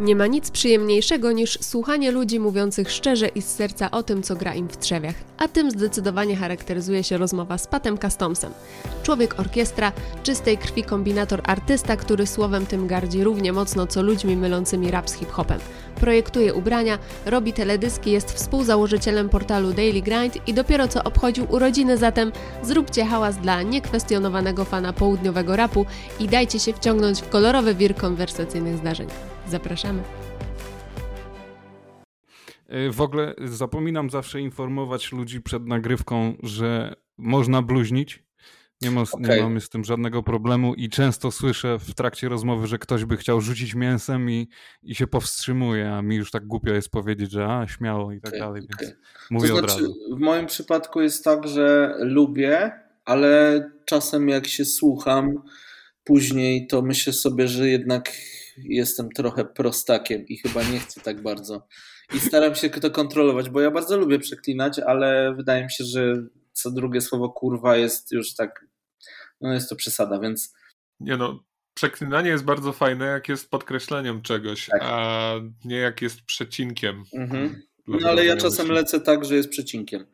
Nie ma nic przyjemniejszego niż słuchanie ludzi mówiących szczerze i z serca o tym, co gra im w trzewiach, a tym zdecydowanie charakteryzuje się rozmowa z Patem Customsem. Człowiek orkiestra, czystej krwi kombinator artysta, który słowem tym gardzi równie mocno co ludźmi mylącymi rap z hip-hopem. Projektuje ubrania, robi teledyski, jest współzałożycielem portalu Daily Grind i dopiero co obchodził urodziny, zatem zróbcie hałas dla niekwestionowanego fana południowego rapu i dajcie się wciągnąć w kolorowy wir konwersacyjnych zdarzeń. Zapraszamy. E, w ogóle zapominam zawsze informować ludzi przed nagrywką, że można bluźnić. Nie, ma, okay. nie mamy z tym żadnego problemu i często słyszę w trakcie rozmowy, że ktoś by chciał rzucić mięsem i, i się powstrzymuje, a mi już tak głupio jest powiedzieć, że a, śmiało i tak okay, dalej, więc okay. mówię to znaczy, od razu. W moim przypadku jest tak, że lubię, ale czasem jak się słucham później, to myślę sobie, że jednak jestem trochę prostakiem i chyba nie chcę tak bardzo. I staram się to kontrolować, bo ja bardzo lubię przeklinać, ale wydaje mi się, że co drugie słowo kurwa jest już tak, no jest to przesada, więc. Nie no, przeklinanie jest bardzo fajne, jak jest podkreśleniem czegoś, tak. a nie jak jest przecinkiem. Mhm. No ale ja czasem lecę tak, że jest przecinkiem.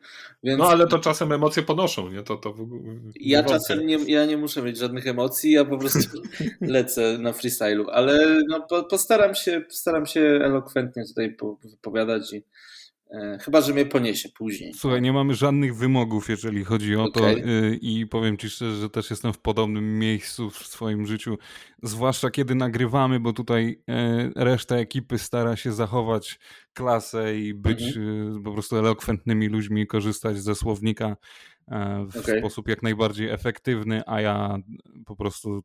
Więc... No ale to czasem emocje ponoszą, nie? To, to w... Ja czasem nie, ja nie muszę mieć żadnych emocji, ja po prostu lecę na freestylu, ale no, postaram, się, postaram się elokwentnie tutaj wypowiadać i chyba, że mnie poniesie później. Słuchaj, nie mamy żadnych wymogów, jeżeli chodzi o okay. to y, i powiem Ci szczerze, że też jestem w podobnym miejscu w swoim życiu, zwłaszcza kiedy nagrywamy, bo tutaj e, reszta ekipy stara się zachować klasę i być mhm. Y, po prostu elokwentnymi ludźmi, korzystać ze słownika e, w okay. sposób jak najbardziej efektywny, a ja po prostu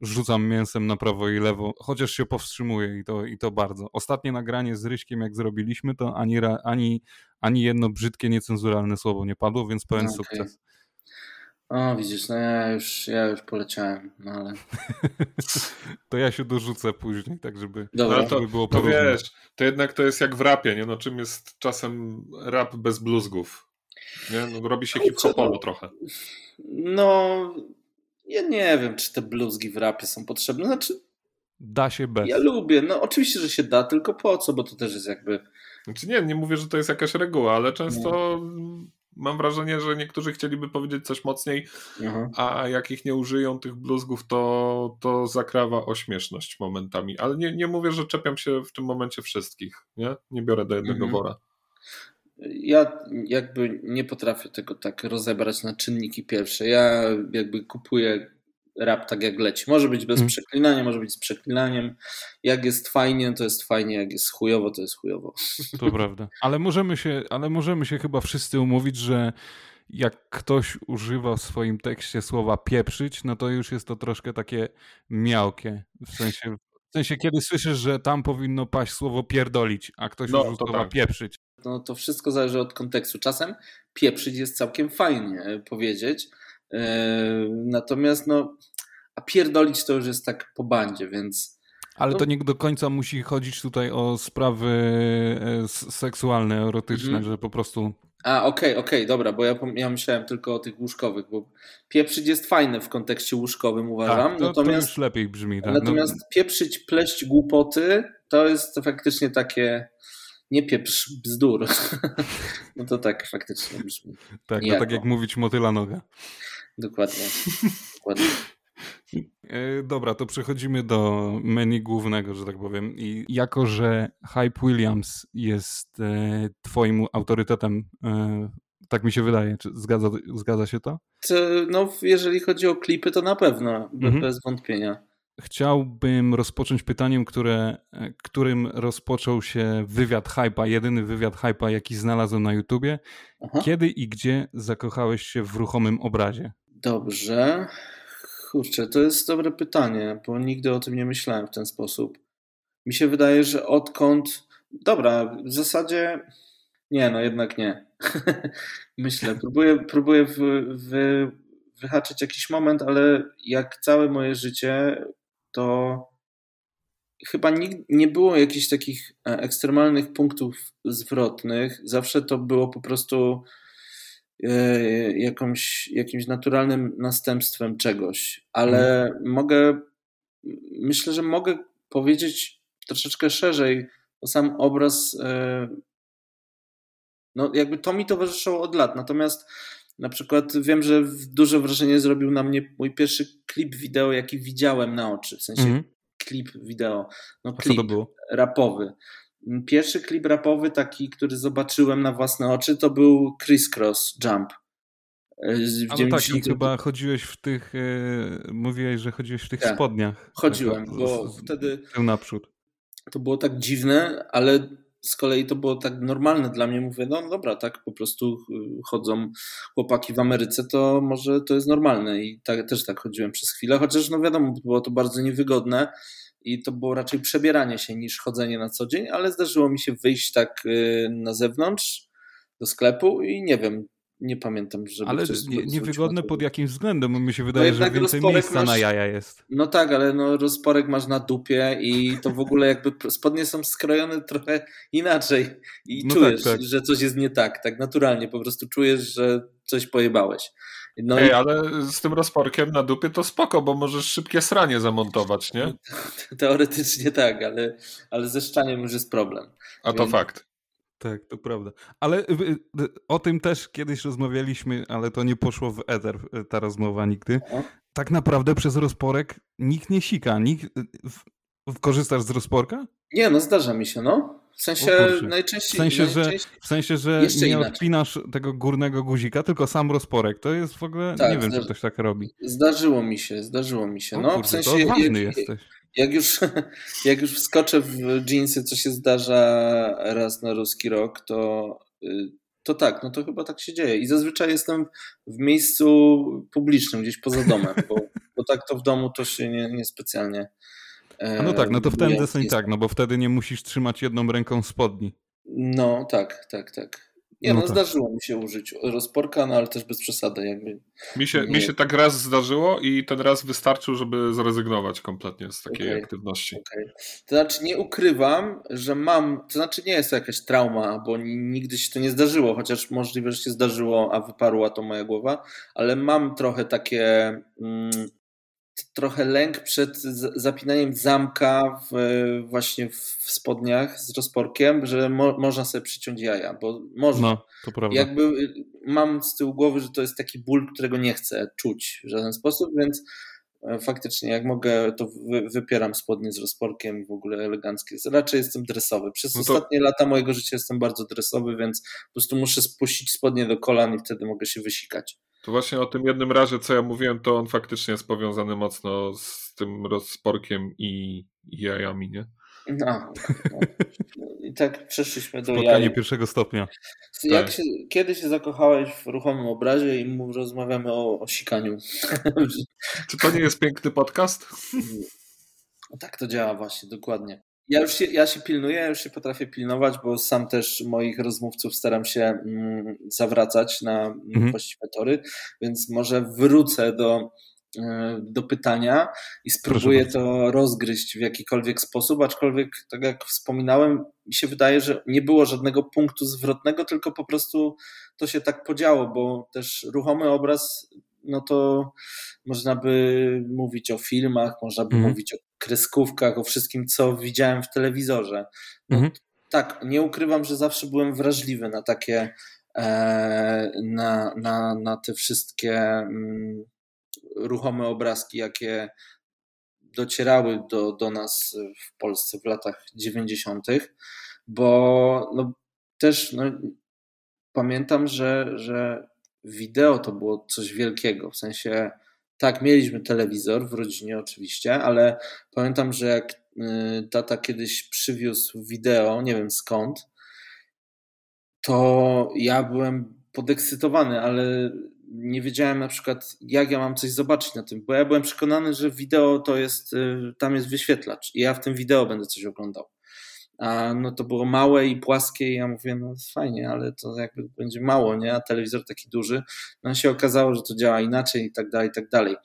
rzucam mięsem na prawo i lewo, chociaż się powstrzymuję i to, i to bardzo. Ostatnie nagranie z Ryśkiem, jak zrobiliśmy, to ani, ani, ani jedno brzydkie, niecenzuralne słowo nie padło, więc pełen okay. sukces. O, widzisz, no ja już, ja już poleciałem, no ale... to ja się dorzucę później, tak żeby, Dobra. No to, żeby było to wiesz, to jednak to jest jak w rapie, nie? No czym jest czasem rap bez bluzgów? Nie? No, robi się hip-hopowo trochę. No, ja nie wiem, czy te bluzgi w rapie są potrzebne. Znaczy, da się bez. Ja lubię. No oczywiście, że się da, tylko po co, bo to też jest jakby. Znaczy nie, nie mówię, że to jest jakaś reguła, ale często nie. mam wrażenie, że niektórzy chcieliby powiedzieć coś mocniej, Aha. a jak ich nie użyją tych bluzgów, to, to zakrawa o śmieszność momentami. Ale nie, nie mówię, że czepiam się w tym momencie wszystkich. Nie, nie biorę do jednego mhm. wora. Ja jakby nie potrafię tego tak rozebrać na czynniki pierwsze. Ja jakby kupuję rap tak jak leci. Może być bez hmm. przeklinania, może być z przeklinaniem. Jak jest fajnie, to jest fajnie, jak jest chujowo, to jest chujowo. To prawda. Ale możemy się, ale możemy się chyba wszyscy umówić, że jak ktoś używa w swoim tekście słowa pieprzyć, no to już jest to troszkę takie miałkie. W sensie, w sensie kiedy słyszysz, że tam powinno paść słowo pierdolić, a ktoś no, używa słowa tak. pieprzyć, no to wszystko zależy od kontekstu. Czasem pieprzyć jest całkiem fajnie e, powiedzieć, e, natomiast no, a pierdolić to już jest tak po bandzie, więc... Ale to nie do końca musi chodzić tutaj o sprawy e, seksualne, erotyczne, mhm. że po prostu... A, okej, okay, okej, okay, dobra, bo ja, ja myślałem tylko o tych łóżkowych, bo pieprzyć jest fajne w kontekście łóżkowym, uważam. Tak, to, natomiast, to już lepiej brzmi. Tak? Natomiast no. pieprzyć, pleść głupoty, to jest faktycznie takie nie pieprz bzdur. no to tak faktycznie brzmi. Tak, to tak jak mówić motyla noga. Dokładnie. Dokładnie. E, dobra, to przechodzimy do menu głównego, że tak powiem. I jako, że Hype Williams jest e, Twoim autorytetem, e, tak mi się wydaje, czy zgadza, zgadza się to? to? No, jeżeli chodzi o klipy, to na pewno, mhm. bez wątpienia. Chciałbym rozpocząć pytaniem, które, którym rozpoczął się wywiad Hypa, jedyny wywiad Hypa, jaki znalazłem na YouTubie. Aha. Kiedy i gdzie zakochałeś się w ruchomym obrazie? Dobrze. Kurczę, to jest dobre pytanie, bo nigdy o tym nie myślałem w ten sposób. Mi się wydaje, że odkąd. Dobra, w zasadzie. Nie, no jednak nie. Myślę, próbuję, próbuję w, w, wyhaczyć jakiś moment, ale jak całe moje życie to chyba nie było jakichś takich e, ekstremalnych punktów zwrotnych. Zawsze to było po prostu jakąś, jakimś naturalnym następstwem czegoś. Ale mhm. mogę, myślę, że mogę powiedzieć troszeczkę szerzej, bo sam obraz, e, no jakby to mi towarzyszyło od lat, natomiast na przykład wiem, że duże wrażenie zrobił na mnie mój pierwszy klip wideo, jaki widziałem na oczy, w sensie mm -hmm. klip wideo, no klip rapowy. Pierwszy klip rapowy taki, który zobaczyłem na własne oczy, to był Criss Cross Jump. E, w Ale tak, i chyba chodziłeś w tych, e, mówiłeś, że chodziłeś w tych tak, spodniach. Chodziłem, tak, bo z, wtedy... Tył naprzód. To było tak dziwne, ale z kolei to było tak normalne dla mnie. Mówię, no dobra, tak po prostu chodzą chłopaki w Ameryce, to może to jest normalne. I tak, też tak chodziłem przez chwilę, chociaż no wiadomo, było to bardzo niewygodne i to było raczej przebieranie się niż chodzenie na co dzień, ale zdarzyło mi się wyjść tak y, na zewnątrz do sklepu i nie wiem, nie pamiętam, żeby Ale nie, niewygodne pod jakim względem? Bo mi się wydaje, no że więcej miejsca masz, na jaja jest. No tak, ale no rozporek masz na dupie i to w ogóle jakby spodnie są skrojone trochę inaczej i no czujesz, tak, tak. że coś jest nie tak, tak naturalnie, po prostu czujesz, że coś pojebałeś. No Ej, i... ale z tym rozporkiem na dupie to spoko, bo możesz szybkie sranie zamontować, nie? Teoretycznie tak, ale, ale ze szczaniem już jest problem. A to Więc... fakt. Tak, to prawda. Ale o tym też kiedyś rozmawialiśmy, ale to nie poszło w ether, ta rozmowa nigdy. Tak naprawdę przez rozporek nikt nie sika. Nikt... Korzystasz z rozporka? Nie, no zdarza mi się, no. W sensie najczęściej. W sensie, że, w sensie, że nie inaczej. odpinasz tego górnego guzika, tylko sam rozporek. To jest w ogóle. Tak, nie wiem, czy ktoś tak robi. Zdarzyło mi się, zdarzyło mi się. no, kurde, w sensie. To jak, jesteś. Jak już, jak już wskoczę w jeansy, co się zdarza raz na ruski rok, to, y, to tak, no to chyba tak się dzieje. I zazwyczaj jestem w miejscu publicznym, gdzieś poza domem, bo, bo tak to w domu to się nie, nie specjalnie no tak, no to wtedy deseń tak, no bo wtedy nie musisz trzymać jedną ręką spodni. No tak, tak, tak. Nie, no, no tak. zdarzyło mi się użyć rozporka, no ale też bez przesady. Jakby mi, się, nie... mi się tak raz zdarzyło i ten raz wystarczył, żeby zrezygnować kompletnie z takiej okay. aktywności. Okay. To znaczy nie ukrywam, że mam, to znaczy nie jest to jakaś trauma, bo nigdy się to nie zdarzyło, chociaż możliwe, że się zdarzyło, a wyparła to moja głowa, ale mam trochę takie... Mm, trochę lęk przed zapinaniem zamka w, właśnie w spodniach z rozporkiem, że mo, można sobie przyciąć jaja, bo można. No, to prawda. Jakby y, mam z tyłu głowy, że to jest taki ból, którego nie chcę czuć w żaden sposób, więc faktycznie jak mogę, to wypieram spodnie z rozporkiem w ogóle eleganckie. Raczej jestem dresowy. Przez no to... ostatnie lata mojego życia jestem bardzo dresowy, więc po prostu muszę spuścić spodnie do kolan i wtedy mogę się wysikać. To właśnie o tym jednym razie, co ja mówiłem, to on faktycznie jest powiązany mocno z tym rozporkiem i, i jajami, nie? No, no. I tak przeszliśmy do Spotkanie jaj. pierwszego stopnia. Jak tak. się, kiedy się zakochałeś w ruchomym obrazie i rozmawiamy o, o sikaniu? Czy to nie jest piękny podcast? No tak to działa właśnie, dokładnie. Ja już się, ja się pilnuję, ja już się potrafię pilnować, bo sam też moich rozmówców staram się mm, zawracać na mhm. właściwe tory, więc może wrócę do, do pytania i spróbuję to rozgryźć w jakikolwiek sposób, aczkolwiek, tak jak wspominałem, mi się wydaje, że nie było żadnego punktu zwrotnego, tylko po prostu to się tak podziało, bo też ruchomy obraz no to można by mówić o filmach, można by mhm. mówić o kreskówkach, o wszystkim, co widziałem w telewizorze. No, mhm. Tak, nie ukrywam, że zawsze byłem wrażliwy na takie, e, na, na, na te wszystkie mm, ruchome obrazki, jakie docierały do, do nas w Polsce w latach 90., bo no, też no, pamiętam, że, że wideo to było coś wielkiego. W sensie, tak, mieliśmy telewizor w rodzinie oczywiście, ale pamiętam, że jak y, tata kiedyś przywiózł wideo, nie wiem skąd, to ja byłem podekscytowany, ale nie wiedziałem na przykład, jak ja mam coś zobaczyć na tym, bo ja byłem przekonany, że wideo to jest, y, tam jest wyświetlacz i ja w tym wideo będę coś oglądał a no to było małe i płaskie i ja mówię, no fajnie, ale to jakby będzie mało, nie? A telewizor taki duży. No się okazało, że to działa inaczej i tak dalej, i tak dalej.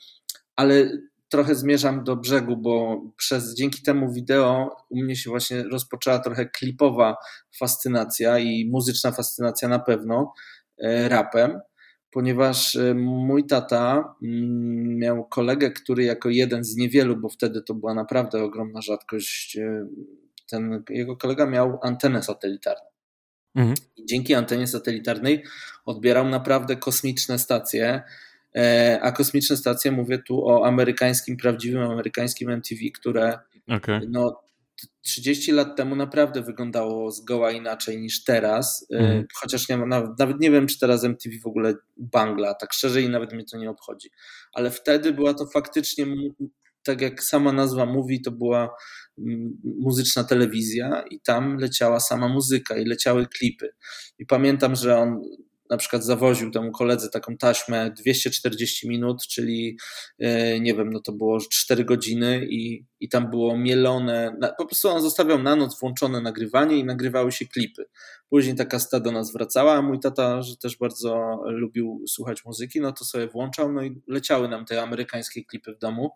Ale trochę zmierzam do brzegu, bo przez dzięki temu wideo u mnie się właśnie rozpoczęła trochę klipowa fascynacja i muzyczna fascynacja na pewno e, rapem, ponieważ e, mój tata mm, miał kolegę, który jako jeden z niewielu, bo wtedy to była naprawdę ogromna rzadkość, e, ten jego kolega miał antenę satelitarną. Mhm. I dzięki antenie satelitarnej odbierał naprawdę kosmiczne stacje, e, a kosmiczne stacje mówię tu o amerykańskim, prawdziwym amerykańskim MTV, które okay. no, 30 lat temu naprawdę wyglądało zgoła inaczej niż teraz. Mm. Chociaż nie, nawet, nawet nie wiem, czy teraz MTV w ogóle bangla, tak szczerze i nawet mnie to nie obchodzi. Ale wtedy była to faktycznie, tak jak sama nazwa mówi, to była muzyczna telewizja i tam leciała sama muzyka i leciały klipy. I pamiętam, że on na przykład zawoził temu koledze taką taśmę 240 minut, czyli e, nie wiem, no to było 4 godziny i, i tam było mielone, po prostu on zostawiał na noc włączone nagrywanie i nagrywały się klipy. Później ta kasta do nas wracała, a mój tata, że też bardzo lubił słuchać muzyki, no to sobie włączał, no i leciały nam te amerykańskie klipy w domu.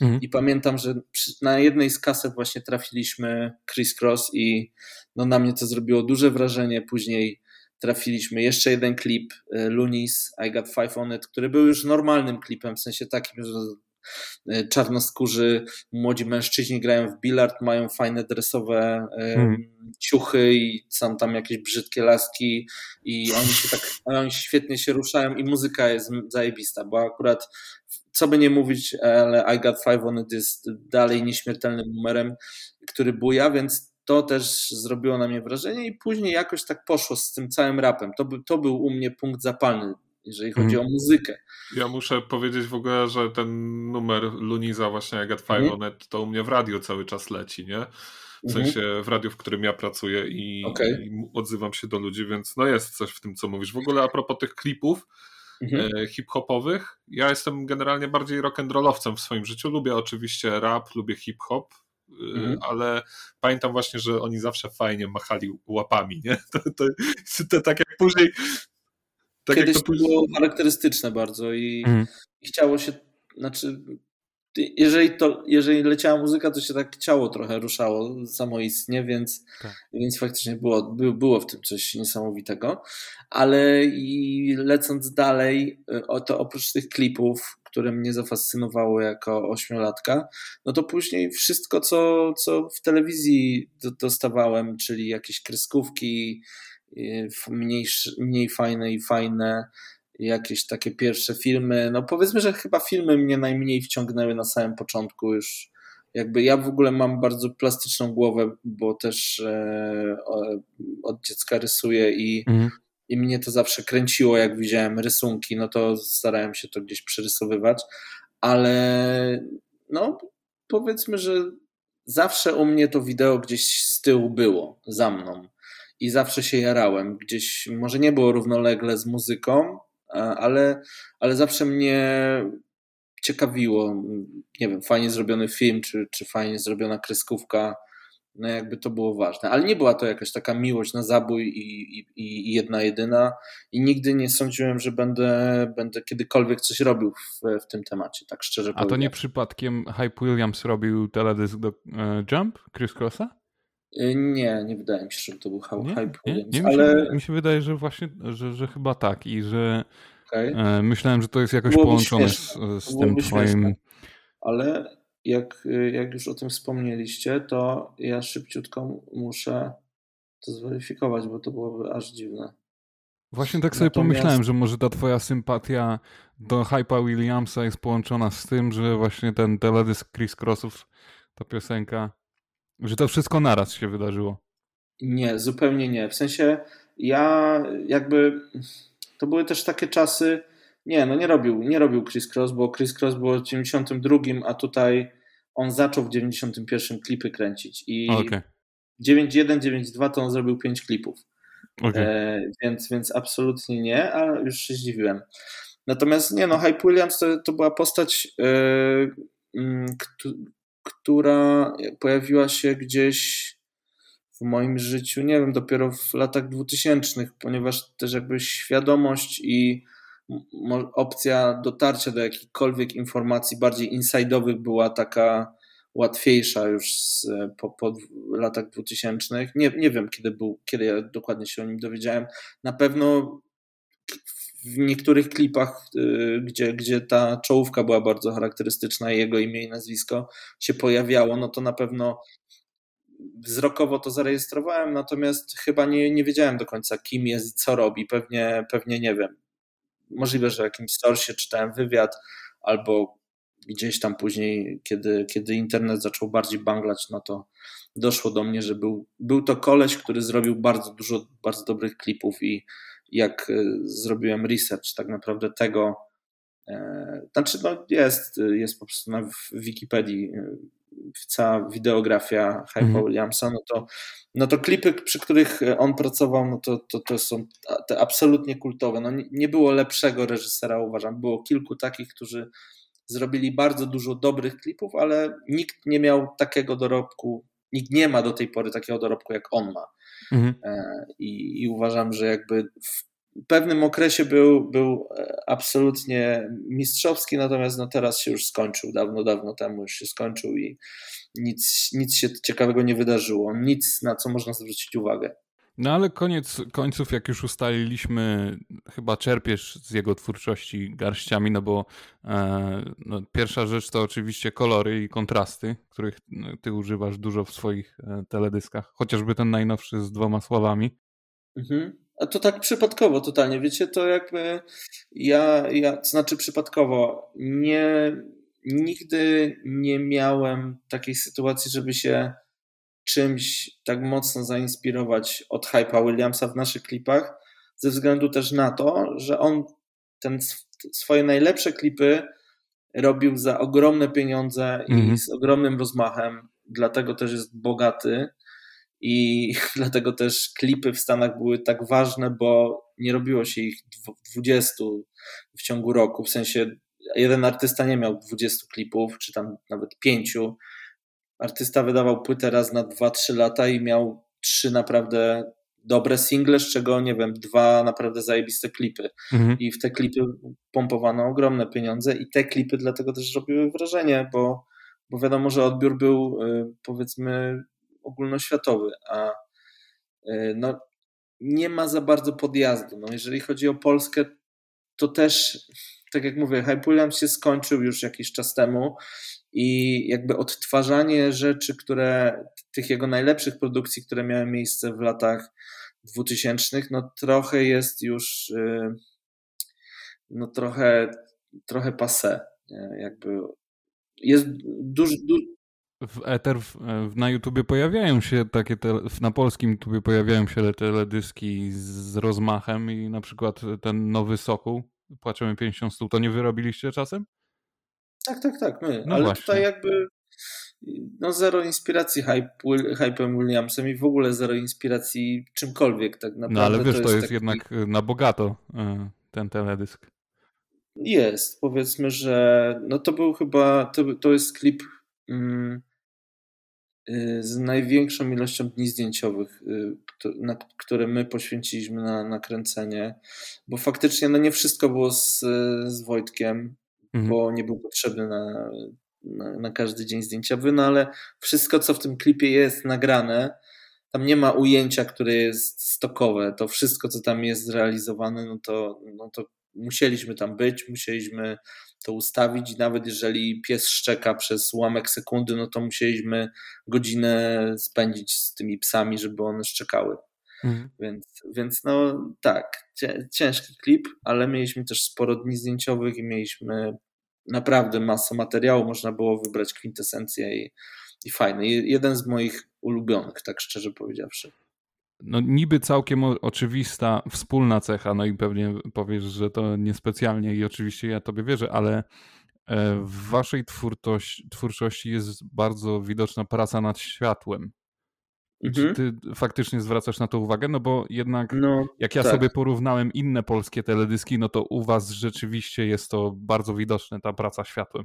Mhm. I pamiętam, że na jednej z kaset właśnie trafiliśmy Chris Cross i no na mnie to zrobiło duże wrażenie. Później trafiliśmy jeszcze jeden klip e, Lunis, I Got Five On It, który był już normalnym klipem, w sensie takim, że e, czarnoskórzy młodzi mężczyźni grają w bilard, mają fajne dresowe hmm. ciuchy i są tam jakieś brzydkie laski i oni się tak, oni świetnie się ruszają i muzyka jest zajebista, bo akurat co by nie mówić, ale I Got Five On It jest dalej nieśmiertelnym numerem, który buja, więc to też zrobiło na mnie wrażenie i później jakoś tak poszło z tym całym rapem. To, by, to był u mnie punkt zapalny, jeżeli chodzi mm. o muzykę. Ja muszę powiedzieć w ogóle, że ten numer Luniza właśnie jak Get Five mm. on It, to u mnie w radio cały czas leci, nie? W mhm. sensie w radiu, w którym ja pracuję i, okay. i, odzywam się do ludzi, więc no jest coś w tym, co mówisz. W ogóle a propos tych klipów mhm. e, hip-hopowych, ja jestem generalnie bardziej rock'n'rollowcem w swoim życiu. Lubię oczywiście rap, lubię hip-hop, mhm. ale pamiętam właśnie, że oni zawsze fajnie machali łapami, nie? To, to, to tak jak później... Tak Kiedyś jak to później... było charakterystyczne bardzo i, mhm. i chciało się, znaczy jeżeli, to, jeżeli leciała muzyka, to się tak ciało trochę ruszało samoistnie, więc, tak. więc faktycznie było, było w tym coś niesamowitego. Ale i lecąc dalej, to oprócz tych klipów, które mnie zafascynowało jako ośmiolatka, no to później wszystko, co, co w telewizji dostawałem, czyli jakieś kreskówki, y, mniej, mniej fajne i fajne, jakieś takie pierwsze filmy. No powiedzmy, że chyba filmy mnie najmniej wciągnęły na samym początku już. Jakby ja w ogóle mam bardzo plastyczną głowę, bo też e, od dziecka rysuję i, mhm. I mnie to zawsze kręciło, jak widziałem rysunki, no to starałem się to gdzieś przerysowywać, ale no powiedzmy, że zawsze u mnie to wideo gdzieś z tyłu było, za mną. I zawsze się jarałem. Gdzieś może nie było równolegle z muzyką, ale, ale zawsze mnie ciekawiło, nie wiem, fajnie zrobiony film, czy, czy fajnie zrobiona kreskówka, no jakby to było ważne. Ale nie była to jakaś taka miłość na zabój i, i, i jedna jedyna i nigdy nie sądziłem, że będę, będę kiedykolwiek coś robił w, w tym temacie, tak szczerze A to nie przypadkiem Hype Williams robił teledysk do e, Jump, Chris Crossa? Y, nie, nie wydaje mi się, że to był nie? Hype nie? Williams, nie, mi się, ale... Mi się wydaje, że właśnie, że, że chyba tak i że okay. E, myślałem, że to jest jakoś Byłoby połączone z, z tym twoim... Ale jak, jak już o tym wspomnieliście, to ja szybciutko muszę to zweryfikować, bo to byłoby aż dziwne. Właśnie tak sobie Natomiast... pomyślałem, że może ta twoja sympatia do Hype'a Williamsa jest połączona z tym, że właśnie ten teledysk Chris Crossów, ta piosenka że to wszystko naraz się wydarzyło. Nie, zupełnie nie. W sensie ja jakby to były też takie czasy. Nie, no nie robił, nie robił Chris Cross, bo Chris Cross było w 92, a tutaj on zaczął w 91 klipy kręcić i okay. 9.1, 9.2 to on zrobił 5 klipów. Okay. E, więc, więc absolutnie nie, a już się zdziwiłem. Natomiast nie, no Hype Williams to, to była postać, e, m, która pojawiła się gdzieś w moim życiu, nie wiem, dopiero w latach dwutysięcznych, ponieważ też jakby świadomość i opcja dotarcia do jakichkolwiek informacji bardziej insidowych była taka łatwiejsza już z, po, po latach dwutysięcznych. Nie, nie wiem, kiedy był, kiedy ja dokładnie się o nim dowiedziałem. Na pewno w niektórych klipach, y, gdzie, gdzie ta czołówka była bardzo charakterystyczna, jego imię i nazwisko się pojawiało, no to na pewno wzrokowo to zarejestrowałem, natomiast chyba nie, nie wiedziałem do końca, kim jest i co robi. Pewnie, pewnie nie wiem. Możliwe, że w jakimś source czytałem wywiad, albo gdzieś tam później, kiedy, kiedy internet zaczął bardziej banglać, no to doszło do mnie, że był, był to koleś, który zrobił bardzo dużo bardzo dobrych klipów i jak e, zrobiłem research tak naprawdę tego, e, znaczy no jest, jest po prostu na Wikipedii e, cała wideografia Hype'a mhm. Williamsa, no to, no to klipy, przy których on pracował, no to, to, to są te absolutnie kultowe. No nie, nie było lepszego reżysera, uważam. Było kilku takich, którzy zrobili bardzo dużo dobrych klipów, ale nikt nie miał takiego dorobku, nikt nie ma do tej pory takiego dorobku, jak on ma. Mhm. E, I, I, uważam, że jakby w pewnym okresie był, był e, absolutnie mistrzowski, natomiast no teraz się już skończył, dawno, dawno temu już się skończył i nic, nic się ciekawego nie wydarzyło, nic na co można zwrócić uwagę. No ale koniec końców, jak już ustaliliśmy, chyba czerpiesz z jego twórczości garściami, no bo e, no, pierwsza rzecz to oczywiście kolory i kontrasty, których no, ty używasz dużo w swoich e, teledyskach, chociażby ten najnowszy z dwoma słowami. Mhm. A to tak przypadkowo totalnie, wiecie, to jakby ja, ja to znaczy przypadkowo, nie, nigdy nie miałem takiej sytuacji, żeby się czymś tak mocno zainspirować od Hype'a Williamsa w naszych klipach, ze względu też na to, że on ten swoje najlepsze klipy robił za ogromne pieniądze mhm. i z ogromnym rozmachem, dlatego też jest bogaty i dlatego też klipy w Stanach były tak ważne, bo nie robiło się ich 20 w ciągu roku, w sensie jeden artysta nie miał 20 klipów, czy tam nawet 5, artysta wydawał płytę raz na 2-3 lata i miał trzy naprawdę dobre single, z czego, nie wiem, dwa naprawdę zajebiste klipy. Mhm. I w te klipy pompowano ogromne pieniądze i te klipy dlatego też robiły wrażenie, bo, bo wiadomo, że odbiór był y, powiedzmy ogólnoświatowy, a y, no, nie ma za bardzo podjazdu. No, jeżeli chodzi o Polskę, to też, tak jak mówię, Hype się skończył już jakiś czas temu i jakby odtwarzanie rzeczy, które tych jego najlepszych produkcji, które miały miejsce w latach 2000, no trochę jest już y, no trochę trochę passe, jakby jest duży w Ether w, na YouTubie pojawiają się takie, te, na polskim YouTubie pojawiają się teledyski z rozmachem i na przykład ten nowy Sokół, Płaczemy 50 stół, to nie wyrobiliście czasem? Tak, tak, tak, my. No Ale właśnie. tutaj jakby no zero inspiracji hype, hype'em Williamsem i w ogóle zero inspiracji czymkolwiek tak naprawdę. No ale wiesz, to jest, to jest taki... jednak y, na bogato y, ten teledysk. Jest, powiedzmy, że no to był chyba, to, to jest klip mm, z największą ilością dni zdjęciowych, na, które my poświęciliśmy na nakręcenie, bo faktycznie no nie wszystko było z, z Wojtkiem, mhm. bo nie był potrzebny na, na, na, każdy dzień zdjęciowy, no ale wszystko, co w tym klipie jest nagrane, tam nie ma ujęcia, które jest stokowe. To wszystko, co tam jest zrealizowane, no to, no to musieliśmy tam być, musieliśmy to ustawić i nawet jeżeli pies szczeka przez ułamek sekundy, no to musieliśmy godzinę spędzić z tymi psami, żeby one szczekały. Mhm. Więc, więc no tak, ciężki klip, ale mieliśmy też sporo dni zdjęciowych i mieliśmy naprawdę masę materiału, można było wybrać kwintesencję i, i fajny. Jeden z moich ulubionych, tak szczerze powiedziawszy. No niby całkiem oczywista wspólna cecha, no i pewnie powiesz, że to niespecjalnie i oczywiście ja tobie wierzę, ale e, w waszej twórczości jest bardzo widoczna praca nad światłem. Mhm. Czy ty faktycznie zwracasz na to uwagę? No bo jednak no, jak ja tak. sobie porównałem inne polskie teledyski, no to u was rzeczywiście jest to bardzo widoczne, ta praca światłem.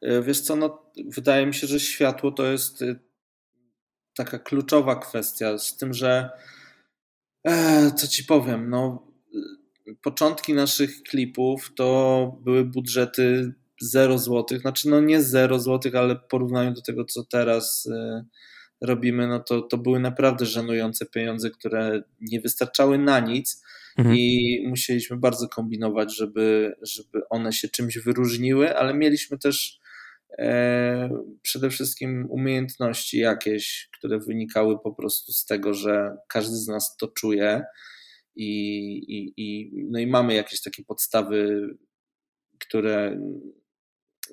E, wiesz co, no wydaje mi się, że światło to jest y, taka kluczowa kwestia, z tym, że e, co ci powiem, no początki naszych klipów to były budżety 0 zł, znaczy no nie 0 zł, ale w porównaniu do tego, co teraz y, robimy, no to, to były naprawdę żenujące pieniądze, które nie wystarczały na nic mhm. i musieliśmy bardzo kombinować, żeby, żeby one się czymś wyróżniły, ale mieliśmy też e, przede wszystkim umiejętności jakieś, które wynikały po prostu z tego, że każdy z nas to czuje i, i, i, no i mamy jakieś takie podstawy, które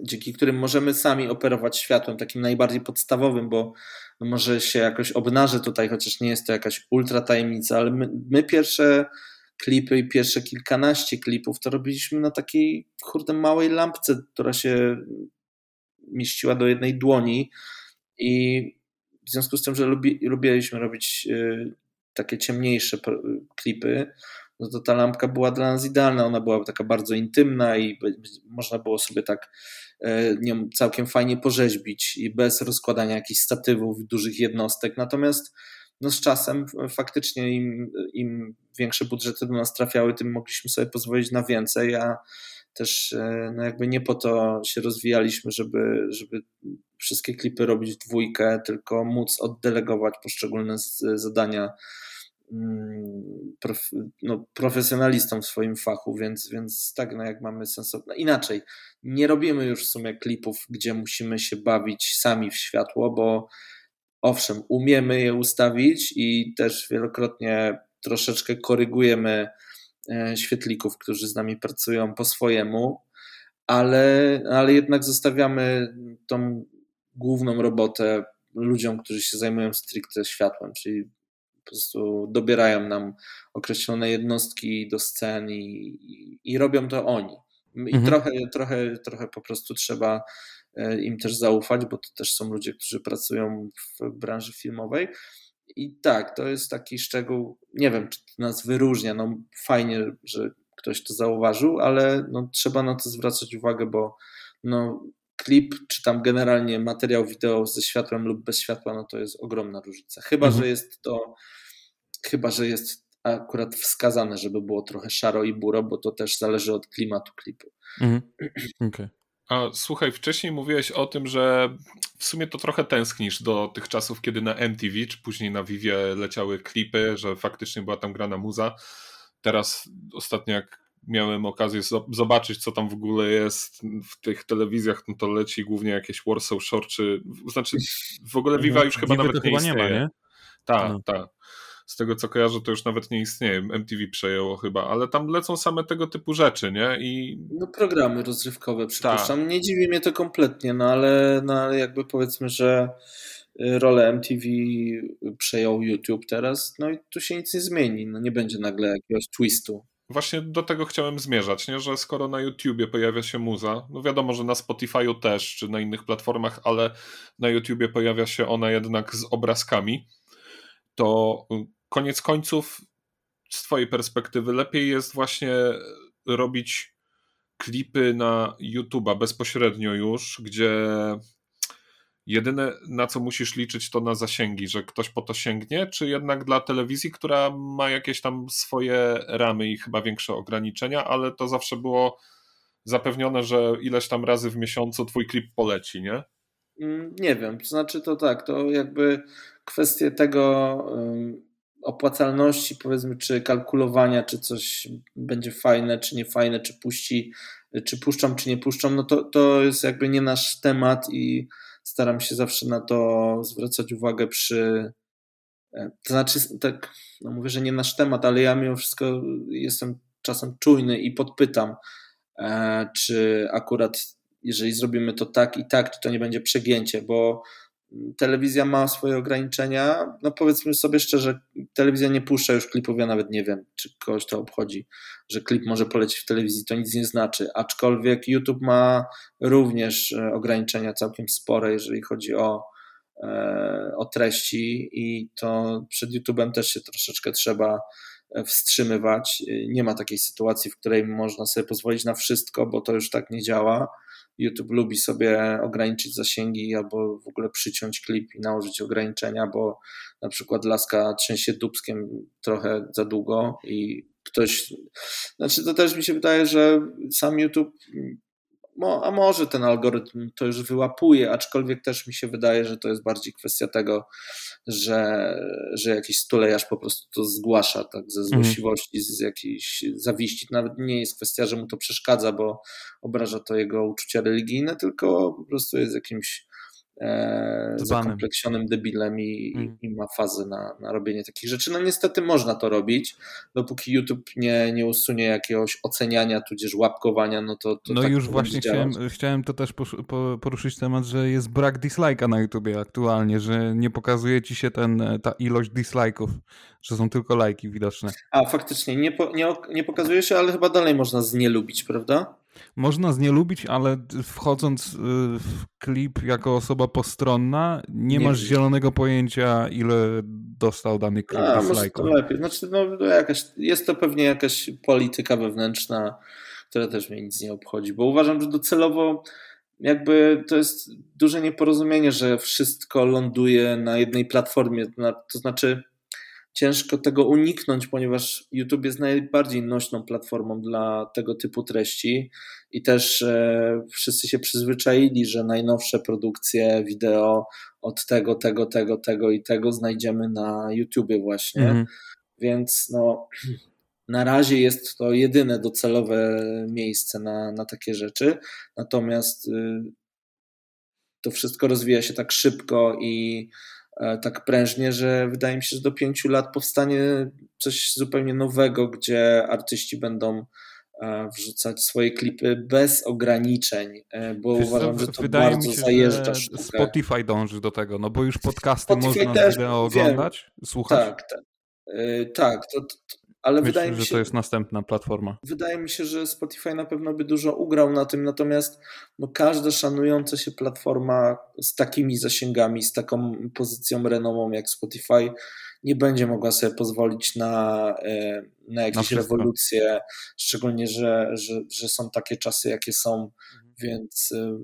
dzięki którym możemy sami operować światłem takim najbardziej podstawowym, bo może się jakoś obnażę tutaj, chociaż nie jest to jakaś ultra tajemnica, ale my, my pierwsze klipy i pierwsze kilkanaście klipów to robiliśmy na takiej kurde małej lampce, która się mieściła do jednej dłoni i w związku z tym, że lubi, lubiliśmy robić y, takie ciemniejsze klipy, no to ta lampka była dla nas idealna. Ona była taka bardzo intymna i można było sobie tak e, nią całkiem fajnie porzeźbić i bez rozkładania jakichś statywów, dużych jednostek. Natomiast no z czasem faktycznie im, im większe budżety do nas trafiały, tym mogliśmy sobie pozwolić na więcej, a też e, no jakby nie po to się rozwijaliśmy, żeby, żeby wszystkie klipy robić w dwójkę, tylko móc oddelegować poszczególne zadania Mm, prof, no, profesjonalistą w swoim fachu, więc, więc tak, no jak mamy sensowne. No inaczej, nie robimy już w sumie klipów, gdzie musimy się bawić sami w światło, bo owszem, umiemy je ustawić i też wielokrotnie troszeczkę korygujemy świetlików, którzy z nami pracują po swojemu, ale, ale jednak zostawiamy tą główną robotę ludziom, którzy się zajmują stricte światłem, czyli po prostu dobierają nam określone jednostki do scen i, i, i robią to oni. I mhm. trochę, trochę, trochę po prostu trzeba e, im też zaufać, bo to też są ludzie, którzy pracują w branży filmowej. I tak, to jest taki szczegół, nie wiem, czy to nas wyróżnia. No, fajnie, że ktoś to zauważył, ale no, trzeba na to zwracać uwagę, bo no, klip, czy tam generalnie materiał wideo ze światłem lub bez światła, no to jest ogromna różnica. Chyba, mhm. że jest to, chyba, że jest akurat wskazane, żeby było trochę szaro i buro, bo to też zależy od klimatu klipu. Mhm. Okay. A słuchaj, wcześniej mówiłeś o tym, że w sumie to trochę tęsknisz do tych czasów, kiedy na MTV, czy później na Vivie leciały klipy, że faktycznie była tam grana muza. Teraz ostatnio jak miałem okazję zobaczyć, co tam w ogóle jest w tych telewizjach, no to leci głównie jakieś Warsaw Shore, czy znaczy w ogóle Viva już chyba nawet nie istnieje. Nie ma, nie? Tak, no. tak. Z tego co kojarzę, to już nawet nie istnieje. MTV przejęło chyba, ale tam lecą same tego typu rzeczy, nie? I... No programy rozrywkowe, przypuszczam. Tak. Nie dziwi mnie to kompletnie, no ale, no ale jakby powiedzmy, że y, rolę MTV przejął YouTube teraz, no i tu się nic nie zmieni. No nie będzie nagle jakiegoś twistu. Właśnie do tego chciałem zmierzać, nie? że skoro na YouTubie pojawia się muza, no wiadomo, że na Spotify'u też, czy na innych platformach, ale na YouTubie pojawia się ona jednak z obrazkami, to koniec końców z twojej perspektywy lepiej jest właśnie robić klipy na YouTube'a bezpośrednio już, gdzie Jedyne, na co musisz liczyć, to na zasięgi, że ktoś po to sięgnie, czy jednak dla telewizji, która ma jakieś tam swoje ramy i chyba większe ograniczenia, ale to zawsze było zapewnione, że ileś tam razy w miesiącu twój klip poleci, nie? Mm, nie wiem, to znaczy to tak, to jakby kwestie tego opłacalności, powiedzmy, czy kalkulowania, czy coś będzie fajne, czy nie fajne, czy puści, czy puszczam, czy nie puszczam, no to, to jest jakby nie nasz temat i staram się zawsze na to zwracać uwagę przy. E, to znaczy, tak, no mówię, że nie nasz temat, ale ja mimo wszystko jestem czasem czujny i podpytam, e, czy akurat jeżeli zrobimy to tak i tak, czy to nie będzie przegięcie, bo telewizja ma swoje ograniczenia. No powiedzmy sobie szczerze, telewizja nie puszcza już klipów, ja nawet nie wiem, czy kogoś to obchodzi, że klip może polecieć w telewizji, to nic nie znaczy. Aczkolwiek YouTube ma również e, ograniczenia całkiem spore, jeżeli chodzi o, e, o treści i to przed YouTube'em też się troszeczkę trzeba e, wstrzymywać. Nie ma takiej sytuacji, w której można sobie pozwolić na wszystko, bo to już tak nie działa YouTube lubi sobie ograniczyć zasięgi albo w ogóle przyciąć klip i nałożyć ograniczenia, bo na przykład laska trzęsie dubskiem trochę za długo i ktoś, znaczy to też mi się wydaje, że sam YouTube a może ten algorytm to już wyłapuje, aczkolwiek też mi się wydaje, że to jest bardziej kwestia tego, że, że jakiś stulejarz po prostu to zgłasza tak ze mhm. złośliwości, z jakiejś zawiści. Nawet nie jest kwestia, że mu to przeszkadza, bo obraża to jego uczucia religijne, tylko po prostu jest jakimś e, zakompleksionym debilem i, mm. i, ma fazę na, na robienie takich rzeczy. No niestety można to robić, dopóki YouTube nie, nie usunie jakiegoś oceniania, tudzież łapkowania, no to, to No tak już właśnie chciałem, chciałem to też poruszyć temat, że jest brak dislike'a na YouTubie aktualnie, że nie pokazuje ci się ten, ta ilość dislike'ów, że są tylko lajki widoczne. A faktycznie, nie, po, nie, nie pokazuje się, ale chyba dalej można znielubić, prawda? Można z nie lubić, ale wchodząc y, w klip jako osoba postronna, nie, nie masz zielonego pojęcia, ile dostał dany klip A, może to lepiej. Znaczy, no, jakaś, jest to pewnie jakaś polityka wewnętrzna, która też mnie nic nie obchodzi, bo uważam, że docelowo jakby to jest duże nieporozumienie, że wszystko ląduje na jednej platformie. To znaczy, ciężko tego uniknąć, ponieważ YouTube jest najbardziej nośną platformą dla tego typu treści i też e, wszyscy się przyzwyczaili, że najnowsze produkcje wideo od tego, tego, tego, tego i tego znajdziemy na YouTubie właśnie. Mhm. Więc no, na razie jest to jedyne docelowe miejsce na, na takie rzeczy. Natomiast y, to wszystko rozwija się tak szybko i tak prężnie, że wydaje mi się, że do pięciu lat powstanie coś zupełnie nowego, gdzie artyści będą e, wrzucać swoje klipy bez ograniczeń, e, bo Wiesz uważam, że to wydaje bardzo mi się, zajeżdża sztukę. Spotify dąży do tego, no bo już podcasty Spotify można wideo oglądać, wiem. słuchać. Tak, tak. Tak, to, to, ale Myślę, wydaje mi się, że to jest następna platforma. Wydaje mi się, że Spotify na pewno by dużo ugrał na tym, natomiast no, każda szanująca się platforma z takimi zasięgami, z taką pozycją renomą jak Spotify nie będzie mogła sobie pozwolić na, e, na jakieś na rewolucje, szczególnie, że, że, że są takie czasy, jakie są, mhm. więc e,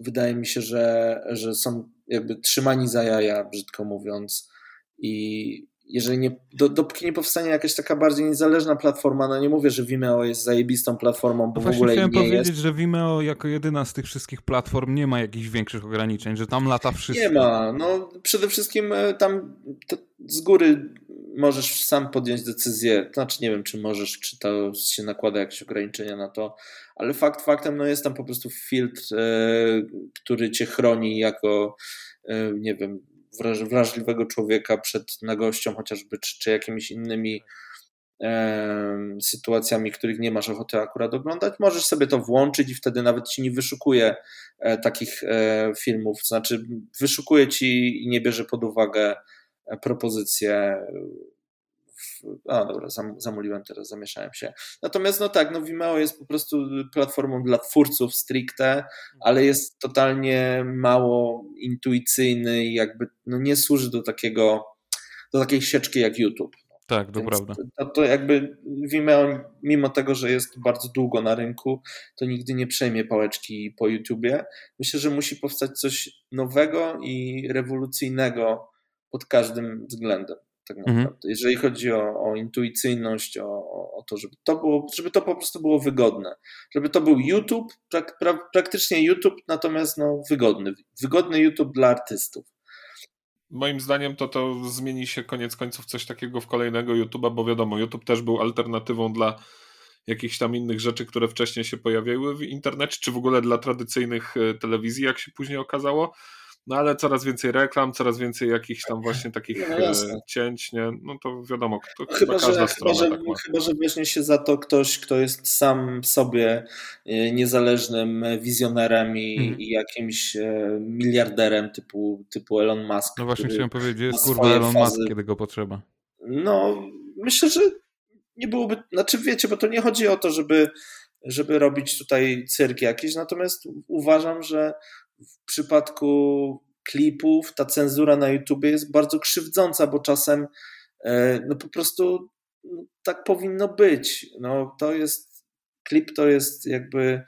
wydaje mi się, że, że są jakby trzymani za jaja, brzydko mówiąc, i, jeżeli nie, do, dopóki nie powstanie jakaś taka bardziej niezależna platforma, no nie mówię, że Vimeo jest zajebistą platformą, bo no w ogóle chciałem nie powiedzieć, jest. że Vimeo jako jedyna z tych wszystkich platform nie ma jakichś większych ograniczeń, że tam lata wszystko. Nie ma, no przede wszystkim e, tam z góry możesz sam podjąć decyzję, znaczy nie wiem, czy możesz, czy to się nakłada jakieś ograniczenia na to, ale fakt faktem, no jest tam po prostu filtr, e, który cię chroni jako e, nie wiem, wrażliwego człowieka przed nagością chociażby, czy, czy jakimiś innymi e, sytuacjami, których nie masz ochoty akurat oglądać, możesz sobie to włączyć i wtedy nawet ci nie wyszukuje e, takich e, filmów, znaczy wyszukuje ci i nie bierze pod uwagę e, propozycje a dobra, zam, zamuliłem teraz, zamieszałem się. Natomiast no tak, no Vimeo jest po prostu platformą dla twórców stricte, ale jest totalnie mało intuicyjny i jakby no nie służy do takiego, do takiej sieczki jak YouTube. Tak, to Więc prawda. To, to jakby Vimeo, mimo tego, że jest bardzo długo na rynku, to nigdy nie przejmie pałeczki po YouTubie. Myślę, że musi powstać coś nowego i rewolucyjnego pod każdym względem tak mhm. naprawdę. Mhm. Jeżeli chodzi o, o intuicyjność, o, o, to, żeby to było, żeby to po prostu było wygodne. Żeby to był YouTube, prak, pra, praktycznie YouTube, natomiast no, wygodny. Wygodny YouTube dla artystów. Moim zdaniem to to zmieni się koniec końców coś takiego w kolejnego YouTube'a, bo wiadomo, YouTube też był alternatywą dla jakichś tam innych rzeczy, które wcześniej się pojawiły w internecie, czy w ogóle dla tradycyjnych e, telewizji, jak się później okazało. No ale coraz więcej reklam, coraz więcej jakichś tam właśnie takich no, e, cięć, nie? No to wiadomo, to chyba, że, chyba, że, tak chyba, że weźmie się za to ktoś, kto jest sam sobie e, niezależnym wizjonerem i, hmm. i jakimś e, miliarderem typu, typu Elon Musk. No właśnie chciałem powiedzieć, jest kurwa Elon fazy. Musk, kiedy go potrzeba. No, myślę, że nie byłoby, znaczy wiecie, bo to nie chodzi o to, żeby żeby robić tutaj cyrk jakiś, natomiast uważam, że w przypadku klipów ta cenzura na YouTube jest bardzo krzywdząca, bo czasem e, no po prostu no, tak powinno być. No, to jest klip to jest jakby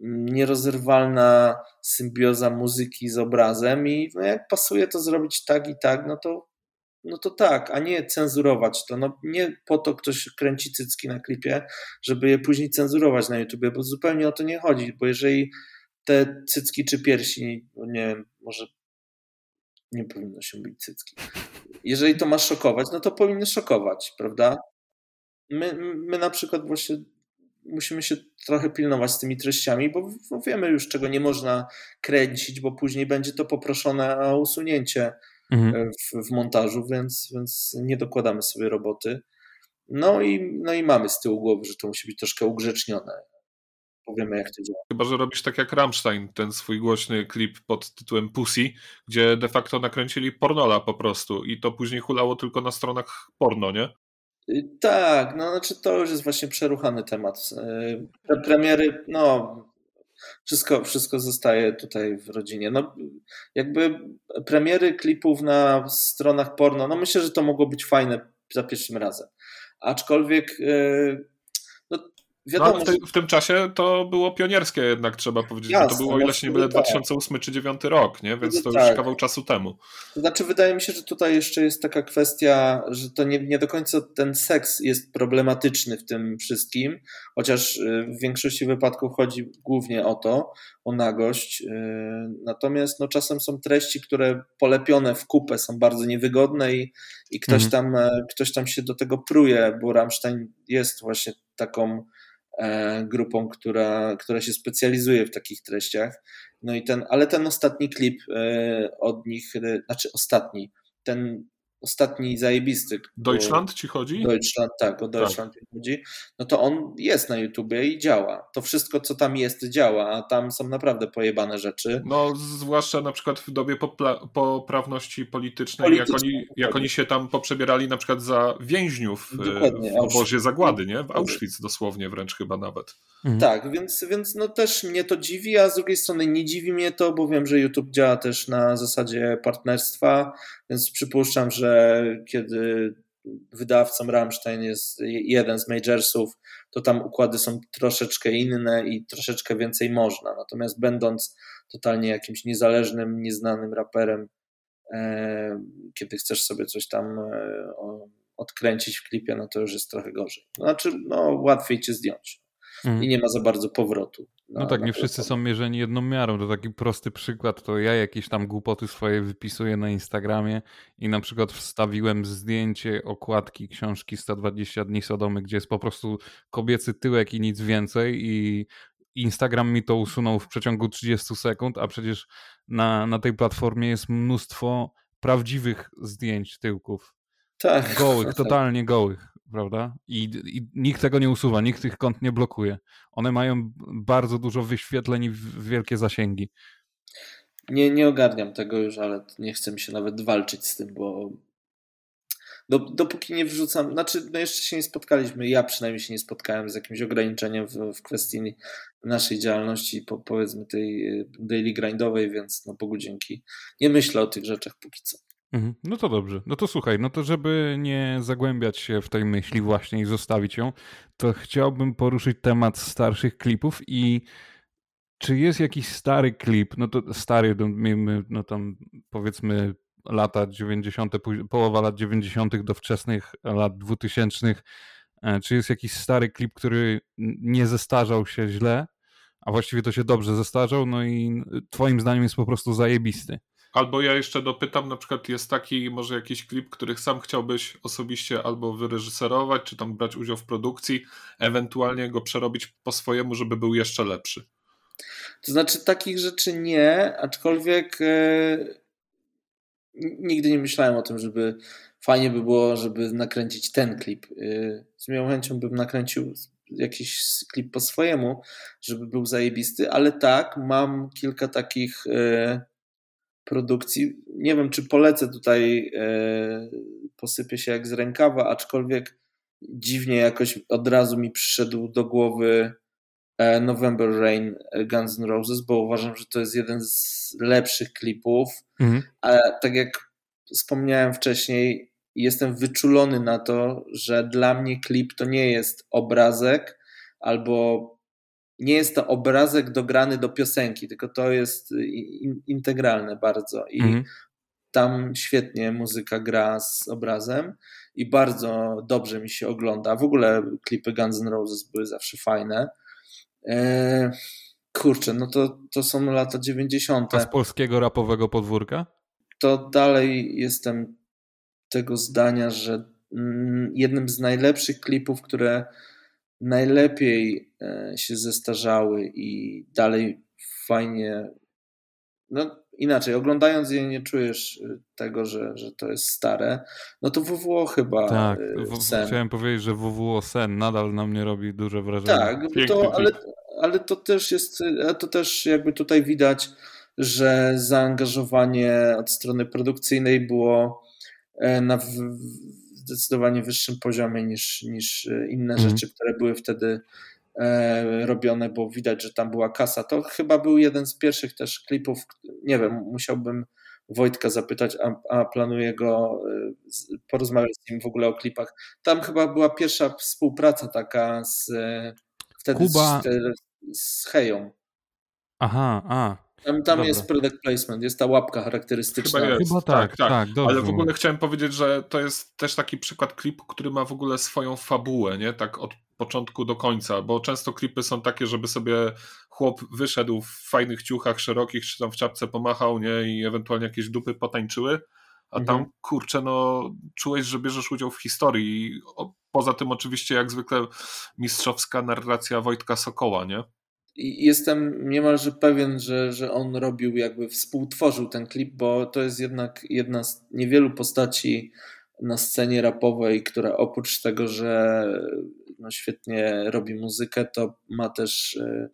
nierozerwalna symbioza muzyki z obrazem i no jak pasuje to zrobić tak i tak, no to no to tak, a nie cenzurować to. No nie po to ktoś kręci cycki na klipie, żeby je później cenzurować na YouTubie, bo zupełnie o to nie chodzi, bo jeżeli te cycki czy piersi, no nie wiem, może nie powinno się być cycki. Jeżeli to ma szokować, no to powinny szokować, prawda? My, my na przykład właśnie musimy się trochę pilnować z tymi treściami, bo, bo wiemy już, czego nie można kręcić, bo później będzie to poproszone o usunięcie mhm. E, w, w, montażu, więc, więc nie dokładamy sobie roboty. No i, no i mamy z tyłu głowy, że to musi być troszkę ugrzecznione. Powiemy, jak to działa. Chyba, że robisz tak jak Rammstein, ten swój głośny klip pod tytułem Pussy, gdzie de facto nakręcili pornola po prostu i to później hulało tylko na stronach porno, nie? Y, tak, no znaczy to już jest właśnie przeruchany temat. Y, premiery, no wszystko, wszystko zostaje tutaj w rodzinie. No, jakby premiery klipów na stronach porno, no myślę, że to mogło być fajne za pierwszym razem. Aczkolwiek y, Wiadomo, no, w, w, tym czasie to było pionierskie jednak, trzeba powiedzieć, Jasne, to było o ile się nie byle 2008 czy 2009 rok, nie? więc to tak. już kawał czasu temu. Znaczy wydaje mi się, że tutaj jeszcze jest taka kwestia, że to nie, nie do końca ten seks jest problematyczny w tym wszystkim, chociaż y, w większości wypadków chodzi głównie o to, o nagość. Y, natomiast no, czasem są treści, które polepione w kupę są bardzo niewygodne i, i ktoś, mhm. tam, e, ktoś tam się do tego pruje, bo Rammstein jest właśnie taką grupą, która, która się specjalizuje w takich treściach. No i ten, ale ten ostatni klip e, od nich, e, znaczy ostatni, ten ostatni zajebisty. Deutschland ci chodzi? Deutschland, tak, o Deutschland tak. chodzi. No to on jest na YouTubie i działa. To wszystko, co tam jest, działa, a tam są naprawdę pojebane rzeczy. No, zwłaszcza na przykład w dobie poprawności politycznej, jak, oni, jak oni się tam poprzebierali na przykład za więźniów e, Dokładnie, w obozie zagłady, nie? W Auschwitz dosłownie wręcz chyba nawet. Mhm. Tak, więc, więc no też mnie to dziwi, a z drugiej strony nie dziwi mnie to, bo wiem, że YouTube działa też na zasadzie partnerstwa, więc przypuszczam, że kiedy wydawcą Rammstein jest jeden z majorsów, to tam układy są troszeczkę inne i troszeczkę więcej można. Natomiast będąc totalnie jakimś niezależnym, nieznanym raperem, e, kiedy chcesz sobie coś tam e, odkręcić w klipie, no to już jest trochę gorzej. Znaczy, no łatwiej cię zdjąć mm. i nie ma za bardzo powrotu. Na, no tak, nie wszyscy są mierzeni jedną miarą. To taki prosty przykład, to ja jakieś tam głupoty swoje wypisuję na Instagramie i na przykład wstawiłem zdjęcie okładki książki 120 dni Sodomy, gdzie jest po prostu kobiecy tyłek i nic więcej i Instagram mi to usunął w przeciągu 30 sekund, a przecież na, na tej platformie jest mnóstwo prawdziwych zdjęć tyłków. Tak. Gołych, totalnie gołych prawda? I, I, nikt tego nie usuwa, nikt tych kont nie blokuje. One mają bardzo dużo wyświetleń i wielkie zasięgi. Nie, nie ogarniam tego już, ale nie chcę mi się nawet walczyć z tym, bo dopóki nie wrzucam, znaczy no jeszcze się nie spotkaliśmy, ja przynajmniej się nie spotkałem z jakimś ograniczeniem w, w kwestii naszej działalności, po, powiedzmy tej y, daily grindowej, więc no Bogu dzięki. Nie myślę o tych rzeczach póki co. Mhm. No to dobrze. No to słuchaj, no to żeby nie zagłębiać się w tej myśli właśnie i zostawić ją, to chciałbym poruszyć temat starszych klipów i czy jest jakiś stary klip, no to stary, no, tam powiedzmy lata 90., połowa lat 90. do wczesnych lat 2000, e, czy jest jakiś stary klip, który nie zestarzał się źle, a właściwie to się dobrze zestarzał, no i twoim zdaniem jest po prostu zajebisty? Albo ja jeszcze dopytam, na przykład jest taki może jakiś klip, których sam chciałbyś osobiście albo wyreżyserować, czy tam brać udział w produkcji, ewentualnie go przerobić po swojemu, żeby był jeszcze lepszy. To znaczy takich rzeczy nie, aczkolwiek e, nigdy nie myślałem o tym, żeby fajnie by było, żeby nakręcić ten klip. E, z miłą chęcią bym nakręcił jakiś klip po swojemu, żeby był zajebisty, ale tak, mam kilka takich e, produkcji. Nie wiem, czy polecę tutaj, e, posypię się jak z rękawa, aczkolwiek dziwnie jakoś od razu mi przyszedł do głowy e, November Rain Guns N' Roses, bo uważam, że to jest jeden z lepszych klipów. Mhm. A tak jak wspomniałem wcześniej, jestem wyczulony na to, że dla mnie klip to nie jest obrazek albo nie jest to obrazek dograny do piosenki, tylko to jest integralne bardzo. I mhm. tam świetnie muzyka gra z obrazem i bardzo dobrze mi się ogląda. W ogóle klipy Guns N' Roses były zawsze fajne. E, kurczę, no to, to są lata 90. A z polskiego rapowego podwórka? To dalej jestem tego zdania, że mm, jednym z najlepszych klipów, które najlepiej e, się zestarzały i dalej fajnie. No inaczej, oglądając je nie czujesz y, tego, że, że to jest stare. No to WWO chyba. Tak, y, sen. chciałem powiedzieć, że WWO Sen nadal na mnie robi duże wrażenie. Tak, to, ale, ale to też jest, to też jakby tutaj widać, że zaangażowanie od strony produkcyjnej było e, na zdecydowanie wyższym poziomie niż, niż inne mm. rzeczy, które były wtedy E, robione, bo widać, że tam była kasa. To chyba był jeden z pierwszych też klipów, nie wiem, musiałbym Wojtka zapytać, a, a planuję go e, porozmawiać z nim w ogóle o klipach. Tam chyba była pierwsza współpraca taka z wtedy Kuba... z, z Heją. Aha, a, tam, tam jest product placement, jest ta łapka charakterystyczna. Chyba, jest. Chyba tak, tak, tak, tak Ale w ogóle chciałem powiedzieć, że to jest też taki przykład klipu, który ma w ogóle swoją fabułę, nie? Tak od początku do końca, bo często klipy są takie, żeby sobie chłop wyszedł w fajnych ciuchach szerokich, czy tam w czapce pomachał, nie? I ewentualnie jakieś dupy potańczyły. A tam, mhm. kurczę, no, czułeś, że bierzesz udział w historii. Poza tym, oczywiście, jak zwykle, mistrzowska narracja Wojtka Sokoła, nie? Jestem niemalże pewien, że, że on robił, jakby współtworzył ten klip, bo to jest jednak jedna z niewielu postaci na scenie rapowej, która oprócz tego, że no świetnie robi muzykę, to ma też y,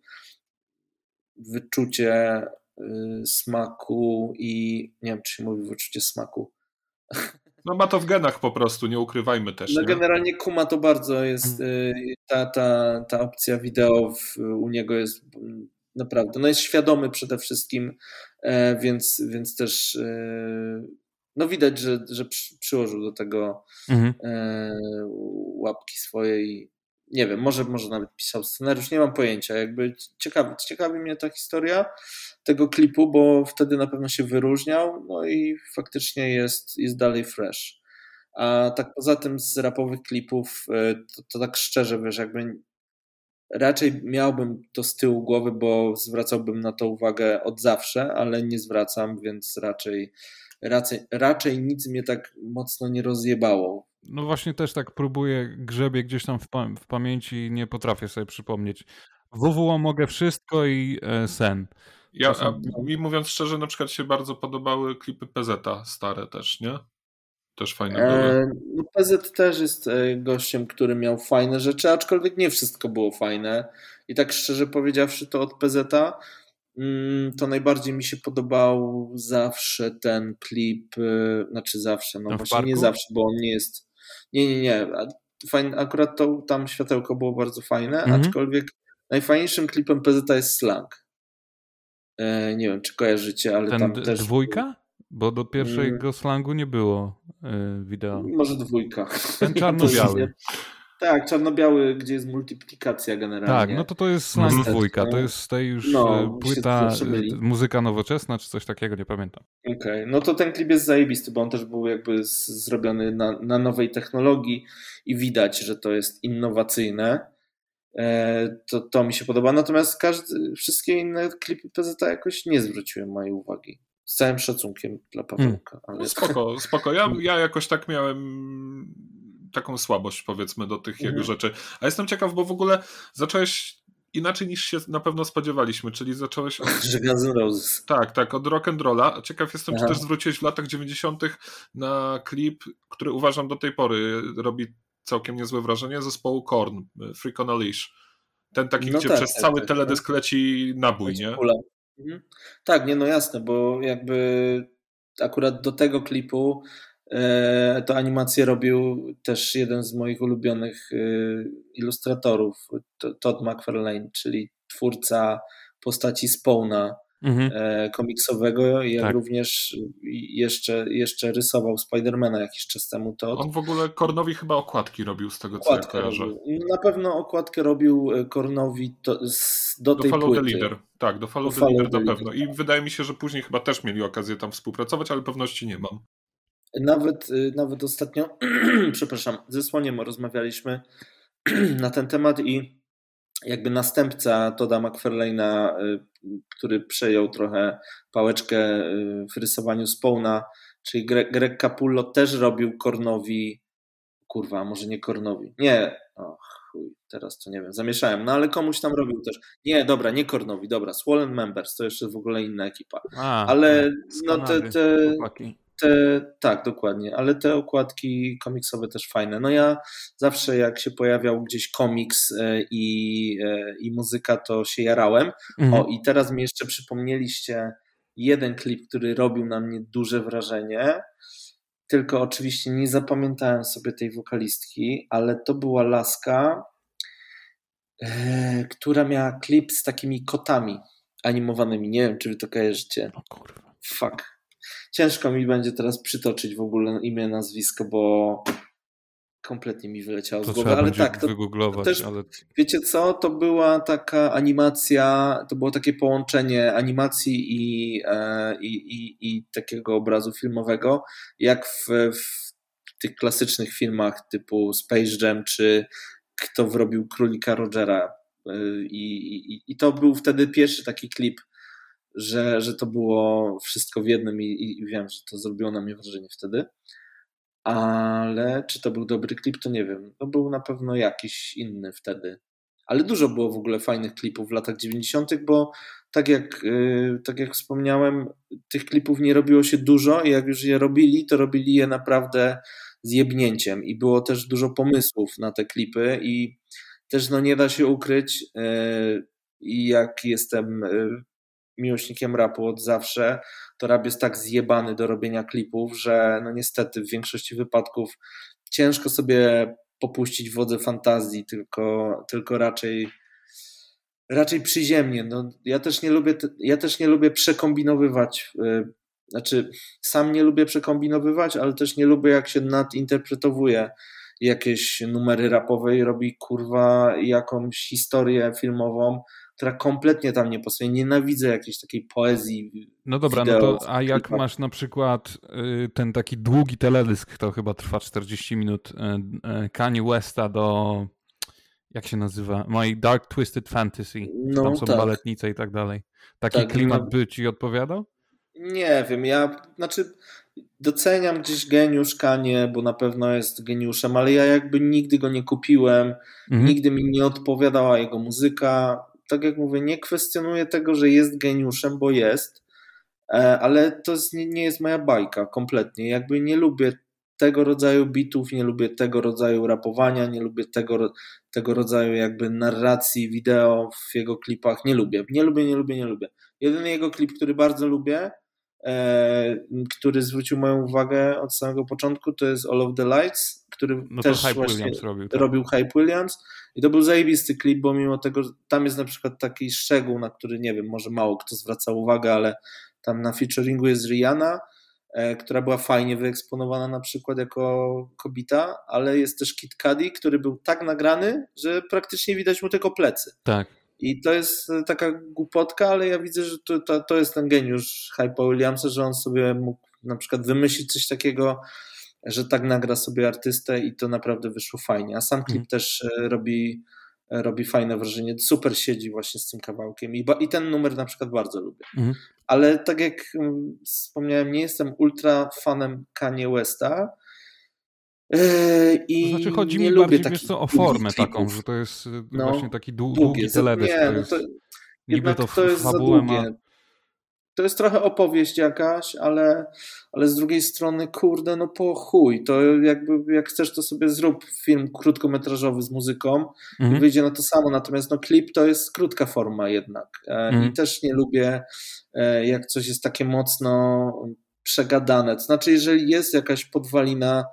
wyczucie y, smaku i nie wiem, czy się mówi wyczucie smaku. No ma to w genach po prostu, nie ukrywajmy też. No nie? generalnie Kuma to bardzo jest, mm. y, ta, ta, ta opcja wideo w, u niego jest naprawdę, no jest świadomy przede wszystkim, e, więc, więc też e, no widać, że, że przyłożył do tego mhm. E, łapki swojej. Nie wiem, może, może nawet pisał scenariusz, nie mam pojęcia. Jakby ciekawi, ciekawi mnie ta historia tego klipu, bo wtedy na pewno się wyróżniał, no i faktycznie jest, jest dalej fresh. A tak poza tym z rapowych klipów, e, to, to tak szczerze, wiesz, jakby raczej miałbym to z tyłu głowy, bo zwracałbym na to uwagę od zawsze, ale nie zwracam, więc raczej, raczej, raczej nic mnie tak mocno nie rozjebało. No właśnie też tak próbuję, grzebie gdzieś tam w, pa w pamięci i nie potrafię sobie przypomnieć. WWO mogę wszystko i e, sen. Ja, a, mi mówiąc szczerze, na przykład się bardzo podobały klipy PZ stare też, nie? Też fajne były. E, no PZ też jest e, gościem, który miał fajne rzeczy, aczkolwiek nie wszystko było fajne. I tak szczerze powiedziawszy, to od PZ mm, to najbardziej mi się podobał zawsze ten klip, e, znaczy zawsze, no, no właśnie nie zawsze, bo on nie jest. Nie, nie, nie. Fajne, akurat to tam światełko było bardzo fajne, mhm. aczkolwiek najfajniejszym klipem PZ jest slang. E, nie wiem, czy kojarzycie, ale Ten tam też... dwójka? Bo do pierwszego mm. slangu nie było e, wideo. Może dwójka. Ten czarno-biały. Tak, czarno-biały, gdzie jest multiplikacja generalnie. Tak, no to to jest slang dwójka, to jest z tej już no, e, płyta, muzyka nowoczesna, czy coś takiego, nie pamiętam. Okej, okay. no to ten klip jest zajebisty, bo on też był jakby zrobiony na, na nowej technologii i widać, że to jest innowacyjne. E, to, to mi się podoba. Natomiast każdy, wszystkie inne klipy PZ jakoś nie zwróciły mojej uwagi. Z całym szacunkiem dla Pawełka. Ale... No spoko, spoko. Ja, ja jakoś tak miałem taką słabość powiedzmy do tych jego mhm. rzeczy. A jestem ciekaw, bo w ogóle zacząłeś inaczej niż się na pewno spodziewaliśmy, czyli zacząłeś od... Że Guns Roses. Tak, tak, od rock and rolla. Ciekaw jestem, Aha. czy też zwróciłeś w latach 90. na klip, który uważam do tej pory robi całkiem niezłe wrażenie zespołu Korn, Freak on a Leash. Ten taki, no gdzie tak, przez tak, cały tak, teledysk tak. leci nabój, nie? Mhm. Tak, nie no jasne, bo jakby akurat do tego klipu to animację robił też jeden z moich ulubionych e, ilustratorów, Todd McFarlane, czyli twórca postaci Spawna mhm. E, komiksowego, jak tak. również jeszcze, jeszcze rysował Spidermana jakiś czas temu. To On w ogóle Kornowi chyba okładki robił z tego, okładkę co ja kojarzę. Robił. Na pewno okładkę robił e, Kornowi do, do, do tej Follow płyty. the Leader. Tak, do Follow, do the Leader na pewno. I wydaje mi się, że później chyba też mieli okazję tam współpracować, ale pewności nie mam. Nawet, y, nawet ostatnio, przepraszam, ze Słoniem rozmawialiśmy na ten temat i jakby następca Toda McFarlane'a, y, który przejął trochę pałeczkę y, w rysowaniu Spawna, czyli Greg, Greg Capullo też robił Kornowi, kurwa, może nie Kornowi, nie, och, chuj, teraz to nie wiem, zamieszałem, no ale komuś tam robił też, nie, dobra, nie Kornowi, dobra, Swollen Members, to jeszcze w ogóle inna ekipa, A, ale no te, te, te, tak, dokładnie, ale te okładki komiksowe też fajne. No ja zawsze jak się pojawiał gdzieś komiks e, i, e, i muzyka, to się jarałem. Mhm. O, i teraz mi jeszcze przypomnieliście jeden klip, który robił na mnie duże wrażenie. Tylko oczywiście nie zapamiętałem sobie tej wokalistki, ale to była laska, e, która miała klip z takimi kotami animowanymi. Nie wiem, czy wy to kojarzycie. O kurwa. Fuck ciężko mi będzie teraz przytoczyć w ogóle imię, nazwisko, bo kompletnie mi wyleciało to z głowy, ale tak, to, to też, ale... wiecie co, to była taka animacja, to było takie połączenie animacji i, e, i, i, i takiego obrazu filmowego, jak w, w tych klasycznych filmach typu Space Jam, czy kto wrobił Królika Rogera. E, i, i, i to był wtedy pierwszy taki klip że, że to było wszystko w jednym i, i wiem, że to zrobiło na mnie wrażenie wtedy. Ale czy to był dobry klip, to nie wiem. To był na pewno jakiś inny wtedy. Ale dużo było w ogóle fajnych klipów w latach 90., bo tak jak, yy, tak jak wspomniałem, tych klipów nie robiło się dużo i jak już je robili, to robili je naprawdę z jebnięciem i było też dużo pomysłów na te klipy i też no nie da się ukryć i jak jestem yy, miłośnikiem rapu od zawsze, to rap jest tak zjebany do robienia klipów, że no niestety w większości wypadków ciężko sobie popuścić wodze fantazji, tylko, tylko raczej raczej przyziemnie. No, ja, też nie lubię, ja też nie lubię przekombinowywać. Y, znaczy, sam nie lubię przekombinowywać, ale też nie lubię, jak się nadinterpretowuje jakieś numery rapowe i robi kurwa jakąś historię filmową, która kompletnie tam nie pasuje. Nienawidzę jakiejś takiej poezji. No dobra, wideo, no to a jak masz na przykład y, ten taki długi teledysk, to chyba trwa 40 minut, y, y, Kanye Westa do jak się nazywa? My Dark Twisted Fantasy. No, tam są tak. baletnice i tak dalej. Taki tak, klimat no. by ci odpowiadał? Nie wiem, ja znaczy doceniam gdzieś geniusz Kanie, bo na pewno jest geniuszem, ale ja jakby nigdy go nie kupiłem, mhm. nigdy mi nie odpowiadała jego muzyka tak jak mówię, nie kwestionuję tego, że jest geniuszem, bo jest, e, ale to nie, jest moja bajka kompletnie. Jakby nie lubię tego rodzaju bitów, nie lubię tego rodzaju rapowania, nie lubię tego, tego rodzaju jakby narracji wideo w jego klipach. Nie lubię, nie lubię, nie lubię, nie lubię. Jedyny jego klip, który bardzo lubię, który zwrócił moją uwagę od samego początku, to jest All of the Lights, który no też Hype właśnie Williams robił, tak. robił Hype Williams i to był zajebisty klip, bo mimo tego, tam jest na przykład taki szczegół, na który nie wiem, może mało kto zwraca uwagę, ale tam na featuringu jest Rihanna, e, która była fajnie wyeksponowana na przykład jako kobita, ale jest też Kid Cudi, który był tak nagrany, że praktycznie widać mu tylko plecy. Tak. I to jest e, taka głupotka, ale ja widzę, że to, to, to jest ten geniusz Hype'a Williamsa, że on sobie mógł na przykład wymyślić coś takiego, że tak nagra sobie artystę i to naprawdę wyszło fajnie. A sam klip mm. też e, robi, e, robi fajne wrażenie. Super siedzi właśnie z tym kawałkiem i, i ten numer na przykład bardzo lubię. Mm. Ale tak jak mm, wspomniałem, nie jestem ultra fanem Kanye Westa. E, I to znaczy chodzi mi bardziej wiesz co, o formę taką, że to jest no, właśnie taki długi teledysk. Nie, no to, niby to, to jest fabułę ma to jest trochę opowieść jakaś, ale, ale z drugiej strony, kurde, no po chuj, to jakby jak chcesz, to sobie zrób film krótkometrażowy z muzyką mhm. i wyjdzie na to samo, natomiast no klip to jest krótka forma jednak e, mhm. i też nie lubię, e, jak coś jest takie mocno przegadane, to znaczy jeżeli jest jakaś podwalina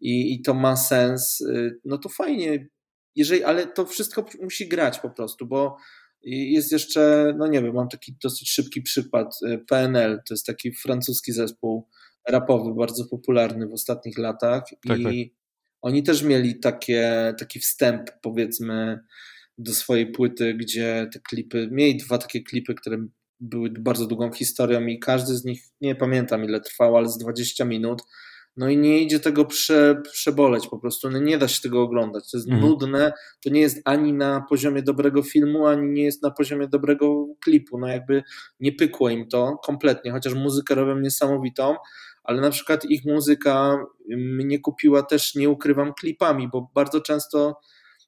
i, i to ma sens, y, no to fajnie, jeżeli, ale to wszystko musi grać po prostu, bo jest jeszcze, no nie wiem, mam taki dosyć szybki przykład. Y, PNL to jest taki francuski zespół rapowy, bardzo popularny w ostatnich latach. Tak, I tak. oni też mieli takie, taki wstęp, powiedzmy, do swojej płyty, gdzie te klipy, mieli dwa takie klipy, które były bardzo długą historią i każdy z nich, nie pamiętam ile trwał, ale z 20 minut no i nie idzie tego prze, przeboleć po prostu, no nie da się tego oglądać. To jest mhm. nudne, to nie jest ani na poziomie dobrego filmu, ani nie jest na poziomie dobrego klipu. No jakby nie pykło im to kompletnie, chociaż muzykę robią niesamowitą, ale na przykład ich muzyka mnie kupiła też, nie ukrywam, klipami, bo bardzo często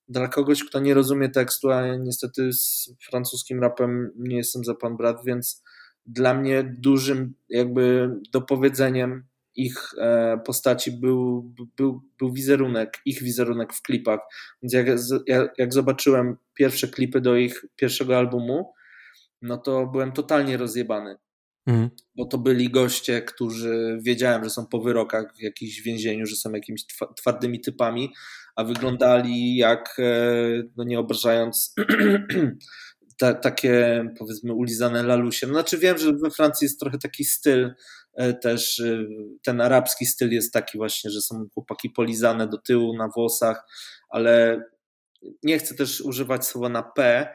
dla kogoś, kto nie rozumie tekstu, a ja niestety z francuskim rapem nie jestem za pan brat, więc dla mnie dużym jakby dopowiedzeniem ich e, postaci był, był, był wizerunek, ich wizerunek w klipach. Więc jak, jak zobaczyłem pierwsze klipy do ich pierwszego albumu, no to byłem totalnie rozjebany. Mhm. Bo to byli goście, którzy wiedziałem, że są po wyrokach w jakimś więzieniu, że są jakimiś twardymi typami, a wyglądali jak, e, no nie obrażając, ta, takie powiedzmy ulizane lalusie. No, znaczy wiem, że we Francji jest trochę taki styl, też e, ten arabski styl jest taki właśnie, że są chłopaki polizane do tyłu na włosach, ale nie chcę też używać słowa na P,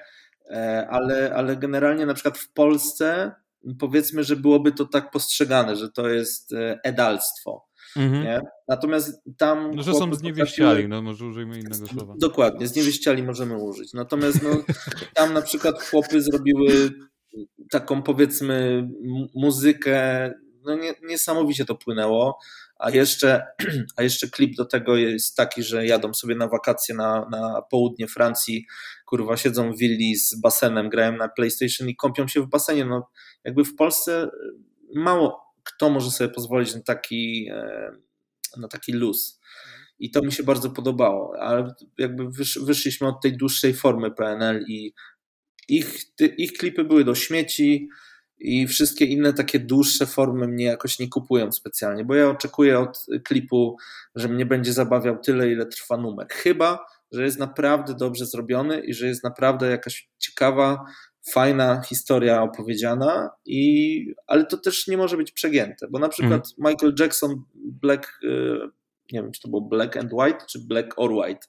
e, ale, ale generalnie na przykład w Polsce powiedzmy, że byłoby to tak postrzegane, że to jest edalstwo. Mhm. Nie? Natomiast tam. No, że są zniewieściali, no może użyjmy innego słowa. Dokładnie, zniewieściali możemy użyć. Natomiast no, tam na przykład chłopy zrobiły taką powiedzmy muzykę no nie, niesamowicie to płynęło. A jeszcze, a jeszcze klip do tego jest taki, że jadą sobie na wakacje na, na południe Francji, kurwa, siedzą w willi z basenem, grają na PlayStation i kąpią się w basenie. No, jakby w Polsce mało kto może sobie pozwolić na taki, e, na taki luz. I to mi się bardzo podobało, ale jakby wysz, wyszliśmy od tej dłuższej formy PNL i ich, ich klipy były do śmieci, i wszystkie inne takie dłuższe formy mnie jakoś nie kupują specjalnie, bo ja oczekuję od klipu, że mnie będzie zabawiał tyle, ile trwa numer. Chyba, że jest naprawdę dobrze zrobiony i że jest naprawdę jakaś ciekawa, fajna historia opowiedziana, i, ale to też nie może być przegięte, bo na przykład mm. Michael Jackson Black, y, nie wiem, czy to było Black and White, czy Black or White,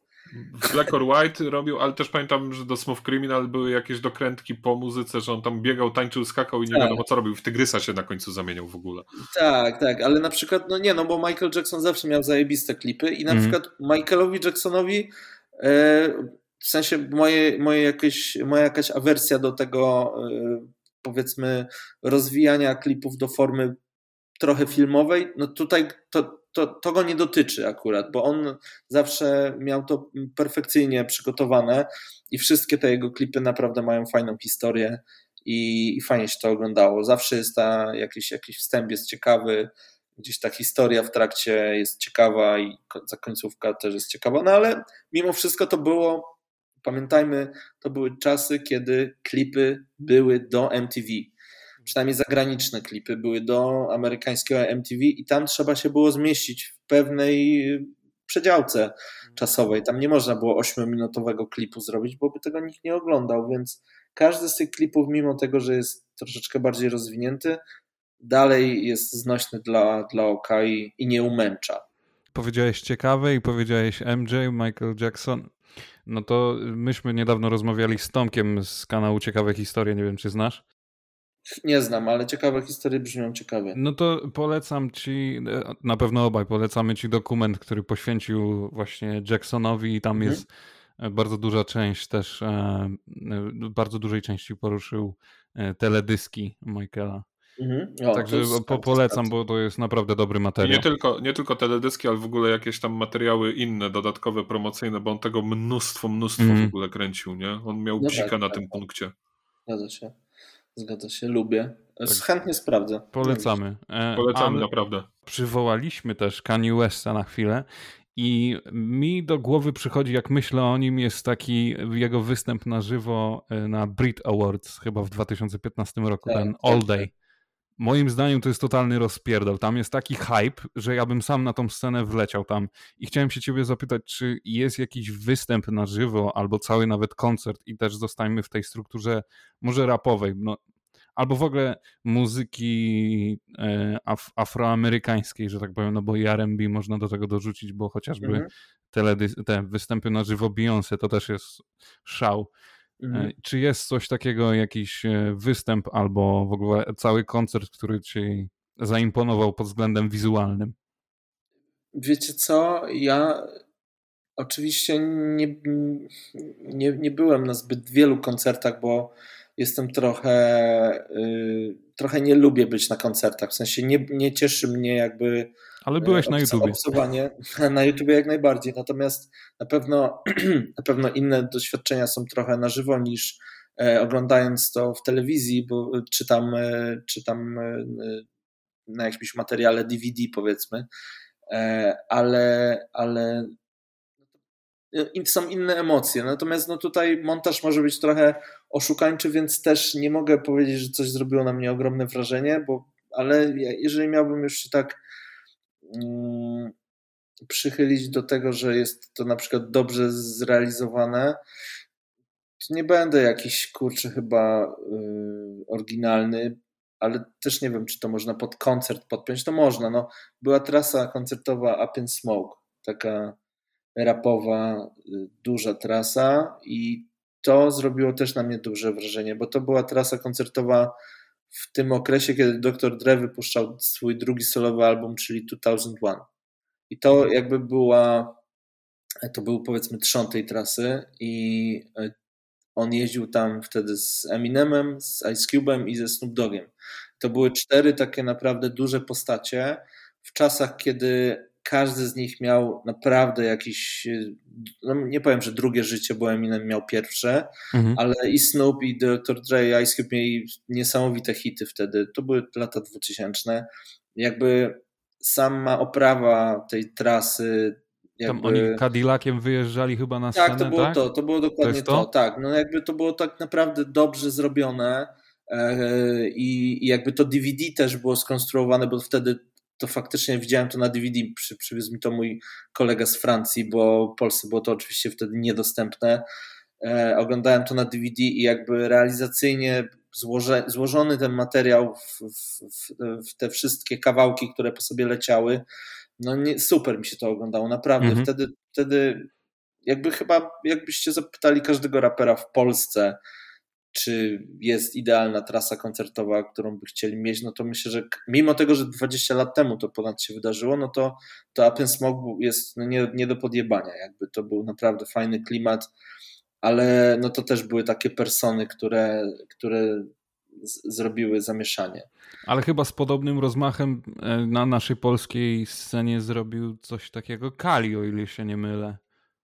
Black or White robił, ale też pamiętam, że do Smooth Criminal były jakieś dokrętki po muzyce, że on tam biegał, tańczył, skakał i nie tak. wiadomo co robił. W Tygrysa się na końcu zamieniał w ogóle. Tak, tak, ale na przykład, no nie, no bo Michael Jackson zawsze miał zajebiste klipy i na mm. przykład Michaelowi Jacksonowi e, w sensie moje, moje jakieś, moja jakaś awersja do tego e, powiedzmy rozwijania klipów do formy trochę filmowej, no tutaj to, to, to go nie dotyczy akurat, bo on zawsze miał to perfekcyjnie przygotowane i wszystkie te jego klipy naprawdę mają fajną historię i, i fajnie się to oglądało. Zawsze jest ta, jakiś, jakiś wstęp jest ciekawy, gdzieś ta historia w trakcie jest ciekawa i za końcówka też jest ciekawa, no ale mimo wszystko to było, pamiętajmy, to były czasy, kiedy klipy były do MTV przynajmniej zagraniczne klipy były do amerykańskiego MTV i tam trzeba się było zmieścić w pewnej przedziałce czasowej. Tam nie można było 8-minutowego klipu zrobić, bo by tego nikt nie oglądał, więc każdy z tych klipów, mimo tego, że jest troszeczkę bardziej rozwinięty, dalej jest znośny dla, dla oka i, i nie umęcza. Powiedziałeś ciekawe i powiedziałeś MJ, Michael Jackson. No to myśmy niedawno rozmawiali z Tomkiem z kanału Ciekawe Historie, nie wiem czy znasz. Nie znam, ale ciekawe historie brzmią ciekawie. No to polecam ci, na pewno obaj polecamy ci dokument, który poświęcił właśnie Jacksonowi i tam mhm. jest bardzo duża część też, e, bardzo dużej części poruszył e, teledyski Michaela. Mhm. O, Także po, polecam, bo to jest naprawdę dobry materiał. I nie tylko, nie tylko teledyski, ale w ogóle jakieś tam materiały inne, dodatkowe, promocyjne, bo on tego mnóstwo, mnóstwo mm. w mhm. ogóle kręcił, nie? On miał no psika tak, na tak, tym tak. punkcie. Zgadza się. Zgadza się, lubię. Tak. Chętnie sprawdzę. Polecamy. E, Polecamy, naprawdę. Przywołaliśmy też Kanye Westa na chwilę i mi do głowy przychodzi, jak myślę o nim, jest taki jego występ na żywo e, na Brit Awards chyba w 2015 roku, tak, ten tak, All Day. moim zdaniem to jest totalny rozpierdol. Tam jest taki hype, że ja bym sam na tą scenę wleciał tam. I chciałem się ciebie zapytać, czy jest jakiś występ na żywo, albo cały nawet koncert i też zostańmy w tej strukturze może rapowej, no, albo w ogóle muzyki e, af afroamerykańskiej, że tak powiem, no bo i R&B można do tego dorzucić, bo chociażby mhm. te występy na żywo Beyoncé to też jest szał. Mhm. E, czy jest coś takiego, jakiś e, występ albo w ogóle cały koncert, który ci zaimponował pod względem wizualnym? Wiecie co? Ja oczywiście nie, nie, nie byłem na zbyt wielu koncertach, bo jestem trochę, yy, trochę nie lubię być na koncertach. W sensie nie, nie cieszy mnie jakby. Ale byłeś y, na. Obcowanie. Na YouTubie jak najbardziej. Natomiast na pewno, na pewno inne doświadczenia są trochę na żywo niż e, oglądając to w telewizji, bo czytam, e, czytam e, na jakimś materiale DVD powiedzmy. Ale, ale są inne emocje. Natomiast no tutaj montaż może być trochę oszukańczy, więc też nie mogę powiedzieć, że coś zrobiło na mnie ogromne wrażenie, bo, ale jeżeli miałbym już się tak mm, przychylić do tego, że jest to na przykład dobrze zrealizowane, to nie będę jakiś kurczę chyba yy, oryginalny, ale też nie wiem, czy to można pod koncert podpiąć. To można. No, była trasa koncertowa Up in Smoke, taka rapowa, y, duża trasa i to zrobiło też na mnie duże wrażenie, bo to była trasa koncertowa w tym okresie, kiedy Dr. Dre wypuszczał swój drugi solowy album, czyli 2001. I to jakby była, to był powiedzmy trzon tej trasy i y, on jeździł tam wtedy z Eminemem, z Ice Cube'em i ze Snoop Dogiem. To były cztery takie naprawdę duże postacie w czasach, kiedy każdy z nich miał naprawdę jakiś, no nie powiem, że drugie życie, bo Eminem miał pierwsze, mhm. ale i Snoop i Dr. Dre i Ice Cube mieli niesamowite hity wtedy. To były lata 2000. Jakby sama oprawa tej trasy jakby... Tam oni Cadillaciem wyjeżdżali chyba na scenę, tak? To było tak? to, to było dokładnie to, to, tak. No jakby to było tak naprawdę dobrze zrobione e, i, i jakby to DVD też było skonstruowane, bo wtedy to faktycznie widziałem to na DVD, przy, przywiózł mi to mój kolega z Francji, bo w Polsce było to oczywiście wtedy niedostępne. E, oglądałem to na DVD i jakby realizacyjnie złoże, złożony ten materiał w, w, w, te wszystkie kawałki, które po sobie leciały, no nie, super mi się to oglądało, naprawdę. Mhm. Wtedy, wtedy jakby chyba, jakbyście zapytali każdego rapera w Polsce, czy jest idealna trasa koncertowa, którą by chcieli mieć, no to myślę, że mimo tego, że 20 lat temu to ponad się wydarzyło, no to, to Up Smog jest no nie, nie do podjebania, jakby to był naprawdę fajny klimat, ale no to też były takie persony, które, które z, zrobiły zamieszanie. Ale chyba z podobnym rozmachem e, na naszej polskiej scenie zrobił coś takiego Kali, o ile się nie mylę.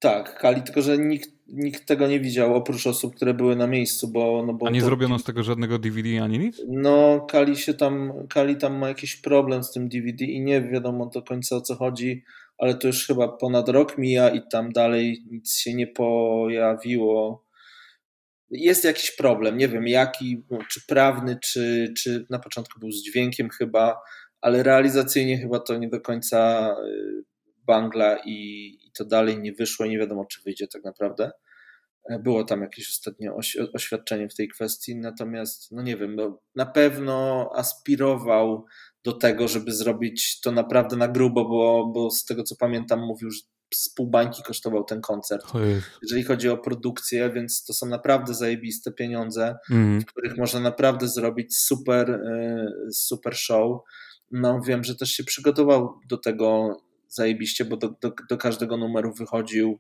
Tak, Kali, tylko że nikt, nikt tego nie widział oprócz osób, które były na miejscu, bo... No bo A nie to, zrobiono z tego żadnego DVD ani nic? No, Kali się tam, Kali tam ma jakiś problem z tym DVD i nie wiadomo do końca o co chodzi, ale to już chyba ponad rok mija i tam dalej nic się nie pojawiło. Jest jakiś problem, nie wiem jaki, czy prawny, czy, czy na początku był z dźwiękiem chyba, ale realizacyjnie chyba to nie do końca y, Bangla i, to dalej nie wyszło i nie wiadomo, czy wyjdzie tak naprawdę. E, było tam jakieś ostatnie oświadczenie w tej kwestii, natomiast, no nie wiem, no, na pewno aspirował do tego, żeby zrobić to naprawdę na grubo, bo, bo z tego co pamiętam, mówił, że z pół bańki kosztował ten koncert. Jeżeli chodzi o produkcję, więc to są naprawdę zajebiste pieniądze, mm. w których można naprawdę zrobić super, e, super show. No wiem, że też się przygotował do tego zajebiście, bo do, do, do każdego numeru wychodził,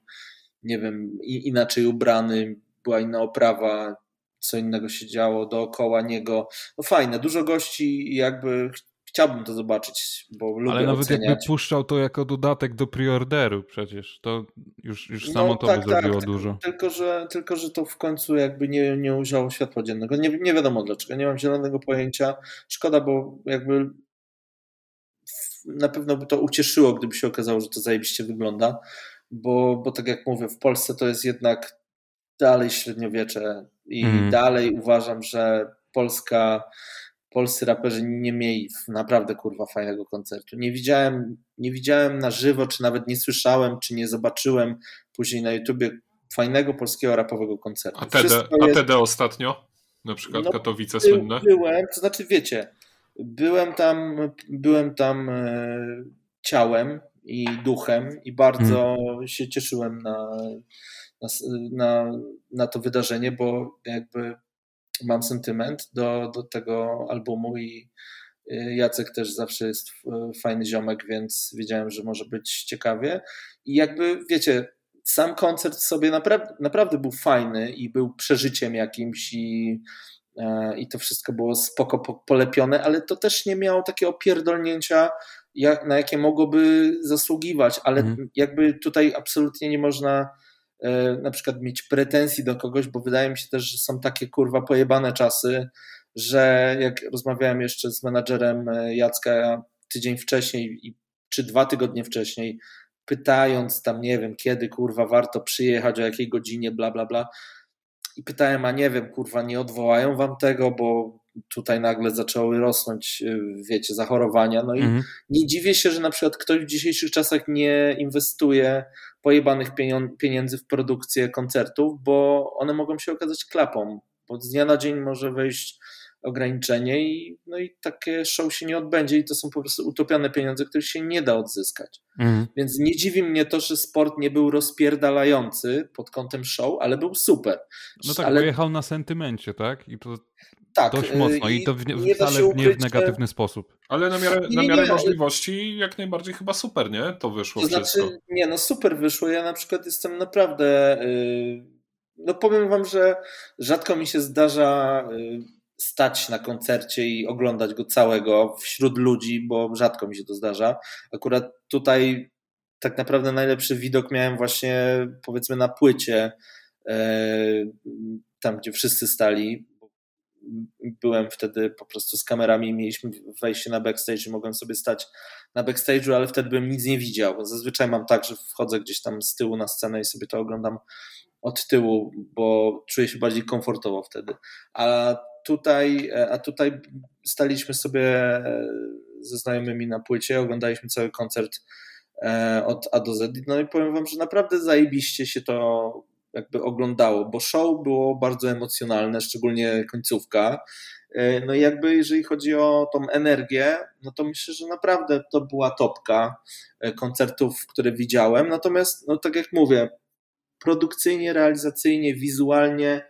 nie wiem, inaczej ubrany, była inna oprawa, co innego się działo dookoła niego. No fajne, dużo gości i jakby chciałbym to zobaczyć, bo lubię Ale nawet oceniać. jakby puszczał to jako dodatek do preorderu przecież, to już, już samo no, to tak, by zrobiło tak, dużo. Tylko że, tylko, że to w końcu jakby nie, nie ujrzało światła dziennego. Nie, nie wiadomo dlaczego, nie mam zielonego pojęcia. Szkoda, bo jakby na pewno by to ucieszyło, gdyby się okazało, że to zajebiście wygląda, bo, bo tak jak mówię, w Polsce to jest jednak dalej średniowiecze i mm. dalej uważam, że polska, polscy raperzy nie mieli naprawdę kurwa fajnego koncertu. Nie widziałem, nie widziałem na żywo, czy nawet nie słyszałem, czy nie zobaczyłem później na YouTubie fajnego polskiego rapowego koncertu. A TD, jest... a TD ostatnio? Na przykład no, Katowice słynne? Byłem, to znaczy wiecie, byłem tam, byłem tam e, ciałem i duchem i bardzo hmm. się cieszyłem na, na, na, na to wydarzenie, bo jakby mam sentyment do, do tego albumu i y, Jacek też zawsze jest fajny ziomek, więc wiedziałem, że może być ciekawie. I jakby wiecie, sam koncert sobie naprawdę, naprawdę był fajny i był przeżyciem jakimś i, e, i to wszystko było spoko polepione, ale to też nie miało takiego pierdolnięcia, jak, na jakie mogłoby zasługiwać, ale mhm. jakby tutaj absolutnie nie można E, na przykład mieć pretensji do kogoś, bo wydaje mi się też, że są takie kurwa pojebane czasy, że jak rozmawiałem jeszcze z menadżerem e, Jacka tydzień wcześniej czy dwa tygodnie wcześniej, pytając tam, nie wiem, kiedy kurwa warto przyjechać, o jakiej godzinie, bla, bla, bla. I pytałem, a nie wiem, kurwa, nie odwołają wam tego, bo tutaj nagle zaczęły rosnąć, y, wiecie, zachorowania. No i mhm. nie dziwię się, że na przykład ktoś w dzisiejszych czasach nie inwestuje pojebanych pieniędzy w produkcję koncertów, bo one mogą się okazać klapą, bo z dnia na dzień może wejść ograniczenie i, no i takie show się nie odbędzie i to są po prostu utopione pieniądze, których się nie da odzyskać. Mhm. Więc nie dziwi mnie to, że sport nie był rozpierdalający pod kątem show, ale był super. No tak, ale... pojechał na sentymencie, tak? I to tak, dość y, mocno i, to w, nie wcale nie w negatywny sposób. Ale na miarę, nie, na miarę nie, możliwości jak najbardziej chyba super, nie? To wyszło to wszystko. Znaczy, nie no super wyszło. Ja na przykład jestem naprawdę yy, no powiem wam, że rzadko mi się zdarza yy, stać na koncercie i oglądać go całego wśród ludzi, bo rzadko mi się to zdarza. Akurat tutaj tak naprawdę najlepszy widok miałem właśnie powiedzmy na płycie, yy, tam gdzie wszyscy stali, byłem wtedy po prostu z kamerami, mieliśmy wejście na backstage i mogłem sobie stać na backstage'u, ale wtedy bym nic nie widział. Zazwyczaj mam tak, że wchodzę gdzieś tam z tyłu na scenę i sobie to oglądam od tyłu, bo czuję się bardziej komfortowo wtedy. A tutaj, a tutaj staliśmy sobie ze znajomymi na płycie, oglądaliśmy cały koncert e, od A do Z. No i powiem wam, że naprawdę zajebiście się to jakby oglądało, bo show było bardzo emocjonalne, szczególnie końcówka. E, no i jakby jeżeli chodzi o tą energię, no to myślę, że naprawdę to była topka e, koncertów, które widziałem. Natomiast, no tak jak mówię, produkcyjnie, realizacyjnie, wizualnie,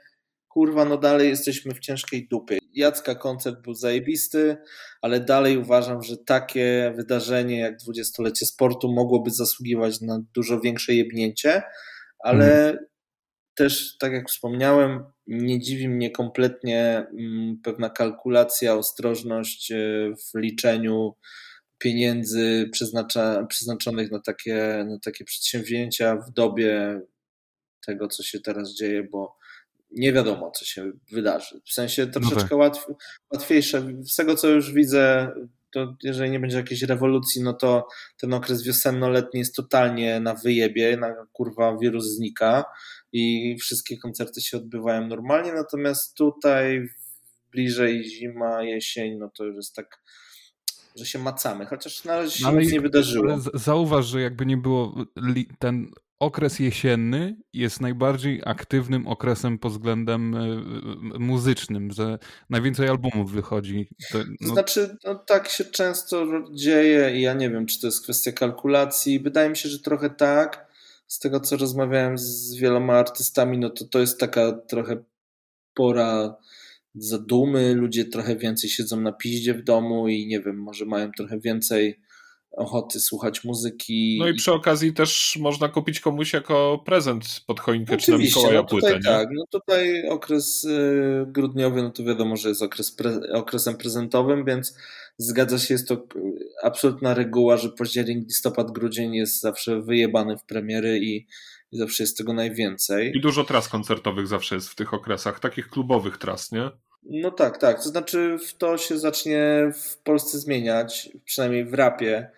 kurwa, no dalej jesteśmy w ciężkiej dupie. Jacka koncert był zajebisty, ale dalej uważam, że takie wydarzenie jak dwudziestolecie sportu mogłoby zasługiwać na dużo większe jebnięcie, ale hmm też, tak jak wspomniałem, nie dziwi mnie kompletnie mm, pewna kalkulacja, ostrożność e, w liczeniu pieniędzy przeznaczonych na takie, na takie przedsięwzięcia w dobie tego, co się teraz dzieje, bo nie wiadomo, co się wydarzy. W sensie troszeczkę no tak. łatwiejsze. Z tego, co już widzę, to jeżeli nie będzie jakiejś rewolucji, no to ten okres wiosenno-letni jest totalnie na wyjebie, na kurwa wirus znika i wszystkie koncerty się odbywają normalnie, natomiast tutaj bliżej zima, jesień, no to już jest tak, że się macamy, chociaż na razie się ale nic nie wydarzyło. Zauważ, że jakby nie było, ten okres jesienny jest najbardziej aktywnym okresem pod względem e, muzycznym, że najwięcej albumów wychodzi. To, no... Znaczy, no, tak się często dzieje i ja nie wiem, czy to jest kwestia kalkulacji. Wydaje mi się, że trochę tak. Z tego, co rozmawiałem z wieloma artystami, no to to jest taka trochę pora zadumy. Ludzie trochę więcej siedzą na piździe w domu i nie wiem, może mają trochę więcej ochoty słuchać muzyki. No i przy okazji też można kupić komuś jako prezent pod choinkę Oczywiście, czy na Mikołaja no płytę, nie? Tak, no tutaj okres y, grudniowy, no to wiadomo, że jest okres pre, okresem prezentowym, więc zgadza się, jest to absolutna reguła, że październik, listopad, grudzień jest zawsze wyjebany w premiery i zawsze jest tego najwięcej. I dużo tras koncertowych zawsze jest w tych okresach, takich klubowych tras, nie? No tak, tak. To znaczy to się zacznie w Polsce zmieniać, przynajmniej w rapie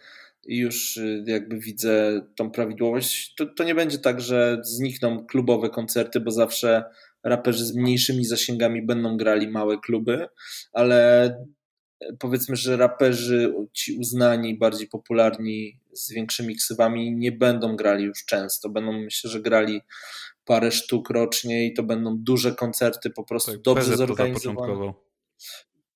już y, jakby widzę tą prawidłowość. To, to nie będzie tak, że znikną klubowe koncerty, bo zawsze raperzy z mniejszymi zasięgami będą grali małe kluby, ale powiedzmy, że raperzy ci uznani, bardziej popularni, z większymi ksywami nie będą grali już często. Będą, myślę, że grali parę sztuk rocznie i to będą duże koncerty, po prostu tak, dobrze zorganizowane.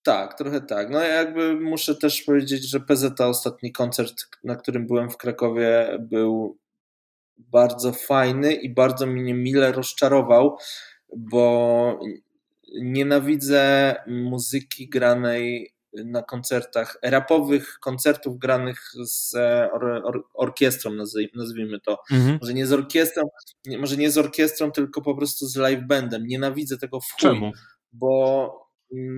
Tak, trochę tak. No jakby muszę też powiedzieć, że PZ ostatni koncert, na którym byłem w Krakowie, był bardzo fajny i bardzo mnie mile rozczarował, bo nienawidzę muzyki granej na koncertach, rapowych koncertów granych z or, or, orkiestrą, nazwijmy to. Mhm. Może nie z orkiestrą, nie, może nie z orkiestrą, tylko po prostu z live bandem. Nienawidzę tego w chuj, Czemu? Bo,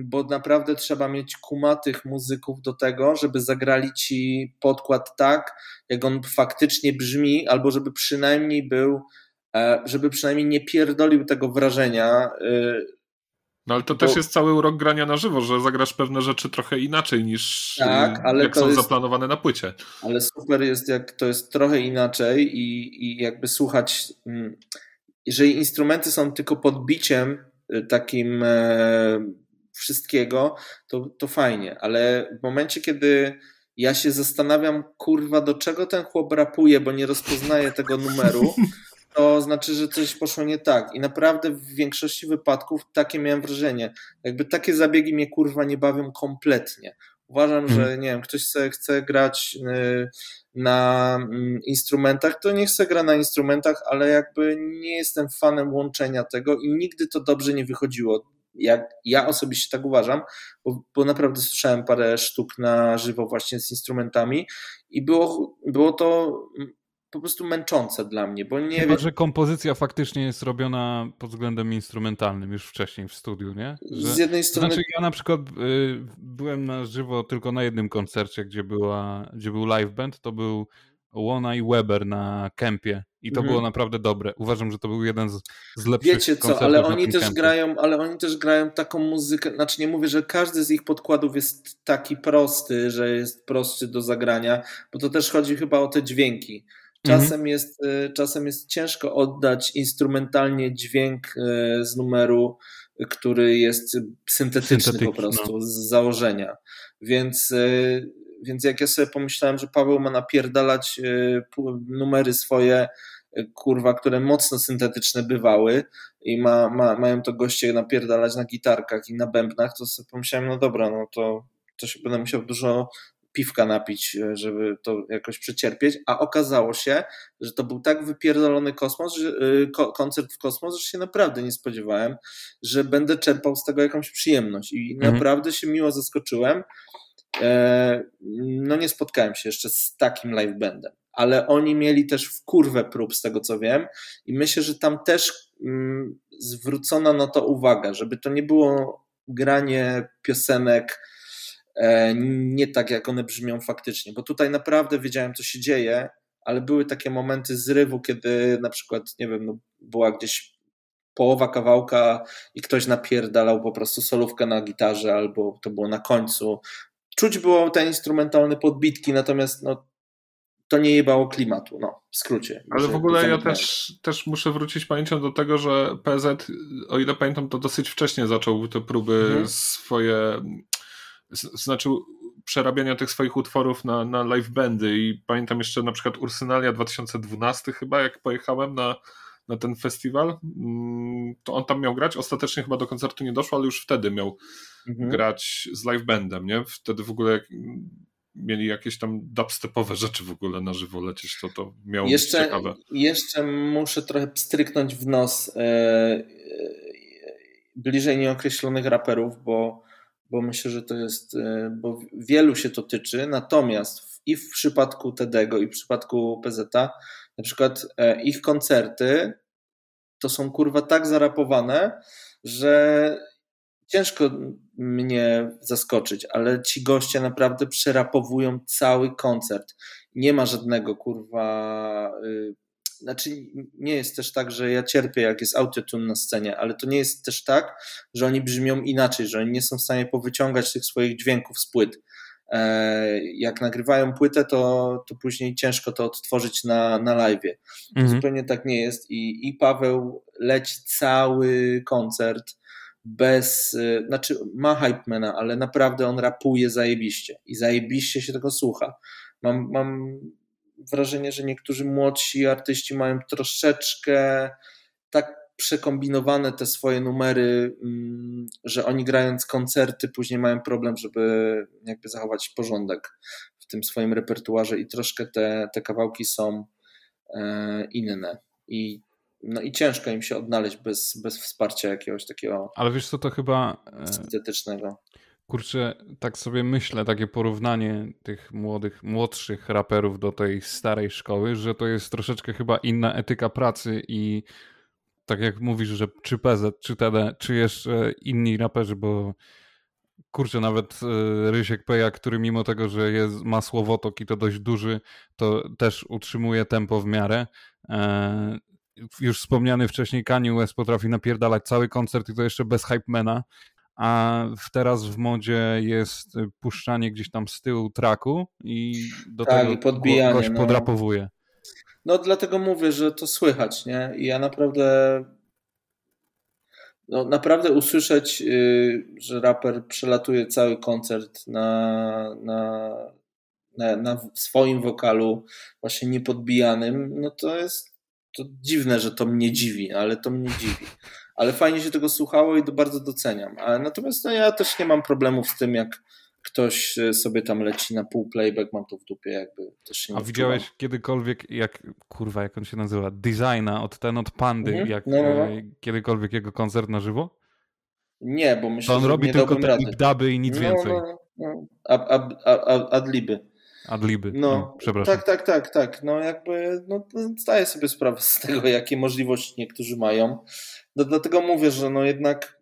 bo naprawdę trzeba mieć kumatych muzyków do tego, żeby zagrali ci podkład tak, jak on faktycznie brzmi, albo żeby przynajmniej był, e, żeby przynajmniej nie pierdolił tego wrażenia, y, no ale to też jest cały urok grania na żywo, że zagrasz pewne rzeczy trochę inaczej niż tak, ale jak są jest, zaplanowane na płycie. Ale super jest, jak to jest trochę inaczej i, i jakby słuchać, mm, jeżeli instrumenty są tylko podbiciem y, takim e, wszystkiego, to, to fajnie, ale w momencie, kiedy ja się zastanawiam, kurwa, do czego ten chłop rapuje, bo nie rozpoznaje tego numeru, to znaczy, że coś poszło nie tak. I naprawdę w większości wypadków takie miałem wrażenie. Jakby takie zabiegi mnie kurwa nie bawią kompletnie. Uważam, że mhm. nie wiem, ktoś chce, chce grać y, na mm, instrumentach, to nie chce gra na instrumentach, ale jakby nie jestem fanem łączenia tego i nigdy to dobrze nie wychodziło. Jak ja osobiście tak uważam, bo, bo naprawdę słyszałem parę sztuk na żywo właśnie z instrumentami i było, było to po prostu męczące dla mnie, bo nie Chyba, wiem... że kompozycja faktycznie jest robiona pod względem instrumentalnym już wcześniej w studiu, nie? Że... Z jednej strony... Znaczy ja na przykład y, byłem na żywo tylko na jednym koncercie, gdzie, była, gdzie był live band, to był Łona i Weber na kempie i to mhm. było naprawdę dobre. Uważam, że to był jeden z, z lepszych Wiecie co, ale oni też kempie. grają, ale oni też grają taką muzykę, znaczy nie mówię, że każdy z ich podkładów jest taki prosty, że jest prostszy do zagrania, bo to też chodzi chyba o te dźwięki. Czasem, mhm. jest, y, czasem jest ciężko oddać instrumentalnie dźwięk y, z numeru, który jest syntetyczny po prostu no. z założenia. Więc, y, więc jak ja sobie pomyślałem, że Paweł ma napierdalać numery swoje, kurwa, które mocno syntetyczne bywały i ma, ma, mają to goście napierdalać na gitarkach i na bębnach, to sobie pomyślałem, no dobra, no to, to się będę musiał dużo piwka napić, e, żeby to jakoś przecierpieć, a okazało się, że to był tak wypierdolony kosmos, że, e, koncert w kosmos, że się naprawdę nie spodziewałem, że będę czerpał z tego jakąś przyjemność i mhm. naprawdę się miło zaskoczyłem. E, no nie spotkałem się jeszcze z takim live bandem, ale oni mieli też w kurwę prób z tego co wiem i myślę, że tam też mm, zwrócono na to uwagę, żeby to nie było granie piosenek nie tak, jak one brzmią faktycznie, bo tutaj naprawdę wiedziałem, co się dzieje, ale były takie momenty zrywu, kiedy na przykład, nie wiem, no, była gdzieś połowa kawałka i ktoś napierdalał po prostu solówkę na gitarze, albo to było na końcu. Czuć było te instrumentalne podbitki, natomiast no, to nie jebało klimatu, no, w skrócie. Ale w ogóle ja też, też muszę wrócić pamięcią do tego, że PZ, o ile pamiętam, to dosyć wcześnie zaczął te próby mhm. swoje znaczy przerabiania tych swoich utworów na, na live bandy i pamiętam jeszcze na przykład Ursynalia 2012 chyba, jak pojechałem na, na ten festiwal, mm, to on tam miał grać, ostatecznie chyba do koncertu nie doszło, ale już wtedy miał mhm. grać z live bandem, nie? Wtedy w ogóle mieli jakieś tam dubstepowe rzeczy w ogóle na żywo lecieć, to to miało jeszcze, być ciekawe. Jeszcze muszę trochę stryknąć w nos e, bliżej nieokreślonych raperów, bo bo myślę, że to jest, e, bo wielu się to tyczy, natomiast i w przypadku Tedego, i w przypadku PZ, na przykład e, ich koncerty to są kurwa tak zarapowane, że ciężko mnie zaskoczyć, ale ci goście naprawdę przerapowują cały koncert. Nie ma żadnego kurwa y, znaczy nie jest też tak, że ja cierpię, jak jest autotune na scenie, ale to nie jest też tak, że oni brzmią inaczej, że oni nie są w stanie powyciągać tych swoich dźwięków z płyt. E, jak nagrywają płytę, to, to później ciężko to odtworzyć na, na live. Mhm. Zupełnie tak nie jest I, i Paweł leci cały koncert bez, y, znaczy ma hypemana, ale naprawdę on rapuje zajebiście i zajebiście się tego słucha. Mam, mam wrażenie, że niektórzy młodsi artyści mają troszeczkę tak przekombinowane te swoje numery, mm, że oni grając koncerty później mają problem, żeby jakby zachować porządek w tym swoim repertuarze i troszkę te, te kawałki są e, inne. I no i ciężko im się odnaleźć bez, bez wsparcia jakiegoś takiego. Ale wiesz co, to chyba. E, syntetycznego. Kurczę, tak sobie myślę, takie porównanie tych młodych, młodszych raperów do tej starej szkoły, że to jest troszeczkę chyba inna etyka pracy i tak jak mówisz, że czy PZ, czy TD, czy jeszcze inni raperzy, bo kurczę, nawet e, Rysiek Peja, który mimo tego, że jest, ma słowotok i to dość duży, to też utrzymuje tempo w miarę. E, już wspomniany wcześniej Kanye West potrafi napierdalać cały koncert i to jeszcze bez hypemana, a teraz w modzie jest puszczanie gdzieś tam z tyłu traku i do tak, tego podbijanie, no. podrapowuje. No dlatego mówię, że to słychać, nie? I ja naprawdę no, naprawdę usłyszeć, yy, że raper przelatuje cały koncert na, na, na, na swoim wokalu właśnie niepodbijanym, no to jest to dziwne, że to mnie dziwi, ale to mnie dziwi. Ale fajnie się tego słuchało i to bardzo doceniam. Ale natomiast no, ja też nie mam problemów z tym, jak ktoś e, sobie tam leci na pół playback, mam to w dupie, jakby też A widziałeś kiedykolwiek, jak, kurwa, jak on się nazywa, Designa od ten od Pandy, mhm. jak no, no, no. E, kiedykolwiek jego koncert na żywo? Nie, bo myślę, to on że robi tylko te duby i nic no, więcej. No, no. Ad, ad, ad, adliby. Adliby. No, no, przepraszam. Tak, tak, tak, tak. No jakby no, zdaję sobie sprawę z tego, jakie możliwości niektórzy mają. No, dlatego mówię, że no jednak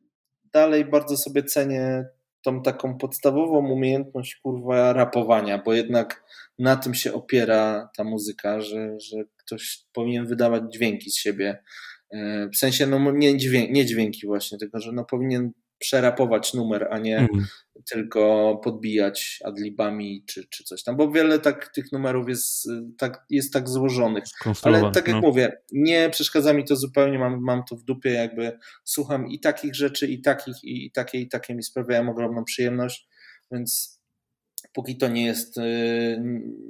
dalej bardzo sobie cenię tą taką podstawową umiejętność kurwa rapowania, bo jednak na tym się opiera ta muzyka, że, że ktoś powinien wydawać dźwięki z siebie. E, w sensie, no nie, dźwięki, nie dźwięki właśnie, tylko że no powinien przerapować numer, a nie mm. tylko podbijać adlibami czy, czy coś tam, bo wiele tak tych numerów jest tak, jest tak złożonych. Ale tak jak no. mówię, nie przeszkadza mi to zupełnie, mam, mam to w dupie, jakby słucham i takich rzeczy, i takich, i, i takie, i takie mi sprawiają ogromną przyjemność, więc póki to nie jest y,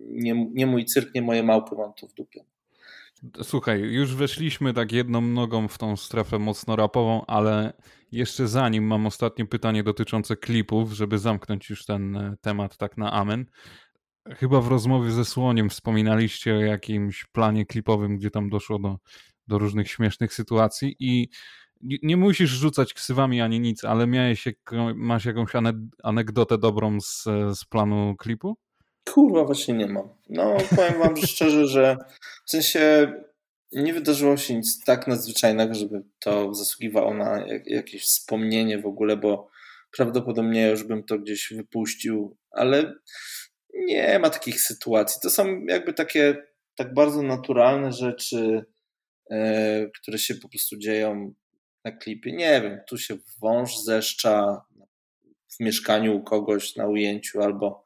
nie, nie mój cyrk, nie moje małpy, mam to w dupie. Słuchaj, już weszliśmy tak jedną nogą w tą strefę mocno rapową, ale jeszcze zanim mam ostatnie pytanie dotyczące klipów, żeby zamknąć już ten e, temat tak na amen. Chyba w rozmowie ze Słoniem wspominaliście o jakimś planie klipowym, gdzie tam doszło do, do różnych śmiesznych sytuacji i nie musisz rzucać ksywami ani nic, ale miałeś, masz jakąś anegdotę dobrą z, z planu klipu? Kurwa, właśnie nie mam. No, powiem wam szczerze, że w sensie nie wydarzyło się nic tak nadzwyczajnego, żeby to zasługiwało na jakieś wspomnienie w ogóle, bo prawdopodobnie już bym to gdzieś wypuścił, ale nie ma takich sytuacji. To są jakby takie tak bardzo naturalne rzeczy, e, które się po prostu dzieją na klipie. Nie wiem, tu się wąż zeszcza mieszkaniu u kogoś na ujęciu albo.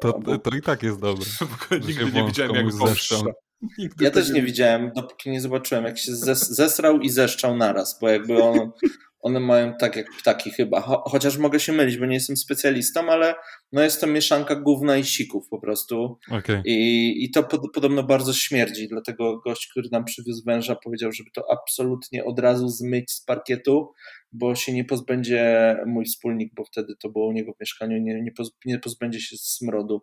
to, albo... to i tak jest dobre. Nigdy nie widziałem, jak Nigdy ja też nie widziałem, dopóki nie zobaczyłem, jak się zes zesrał i zeszczał naraz, bo jakby on, one mają tak jak ptaki chyba, Cho chociaż mogę się mylić, bo nie jestem specjalistą, ale no jest to mieszanka gówna i sików po prostu okay. I, i to pod, podobno bardzo śmierdzi, dlatego gość, który nam przywiózł węża powiedział, żeby to absolutnie od razu zmyć z parkietu, bo się nie pozbędzie mój wspólnik, bo wtedy to było u niego w mieszkaniu, nie, nie, poz, nie pozbędzie się smrodu.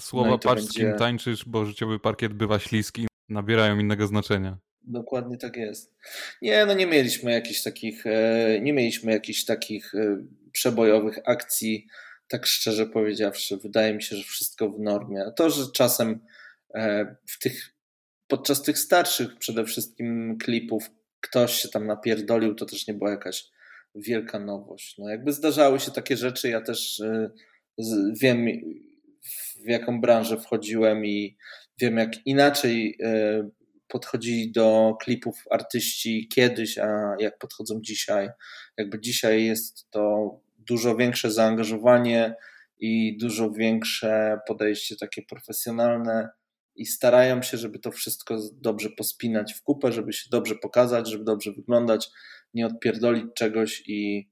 Słowa no patrz będzie... tańczysz, bo życiowy parkiet bywa śliski, nabierają innego znaczenia. Dokładnie tak jest. Nie, no nie mieliśmy jakichś takich, e, nie mieliśmy jakichś takich e, przebojowych akcji, tak szczerze powiedziawszy. Wydaje mi się, że wszystko w normie. To, że czasem e, w tych, podczas tych starszych przede wszystkim klipów ktoś się tam napierdolił, to też nie była jakaś wielka nowość. No jakby zdarzały się takie rzeczy, ja też wiem w jaką branżę wchodziłem i wiem jak inaczej podchodzili do klipów artyści kiedyś, a jak podchodzą dzisiaj. Jakby dzisiaj jest to dużo większe zaangażowanie i dużo większe podejście takie profesjonalne i starają się, żeby to wszystko dobrze pospinać w kupę, żeby się dobrze pokazać, żeby dobrze wyglądać, nie odpierdolić czegoś i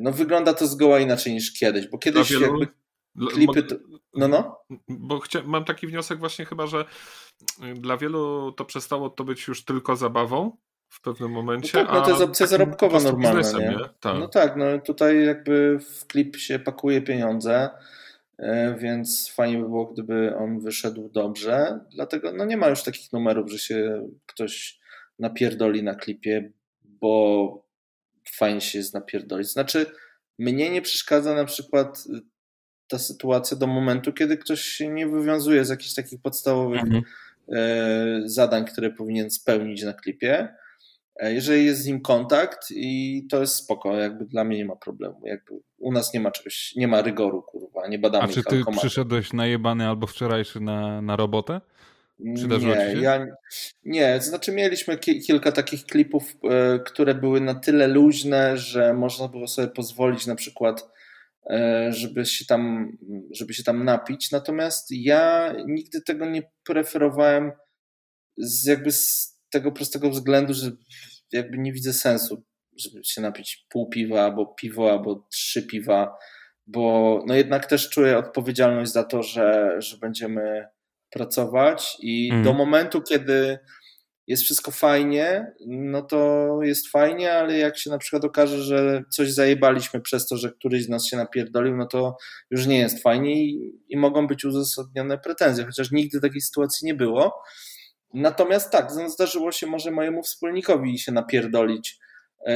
no wygląda to zgoła inaczej niż kiedyś, bo kiedyś jakby klipy... To... No, no. Bo chcia... mam taki wniosek właśnie chyba, że dla wielu to przestało to być już tylko zabawą, w pewnym momencie. No tak, no to jest opcja zarobkowa normalna. Nie? nie? Tak. No tak, no tutaj jakby w klip się pakuje pieniądze, e, więc fajnie by było, gdyby on wyszedł dobrze. Dlatego no nie ma już takich numerów, że się ktoś napierdoli na klipie, bo fajnie się jest napierdolić. Znaczy, mnie nie przeszkadza na przykład y, ta sytuacja do momentu, kiedy ktoś się nie wywiązuje z jakichś takich podstawowych mhm. E, zadań, które powinien spełnić na klipie. E, jeżeli jest z nim kontakt i to jest spoko, jakby dla mnie nie ma problemu. Jakby u nas nie ma czegoś, nie ma rygoru, kurwa, nie badamy A czy ty przyszedłeś najebany albo wczorajszy na, na robotę? Przydarzyło nie, ci się? Ja, nie, znaczy mieliśmy ki kilka takich klipów, e, które były na tyle luźne, że można było sobie pozwolić na przykład, żeby się tam, żeby się tam napić. Natomiast ja nigdy tego nie preferowałem z jakby z tego prostego względu, że jakby nie widzę sensu, żeby się napić pół piwa, albo piwo, albo trzy piwa, bo no jednak też czuję odpowiedzialność za to, że, że będziemy pracować i mm. do momentu, kiedy jest wszystko fajnie, no to jest fajnie, ale jak się na przykład okaże, że coś zajebaliśmy przez to, że któryś z nas się napierdolił, no to już nie jest fajnie i, i mogą być uzasadnione pretensje, chociaż nigdy takiej sytuacji nie było. Natomiast tak, zdarzyło się może mojemu wspólnikowi się napierdolić yy,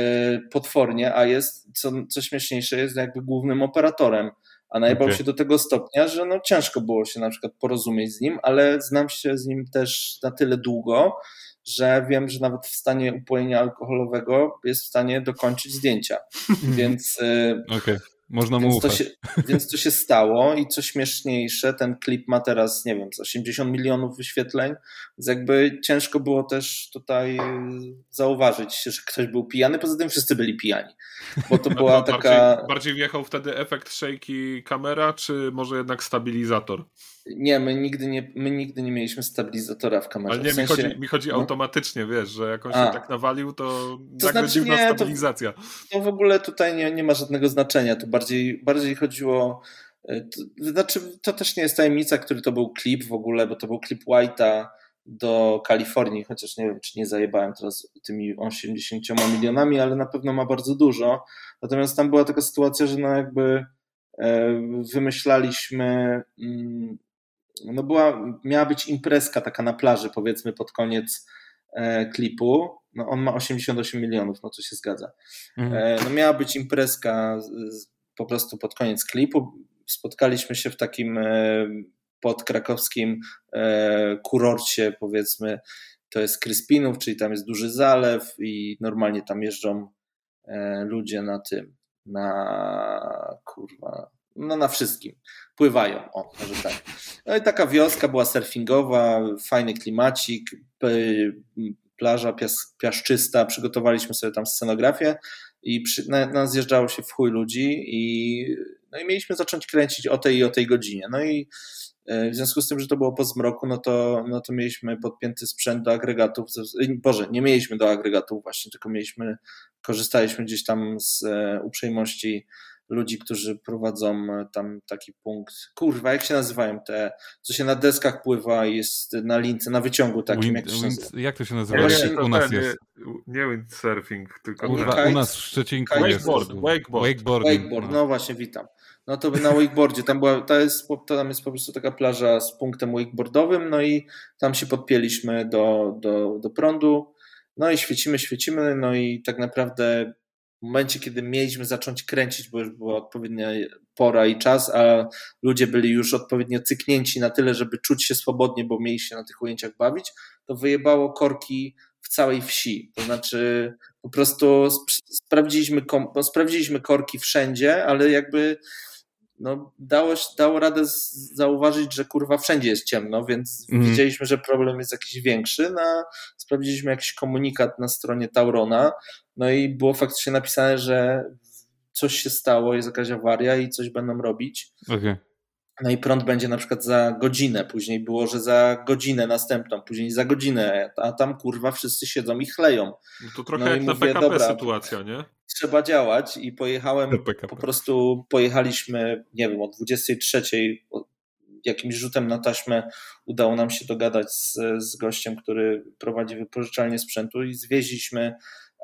potwornie, a jest, co, co śmieszniejsze, jest jakby głównym operatorem a najbał okay. się do tego stopnia, że no ciężko było się na przykład porozumieć z nim, ale znam się z nim też na tyle długo, że wiem, że nawet w stanie upojenia alkoholowego jest w stanie dokończyć zdjęcia. Więc y, okay. Można mu więc to, się, więc to się stało i co śmieszniejsze, ten klip ma teraz, nie wiem, 80 milionów wyświetleń, więc jakby ciężko było też tutaj zauważyć, że ktoś był pijany, poza tym wszyscy byli pijani, bo to była taka... Bardziej, bardziej wjechał wtedy efekt shaky kamera, czy może jednak stabilizator? Nie, my nigdy nie, my nigdy nie mieliśmy stabilizatora w kamerze. Ale nie, w sensie... mi chodzi, mi chodzi no? automatycznie, wiesz, że jak on się A. tak nawalił, to, to nagle znaczy, dziwna nie, stabilizacja. To, to, w ogóle tutaj nie, nie ma żadnego znaczenia. Tu bardziej, bardziej chodziło. E, to, znaczy, to też nie jest tajemnica, który to był klip w ogóle, bo to był klip White'a do Kalifornii, chociaż nie wiem, czy nie zajebałem teraz tymi 80 milionami, ale na pewno ma bardzo dużo. Natomiast tam była taka sytuacja, że no jakby e, wymyślaliśmy mm, no była, miała być imprezka taka na plaży, powiedzmy pod koniec e, klipu. No on ma 88 milionów, no to się zgadza. Mhm. E, no miała być imprezka po prostu pod koniec klipu. Spotkaliśmy się w takim e, podkrakowskim kurorcie, powiedzmy, to jest Kryspinów, czyli tam jest duży zalew i normalnie tam jeżdżą ludzie na tym, na kurwa, no na wszystkim. Pływają, o, może tak. No i taka wioska była surfingowa, fajny klimacik, plaża pias, piaszczysta, przygotowaliśmy sobie tam scenografię i przy, na, na zjeżdżało się w chuj ludzi i, no i mieliśmy zacząć kręcić o tej i o tej godzinie. No i e, w związku z tym, że to było po zmroku, no to, no to mieliśmy podpięty sprzęt do agregatów. Boże, nie mieliśmy do agregatów właśnie, tylko mieliśmy, korzystaliśmy gdzieś tam z e, uprzejmości ludzi, którzy prowadzą e, tam taki punkt. Kurwa, jak się nazywają te, co się na deskach pływa i jest na lince, na wyciągu takim. Wind, jak, to wind, jak to się nazywa? Nie, u nas jest. Nie, nie windsurfing, tylko Kurwa, u nas w Szczecinku wakeboard, jest. Wakeboard. Wakeboard. wakeboard. No właśnie, witam. No to na wakeboardzie, tam, była, to jest, tam jest po prostu taka plaża z punktem wakeboardowym, no i tam się podpięliśmy do, do, do prądu, no i świecimy, świecimy, no i tak naprawdę w momencie, kiedy mieliśmy zacząć kręcić, bo już była odpowiednia pora i czas, a ludzie byli już odpowiednio cyknięci na tyle, żeby czuć się swobodnie, bo mieli się na tych ujęciach bawić, to wyjebało korki w całej wsi. To znaczy po prostu sprawdziliśmy, sprawdziliśmy korki wszędzie, ale jakby no, dało, dało radę zauważyć, że kurwa wszędzie jest ciemno, więc mm. widzieliśmy, że problem jest jakiś większy. No, sprawdziliśmy jakiś komunikat na stronie Taurona, no i było faktycznie napisane, że coś się stało, jest jakaś awaria i coś będą robić. Okay. No i prąd będzie na przykład za godzinę, później było, że za godzinę następną, później za godzinę, a tam kurwa wszyscy siedzą i chleją. No to trochę no jak na mówię, PKP dobra, sytuacja, nie? Trzeba działać i pojechałem, po prostu pojechaliśmy, nie wiem, o 23 jakimś rzutem na taśmę udało nam się dogadać z, z gościem, który prowadzi wypożyczalnię sprzętu i zwieźliśmy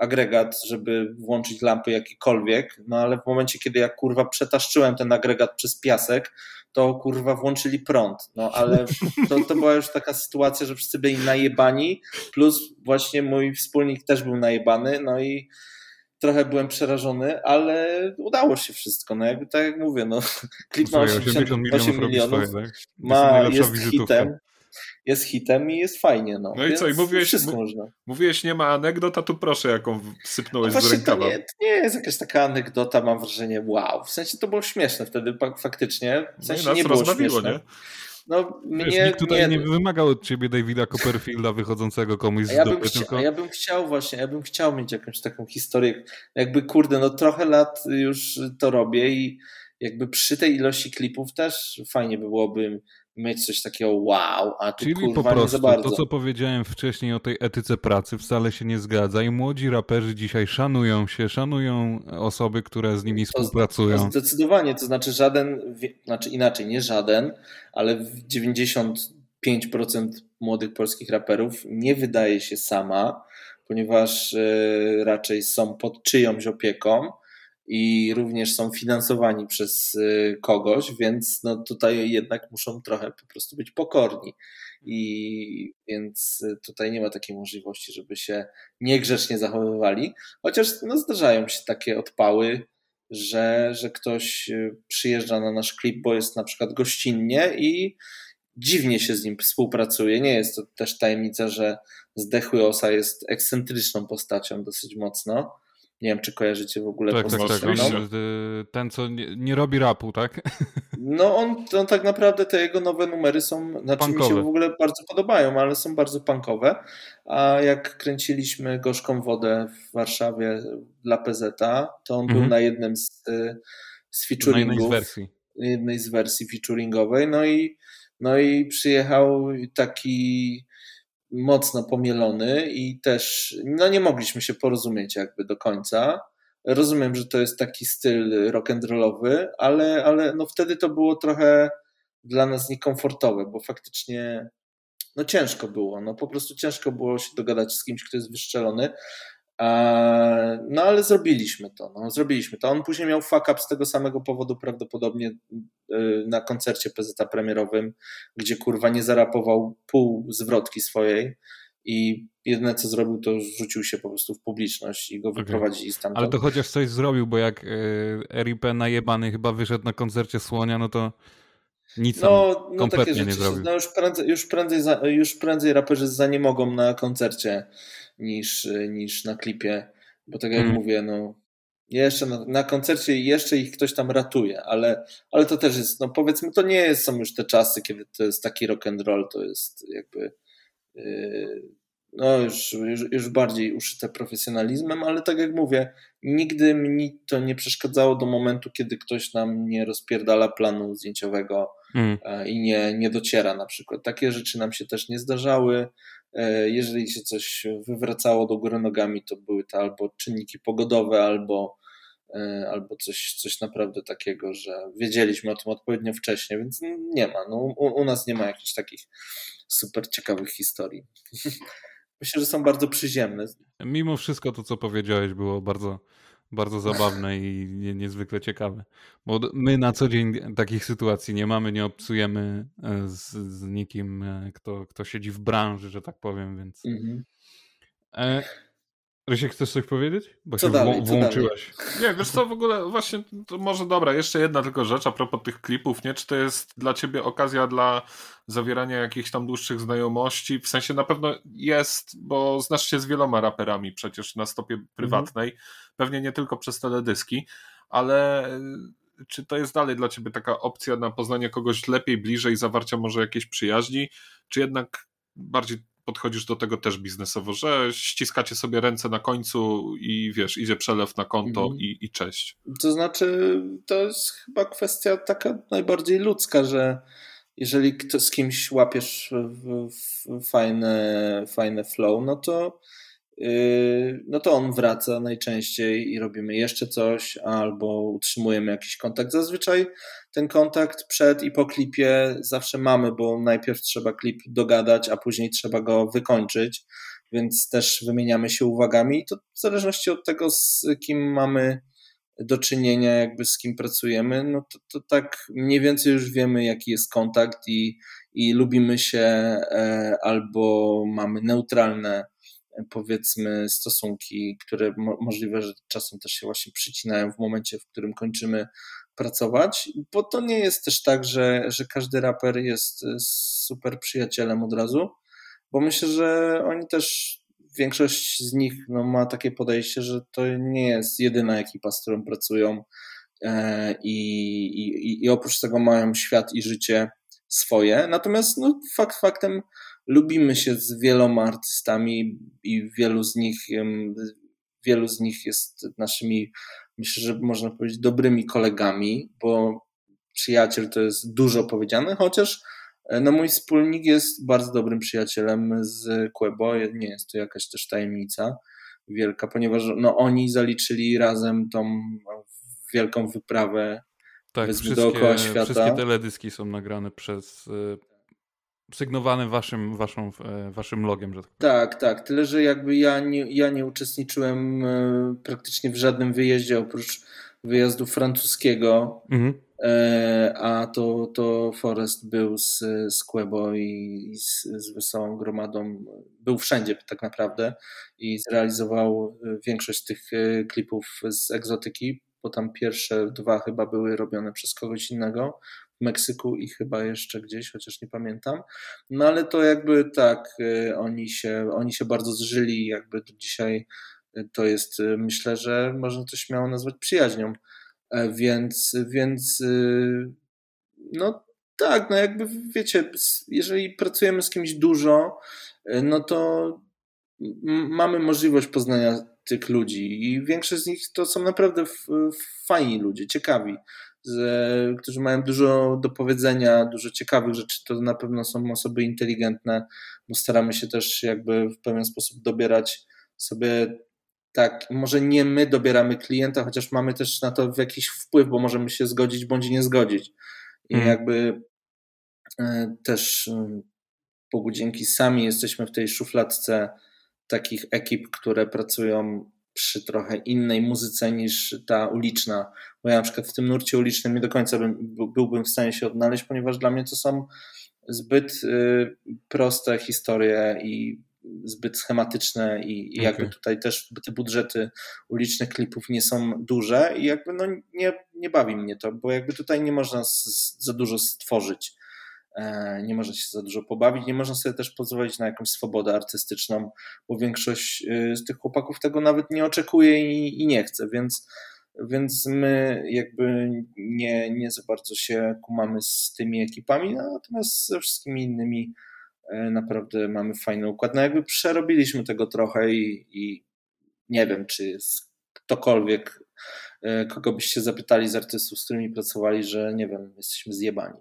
agregat, żeby włączyć lampy jakiekolwiek, no ale w momencie, kiedy ja kurwa przetaszczyłem ten agregat przez piasek, to kurwa włączyli prąd. No ale to, to była już taka sytuacja, że wszyscy byli najebani, plus właśnie mój wspólnik też był najebany, no i trochę byłem przerażony, ale udało się wszystko. No jakby tak jak mówię, no klip ma 88 milionów, milionów tak? ma, jest hitem, jest hitem i jest fajnie. No, no i co, i mówiłeś, mówiłeś, nie ma anegdot, a tu proszę, jaką sypnąłeś no z rękawa. To nie, to nie jest jakaś taka anegdota, mam wrażenie, wow. W sensie to było śmieszne wtedy faktycznie. W sensie no nie było śmieszne. Nie? No, Wiesz, mnie, nikt tutaj nie... nie wymagał od ciebie Davida Copperfielda wychodzącego komuś z ja dupy, tylko... Ja bym chciał właśnie, ja bym chciał mieć jakąś taką historię, jakby kurde, no trochę lat już to robię i jakby przy tej ilości klipów też fajnie by byłoby mieć coś takiego wow, a tu Czyli kurwa po prostu to, co powiedziałem wcześniej o tej etyce pracy wcale się nie zgadza i młodzi raperzy dzisiaj szanują się, szanują osoby, które z nimi współpracują. To zdecydowanie, to znaczy żaden, znaczy inaczej, nie żaden, ale 95% młodych polskich raperów nie wydaje się sama, ponieważ e, raczej są pod czyjąś opieką, i również są finansowani przez y, kogoś, więc no tutaj jednak muszą trochę po prostu być pokorni. I więc tutaj nie ma takiej możliwości, żeby się niegrzecznie zachowywali, chociaż no, zdarzają się takie odpały, że, że ktoś y, przyjeżdża na nasz klip, bo jest na przykład gościnnie i dziwnie się z nim współpracuje. Nie jest to też tajemnica, że Zdechły Osa jest ekscentryczną postacią dosyć mocno nie wiem, czy kojarzycie w ogóle tak, tak, tak. No. Ten, co nie, nie, robi rapu, tak? No on, on tak naprawdę te jego nowe numery są, znaczy punkowe. mi się w ogóle bardzo podobają, ale są bardzo punkowe. A jak kręciliśmy Gorzką Wodę w Warszawie dla PZ, to on mhm. był na jednym z, z featuringów. Na jednej z wersji. Jednej z wersji featuringowej. No i, no i przyjechał taki mocno pomielony i też no nie mogliśmy się porozumieć jakby do końca. Rozumiem, że to jest taki styl rock'n'rollowy, ale, ale no wtedy to było trochę dla nas niekomfortowe, bo faktycznie no ciężko było, no po prostu ciężko było się dogadać z kimś, kto jest wyszczelony, no ale zrobiliśmy to, no, zrobiliśmy to. On później miał fuck up z tego samego powodu prawdopodobnie y, na koncercie PZ premierowym, gdzie kurwa nie zarapował pół zwrotki swojej i jedyne co zrobił to rzucił się po prostu w publiczność i go okay. wyprowadzili stamtąd. Ale to chociaż coś zrobił, bo jak y, RIP najebany chyba wyszedł na koncercie Słonia, no to nic no, no kompletnie takie rzeczy, nie zrobił. No już prędzej, już, prędzej, już prędzej raperzy za nie mogą na koncercie niż, niż na klipie, bo tak jak hmm. mówię, no jeszcze na, na, koncercie jeszcze ich ktoś tam ratuje, ale, ale to też jest, no powiedzmy, to nie są już te czasy, kiedy to jest taki rock and roll, to jest jakby yy, no już, już, już bardziej uszyte profesjonalizmem, ale tak jak mówię, nigdy mi to nie przeszkadzało do momentu, kiedy ktoś nam nie rozpierdala planu zdjęciowego mm. i nie, nie dociera na przykład. Takie rzeczy nam się też nie zdarzały. E, jeżeli się coś wywracało do góry nogami, to były to albo czynniki pogodowe, albo, e, albo coś, coś naprawdę takiego, że wiedzieliśmy o tym odpowiednio wcześnie, więc nie ma. No, u, u nas nie ma jakichś takich super ciekawych historii. Myślę, że są bardzo przyziemne. Mimo wszystko to, co powiedziałeś, było bardzo, bardzo zabawne i nie, niezwykle ciekawe. Bo my na co dzień takich sytuacji nie mamy, nie obcujemy e, z, z nikim, e, kto, kto siedzi w branży, że tak powiem, więc. Mhm. Rysiek, chcesz coś powiedzieć? Bo co się dalej, włączyłeś. Nie, wiesz co, w ogóle właśnie, to może dobra, jeszcze jedna tylko rzecz a propos tych klipów, nie? Czy to jest dla ciebie okazja dla zawierania jakichś tam dłuższych znajomości? W sensie na pewno jest, bo znasz się z wieloma raperami przecież na stopie mhm. prywatnej, mhm. pewnie nie tylko przez teledyski, ale czy to jest dalej dla ciebie taka opcja na poznanie kogoś lepiej, bliżej, zawarcia może jakiejś przyjaźni, czy jednak bardziej podchodzisz do tego też biznesowo, że ściskacie sobie ręce na końcu i wiesz, idzie przelew na konto mhm. i, i cześć. To znaczy, to jest chyba kwestia taka najbardziej ludzka, że jeżeli z kimś łapiesz w, w fajne, fajne flow, no to no to on wraca najczęściej i robimy jeszcze coś, albo utrzymujemy jakiś kontakt. Zazwyczaj ten kontakt przed i po klipie zawsze mamy, bo najpierw trzeba klip dogadać, a później trzeba go wykończyć, więc też wymieniamy się uwagami i to w zależności od tego, z kim mamy do czynienia, jakby z kim pracujemy, no to, to tak mniej więcej już wiemy, jaki jest kontakt i, i lubimy się e, albo mamy neutralne powiedzmy stosunki, które mo możliwe, że czasem też się właśnie przycinają w momencie, w którym kończymy pracować, bo to nie jest też tak, że, że każdy raper jest super przyjacielem od razu, bo myślę, że oni też, większość z nich no, ma takie podejście, że to nie jest jedyna ekipa, z którą pracują e, i, i, i oprócz tego mają świat i życie swoje. Natomiast no, fakt faktem lubimy się z wieloma artystami i wielu z nich, wielu z nich jest naszymi, myślę, że można powiedzieć, dobrymi kolegami, bo przyjaciel to jest dużo powiedziane, chociaż e, no mój wspólnik jest bardzo dobrym przyjacielem z Quebo, nie jest to jakaś też tajemnica wielka, ponieważ no oni zaliczyli razem tą wielką wyprawę tak, wszystkie, dookoła świata. Wszystkie teledyski są nagrane przez sygnowane waszym, waszą, e, waszym logiem. Że tak, tak, tak. Tyle, że jakby ja nie, ja nie uczestniczyłem e, praktycznie w żadnym wyjeździe oprócz wyjazdu francuskiego, mhm. E, a to, to Forest był z, z Quebo i, i z, z Wesołą Gromadą. Był wszędzie tak naprawdę i zrealizował większość tych klipów z egzotyki, bo tam pierwsze dwa chyba były robione przez kogoś innego w Meksyku i chyba jeszcze gdzieś, chociaż nie pamiętam. No ale to jakby tak, y, oni się, oni się bardzo zżyli, jakby dzisiaj y, to jest, y, myślę, że można to śmiało nazwać przyjaźnią. E, więc, więc no tak, no jakby wiecie, jeżeli pracujemy z kimś dużo, no to mamy możliwość poznania tych ludzi i większość z nich to są naprawdę fajni ludzie, ciekawi którzy mają dużo do powiedzenia, dużo ciekawych rzeczy, to na pewno są osoby inteligentne, bo staramy się też jakby w pewien sposób dobierać sobie tak, może nie my dobieramy klienta, chociaż mamy też na to jakiś wpływ, bo możemy się zgodzić bądź nie zgodzić. I hmm. jakby e, też e, Bogu dzięki sami jesteśmy w tej szufladce takich ekip, które pracują przy trochę innej muzyce niż ta uliczna, bo ja na przykład w tym nurcie ulicznym nie do końca bym, byłbym w stanie się odnaleźć, ponieważ dla mnie to są zbyt y, proste historie i zbyt schematyczne i, i jakby okay. tutaj też te budżety ulicznych klipów nie są duże i jakby no nie, nie bawi mnie to, bo jakby tutaj nie można z, za dużo stworzyć. E, nie można się za dużo pobawić, nie można sobie też pozwolić na jakąś swobodę artystyczną, bo większość y, z tych chłopaków tego nawet nie oczekuje i, i nie chce, więc, więc my jakby nie, nie za bardzo się kumamy z tymi ekipami, natomiast ze wszystkimi innymi e, naprawdę mamy fajny układ. No jakby przerobiliśmy tego trochę i, i nie wiem, czy ktokolwiek E, kogo byście zapytali z artystów, z którymi pracowali, że nie wiem, jesteśmy zjebani.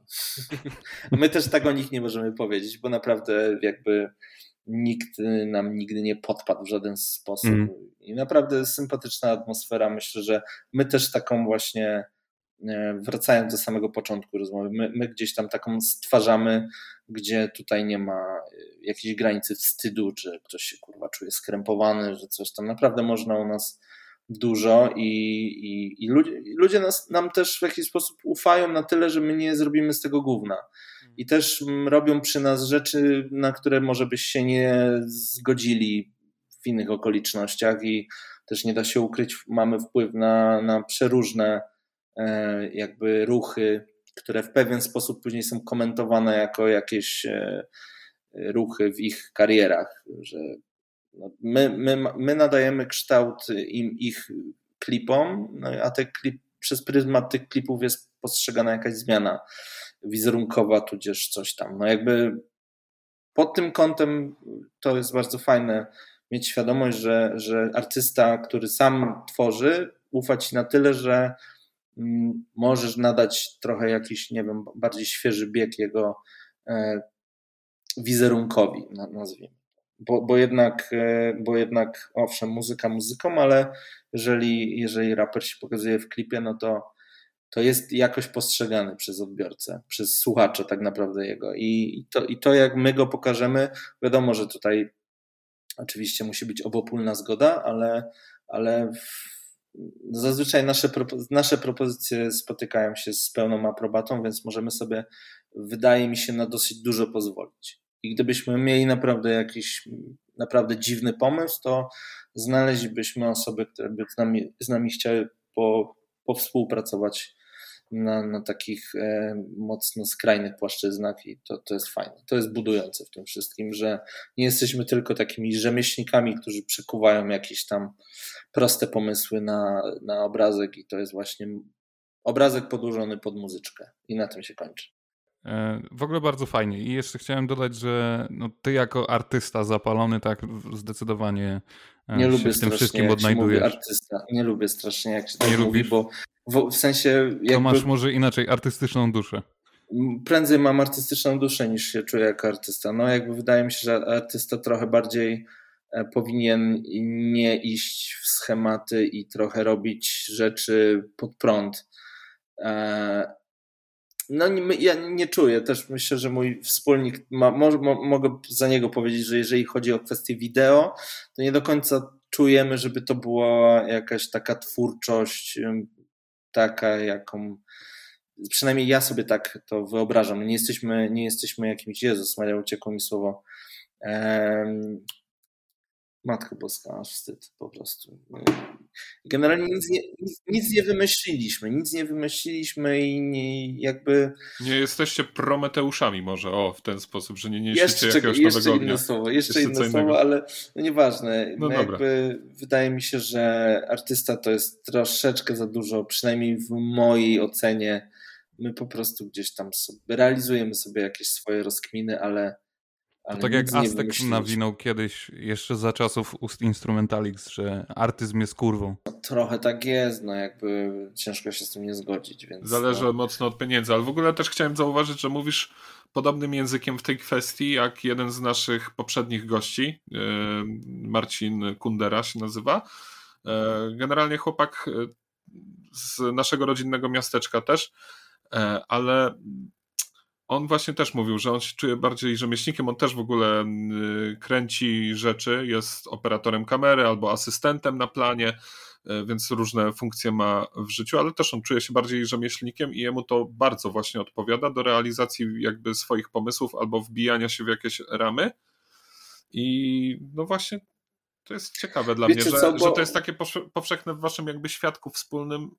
My też tak o nich nie możemy powiedzieć, bo naprawdę jakby nikt nam nigdy nie podpadł w żaden sposób. Mm. I naprawdę sympatyczna atmosfera. Myślę, że my też taką właśnie, e, wracając do samego początku rozmowy, my, my gdzieś tam taką stwarzamy, gdzie tutaj nie ma e, jakiejś granicy wstydu, że ktoś się kurwa czuje skrępowany, że coś tam naprawdę można u nas dużo i, i, i ludzie, ludzie nas, nam też w jakiś sposób ufają na tyle, że my nie zrobimy z tego gówna. I też robią przy nas rzeczy, na które może byś się nie zgodzili w innych okolicznościach i też nie da się ukryć, mamy wpływ na, na przeróżne e, jakby ruchy, które w pewien sposób później są komentowane jako jakieś e, ruchy w ich karierach, że my, my, my nadajemy kształt im, ich klipom, no, a te klip, przez pryzmat tych klipów jest postrzegana jakaś zmiana wizerunkowa, tudzież coś tam. No jakby pod tym kątem to jest bardzo fajne mieć świadomość, że, że artysta, który sam tworzy, ufa ci na tyle, że mm, możesz nadać trochę jakiś, nie wiem, bardziej świeży bieg jego e, wizerunkowi, nazwijmy. Bo, bo, jednak, e, bo jednak, owszem, muzyka muzyką, ale jeżeli, jeżeli raper się pokazuje w klipie, no to, to jest jakoś postrzegany przez odbiorcę, przez słuchacza tak naprawdę jego. I, to, I to, jak my go pokażemy, wiadomo, że tutaj oczywiście musi być obopólna zgoda, ale, ale zazwyczaj nasze, nasze propozycje spotykają się z pełną aprobatą, więc możemy sobie, wydaje mi się, na dosyć dużo pozwolić. I gdybyśmy mieli naprawdę jakiś naprawdę dziwny pomysł, to znaleźlibyśmy osoby, które by z nami, z nami chciały po, powspółpracować na, na takich e, mocno skrajnych płaszczyznach i to, to jest fajne. To jest budujące w tym wszystkim, że nie jesteśmy tylko takimi rzemieślnikami, którzy przekuwają jakieś tam proste pomysły na, na obrazek i to jest właśnie obrazek podłużony pod muzyczkę i na tym się kończy. E, w ogóle bardzo fajnie. I jeszcze chciałem dodać, że no, ty jako artysta zapalony tak zdecydowanie e, nie lubię w tym wszystkim odnajdujesz. artysta. Nie lubię strasznie jak się tak nie mówi, bo w, w sensie... Jakby, to masz może inaczej, artystyczną duszę. Prędzej mam artystyczną duszę niż się czuję jako artysta. No jakby wydaje mi się, że artysta trochę bardziej e, powinien nie iść w schematy i trochę robić rzeczy pod prąd no ja nie czuję. Też myślę, że mój wspólnik, ma, mo, mo, mogę za niego powiedzieć, że jeżeli chodzi o kwestię wideo, to nie do końca czujemy, żeby to była jakaś taka twórczość, taka jaką przynajmniej ja sobie tak to wyobrażam. Nie jesteśmy, nie jesteśmy jakimś, Jezus Maria, uciekło mi słowo, Matko Boska, aż wstyd po prostu. Generalnie nic nie, nic, nic, nie wymyśliliśmy, nic nie wymyśliliśmy i nie, jakby... Nie jesteście prometeuszami może, o, w ten sposób, że nie niesiecie jeszcze, jakiegoś jeszcze nowego inne słowo, jeszcze, jeszcze inne słowo, ale no nieważne. No, no jakby wydaje mi się, że artysta to jest troszeczkę za dużo, przynajmniej w mojej ocenie. My po prostu gdzieś tam sobie, realizujemy sobie jakieś swoje rozkminy, ale to tak jak Aztek nawinął kiedyś, jeszcze za czasów ust Instrumentalix, że artyzm jest kurwą. No, trochę tak jest, no jakby ciężko się z tym nie zgodzić. Więc Zależy no. mocno od pieniędzy, ale w ogóle też chciałem zauważyć, że mówisz podobnym językiem w tej kwestii, jak jeden z naszych poprzednich gości, e, Marcin Kundera się nazywa. E, generalnie chłopak e, z naszego rodzinnego miasteczka też, ale on właśnie też mówił, że on się czuje bardziej rzemieślnikiem, on też w ogóle mm, kręci rzeczy, jest operatorem kamery albo asystentem na planie, e, więc różne funkcje ma w życiu, ale też on czuje się bardziej rzemieślnikiem i jemu to bardzo właśnie odpowiada do realizacji jakby swoich pomysłów albo wbijania się w jakieś ramy. I no właśnie to jest ciekawe dla Wiecie mnie, że, co, bo... że to jest takie powszechne w waszym jakby świadku wspólnym,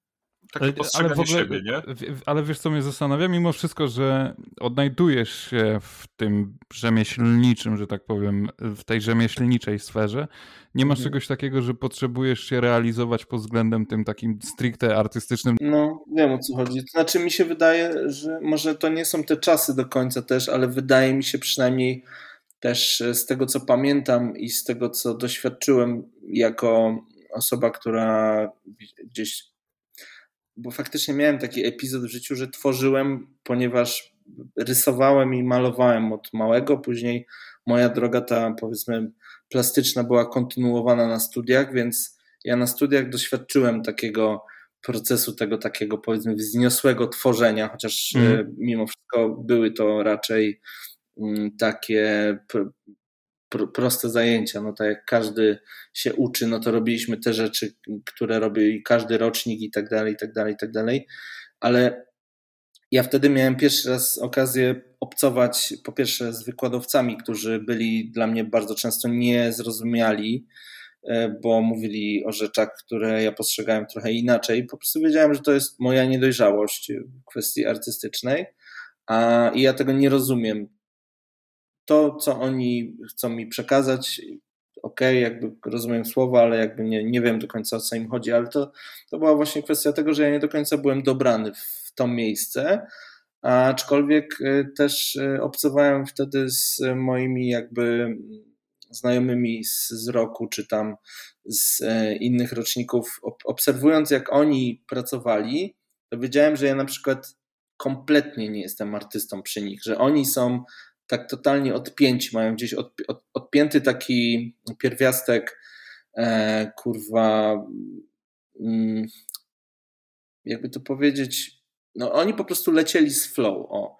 takie ale, w ogóle, siebie, nie? Ale wiesz, co mnie zastanawia? Mimo wszystko, że odnajdujesz się w tym rzemieślniczym, że tak powiem, w tej rzemieślniczej sferze, nie masz mhm. czegoś takiego, że potrzebujesz się realizować pod względem tym takim stricte artystycznym. No, wiem o co chodzi. To znaczy mi się wydaje, że może to nie są te czasy do końca też, ale wydaje mi się przynajmniej też z tego, co pamiętam i z tego, co doświadczyłem jako osoba, która gdzieś bo faktycznie miałem taki epizod w życiu, że tworzyłem, ponieważ rysowałem i malowałem od małego, później moja droga ta powiedzmy plastyczna była kontynuowana na studiach, więc ja na studiach doświadczyłem takiego procesu, tego takiego powiedzmy wzniosłego tworzenia, chociaż mm. mimo wszystko były to raczej mm, takie proste zajęcia. No tak jak każdy się uczy, no to robiliśmy te rzeczy, które robi każdy rocznik i tak dalej, i tak dalej, i tak dalej. Ale ja wtedy miałem pierwszy raz okazję obcować po pierwsze z wykładowcami, którzy byli dla mnie bardzo często niezrozumiali, e, bo mówili o rzeczach, które ja postrzegałem trochę inaczej. Po prostu wiedziałem, że to jest moja niedojrzałość w kwestii artystycznej, a ja tego nie rozumiem to, co oni chcą mi przekazać, ok, jakby rozumiem słowa, ale jakby nie, nie wiem do końca o co im chodzi, ale to, to była właśnie kwestia tego, że ja nie do końca byłem dobrany w to miejsce, aczkolwiek też obcowałem wtedy z moimi jakby znajomymi z, z roku, czy tam z innych roczników, obserwując jak oni pracowali, to wiedziałem, że ja na przykład kompletnie nie jestem artystą przy nich, że oni są tak totalnie odpięci, mają gdzieś od, od, odpięty taki pierwiastek, e, kurwa, mm, jakby to powiedzieć, no oni po prostu lecieli z flow, o.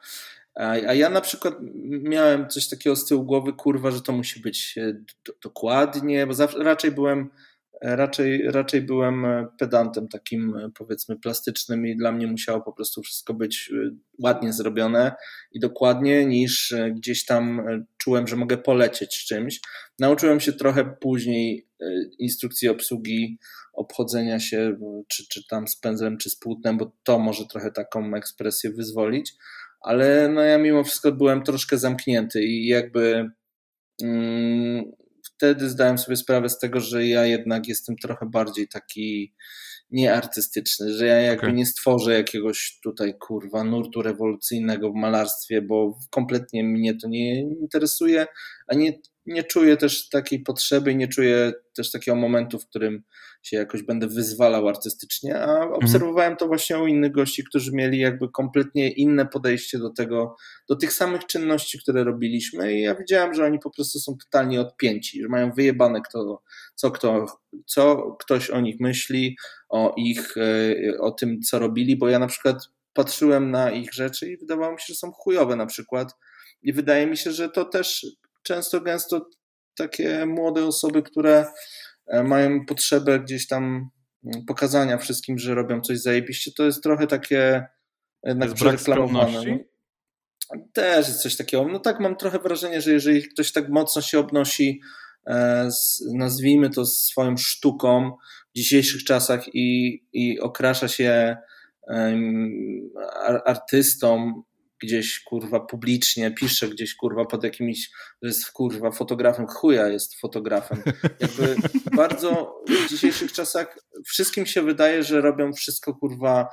A, a ja na przykład miałem coś takiego z tyłu głowy, kurwa, że to musi być e, do, dokładnie, bo zawsze, raczej byłem raczej, raczej byłem e, pedantem takim e, powiedzmy plastycznym i dla mnie musiało po prostu wszystko być e, ładnie zrobione i dokładnie niż gdzieś tam czułem, że mogę polecieć czymś. Nauczyłem się trochę później instrukcji obsługi, obchodzenia się czy, czy tam z pędzlem czy z płótnem, bo to może trochę taką ekspresję wyzwolić, ale no ja mimo wszystko byłem troszkę zamknięty i jakby mm, wtedy zdałem sobie sprawę z tego, że ja jednak jestem trochę bardziej taki nieartystyczny, że ja jakby okay. nie stworzę jakiegoś tutaj kurwa nurtu rewolucyjnego w malarstwie, bo kompletnie mnie to nie interesuje, a nie, nie czuję też takiej potrzeby nie czuję też takiego momentu, w którym się jakoś będę wyzwalał artystycznie, a mhm. obserwowałem to właśnie u innych gości, którzy mieli jakby kompletnie inne podejście do tego, do tych samych czynności, które robiliśmy i ja widziałem, że oni po prostu są totalnie odpięci, że mają wyjebane kto, co, kto, co ktoś o nich myśli, o ich, e, o tym, co robili, bo ja na przykład patrzyłem na ich rzeczy i wydawało mi się, że są chujowe na przykład i wydaje mi się, że to też często, gęsto takie młode osoby, które E, mają potrzebę gdzieś tam mm, pokazania wszystkim, że robią coś zajebiście, to jest trochę takie jednak przereklamowane. Też jest coś takiego. No tak, mam trochę wrażenie, że jeżeli ktoś tak mocno się obnosi, e, z, nazwijmy to swoją sztuką w dzisiejszych czasach i, i okrasza się um, artystą, gdzieś kurwa publicznie, pisze gdzieś kurwa pod jakimś, że jest kurwa fotografem, chuja jest fotografem. Jakby bardzo w dzisiejszych czasach wszystkim się wydaje, że robią wszystko kurwa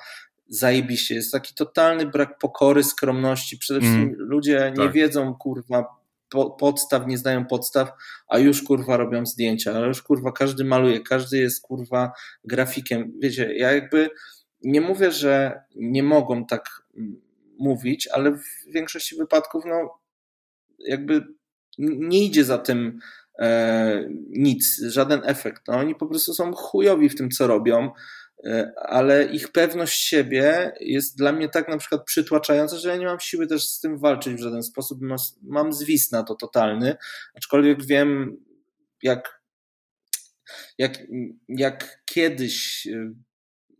zajebiście. Jest taki totalny brak pokory, skromności. Przede wszystkim mm, ludzie nie tak. wiedzą kurwa podstaw, nie znają podstaw, a już kurwa robią zdjęcia, ale już kurwa każdy maluje, każdy jest kurwa grafikiem. Wiecie, ja jakby nie mówię, że nie mogą tak mówić, ale w większości wypadków no, jakby nie idzie za tym e, nic, żaden efekt. No, oni po prostu są chujowi w tym, co robią, e, ale ich pewność siebie jest dla mnie tak na przykład przytłaczająca, że ja nie mam siły też z tym walczyć w żaden sposób. Mam zwis na to totalny, aczkolwiek wiem, jak, jak, jak kiedyś e,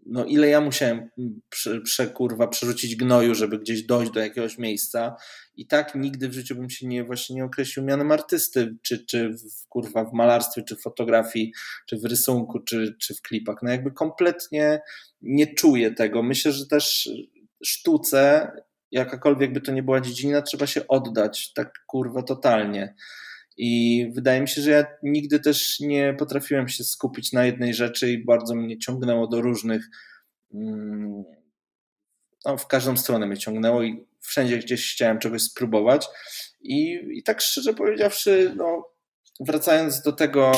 no ile ja musiałem prze, prze, kurwa, przerzucić gnoju, żeby gdzieś dojść do jakiegoś miejsca i tak nigdy w życiu bym się nie, właśnie nie określił mianem artysty, czy, czy w, kurwa w malarstwie, czy w fotografii, czy w rysunku, czy, czy w klipach. No jakby kompletnie nie czuję tego. Myślę, że też sztuce, jakakolwiek by to nie była dziedzina, trzeba się oddać tak kurwa totalnie. I wydaje mi się, że ja nigdy też nie potrafiłem się skupić na jednej rzeczy i bardzo mnie ciągnęło do różnych. Mm, no, w każdą stronę mnie ciągnęło i wszędzie gdzieś chciałem czegoś spróbować. I, i tak szczerze powiedziawszy, no, wracając do tego,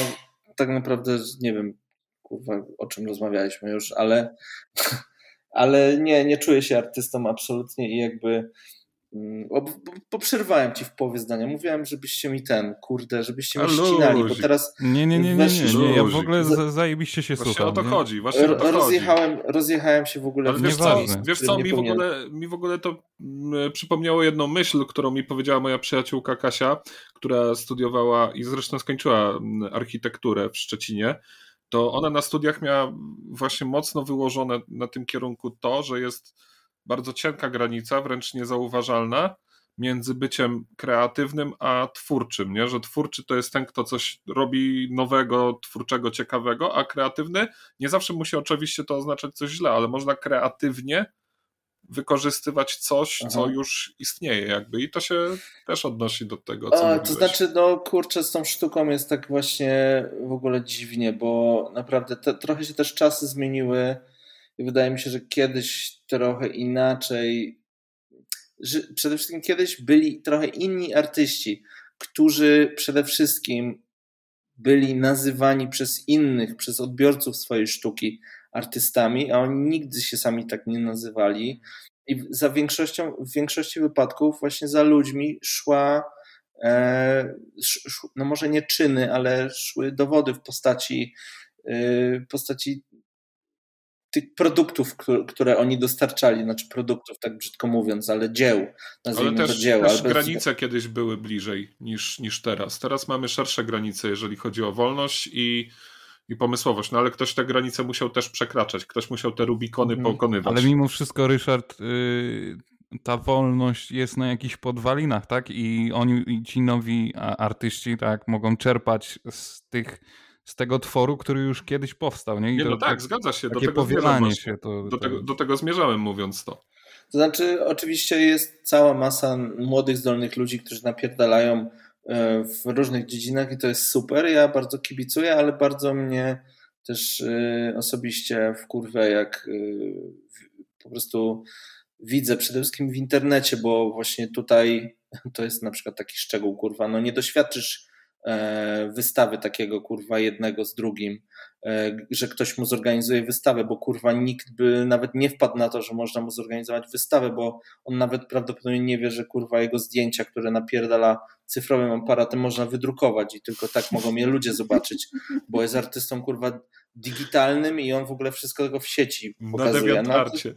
tak naprawdę nie wiem, kurwa, o czym rozmawialiśmy już, ale, ale nie, nie czuję się artystą absolutnie i jakby Mm, poprzerwałem ci w połowie zdania. Mówiłem, żebyście mi ten, kurde, żebyście mi ścinali, bo teraz. Nie, nie, nie, nie, nie, nie, ja w ogóle z, zajebiście się właśnie słucham. o to nie? chodzi, właśnie o to rozjechałem, chodzi. rozjechałem się w ogóle. Ale wiesz co, wiesz co mi, w ogóle, mi w ogóle to mm, przypomniało jedną myśl, którą mi powiedziała moja przyjaciółka Kasia, która studiowała i zresztą skończyła mm, architekturę w Szczecinie. To ona na studiach miała właśnie mocno wyłożone na tym kierunku to, że jest bardzo cienka granica, wręcz niezauważalna między byciem kreatywnym a twórczym, nie? że twórczy to jest ten, kto coś robi nowego, twórczego, ciekawego, a kreatywny nie zawsze musi oczywiście to oznaczać coś źle, ale można kreatywnie wykorzystywać coś, Aha. co już istnieje jakby i to się też odnosi do tego, co a, To znaczy, no kurczę, z tą sztuką jest tak właśnie w ogóle dziwnie, bo naprawdę te, trochę się też czasy zmieniły i wydaje mi się, że kiedyś trochę inaczej przede wszystkim kiedyś byli trochę inni artyści, którzy przede wszystkim byli nazywani przez innych, przez odbiorców swojej sztuki artystami, a oni nigdy się sami tak nie nazywali. I za większością, w większości wypadków właśnie za ludźmi szła, e, sz, no może nie czyny, ale szły dowody w postaci, e, postaci tych produktów, które oni dostarczali, znaczy produktów, tak brzydko mówiąc, ale dzieł, nazwijmy ale też, to dzieł. Też granice kiedyś były bliżej niż, niż teraz. Teraz mamy szersze granice, jeżeli chodzi o wolność i, i pomysłowość, no ale ktoś te granice musiał też przekraczać, ktoś musiał te Rubikony mhm. pokonywać. Ale mimo wszystko, Ryszard, yy, ta wolność jest na jakichś podwalinach, tak? I oni, i ci nowi artyści, tak, mogą czerpać z tych z tego tworu, który już kiedyś powstał. Nie, I nie to, no tak, tak, zgadza się. Do tego, zmierzałem się to, do, tego, do tego zmierzałem mówiąc to. To znaczy, oczywiście jest cała masa młodych, zdolnych ludzi, którzy napierdalają e, w różnych dziedzinach i to jest super. Ja bardzo kibicuję, ale bardzo mnie też e, osobiście w kurwę, jak e, po prostu widzę przede wszystkim w internecie, bo właśnie tutaj to jest na przykład taki szczegół, kurwa, no nie doświadczysz E, wystawy takiego kurwa jednego z drugim, e, że ktoś mu zorganizuje wystawę, bo kurwa nikt by nawet nie wpadł na to, że można mu zorganizować wystawę, bo on nawet prawdopodobnie nie wie, że kurwa jego zdjęcia, które napierdala cyfrowym aparatem można wydrukować i tylko tak mogą je ludzie zobaczyć, bo jest artystą kurwa digitalnym i on w ogóle wszystko tylko w sieci pokazuje. Na Arcie.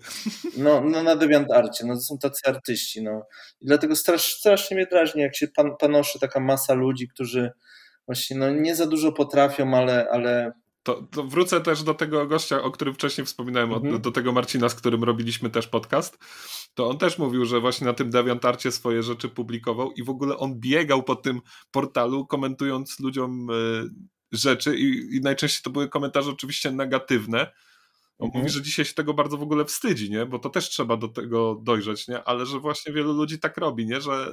No, no na Arcie, no to są tacy artyści, no. I dlatego strasz, strasznie mnie drażni, jak się pan, panoszy taka masa ludzi, którzy właśnie no, nie za dużo potrafią, ale, ale to, to, wrócę też do tego gościa, o którym wcześniej wspominałem, mhm. do, do, tego Marcina, z którym robiliśmy też podcast. To on też mówił, że właśnie na tym DeviantArcie swoje rzeczy publikował i w ogóle on biegał po tym portalu, komentując ludziom y, rzeczy i, i najczęściej to były komentarze oczywiście negatywne. On mhm. mówi, że dzisiaj się tego bardzo w ogóle wstydzi, nie? Bo to też trzeba do tego dojrzeć, nie? Ale że właśnie wielu ludzi tak robi, nie? Że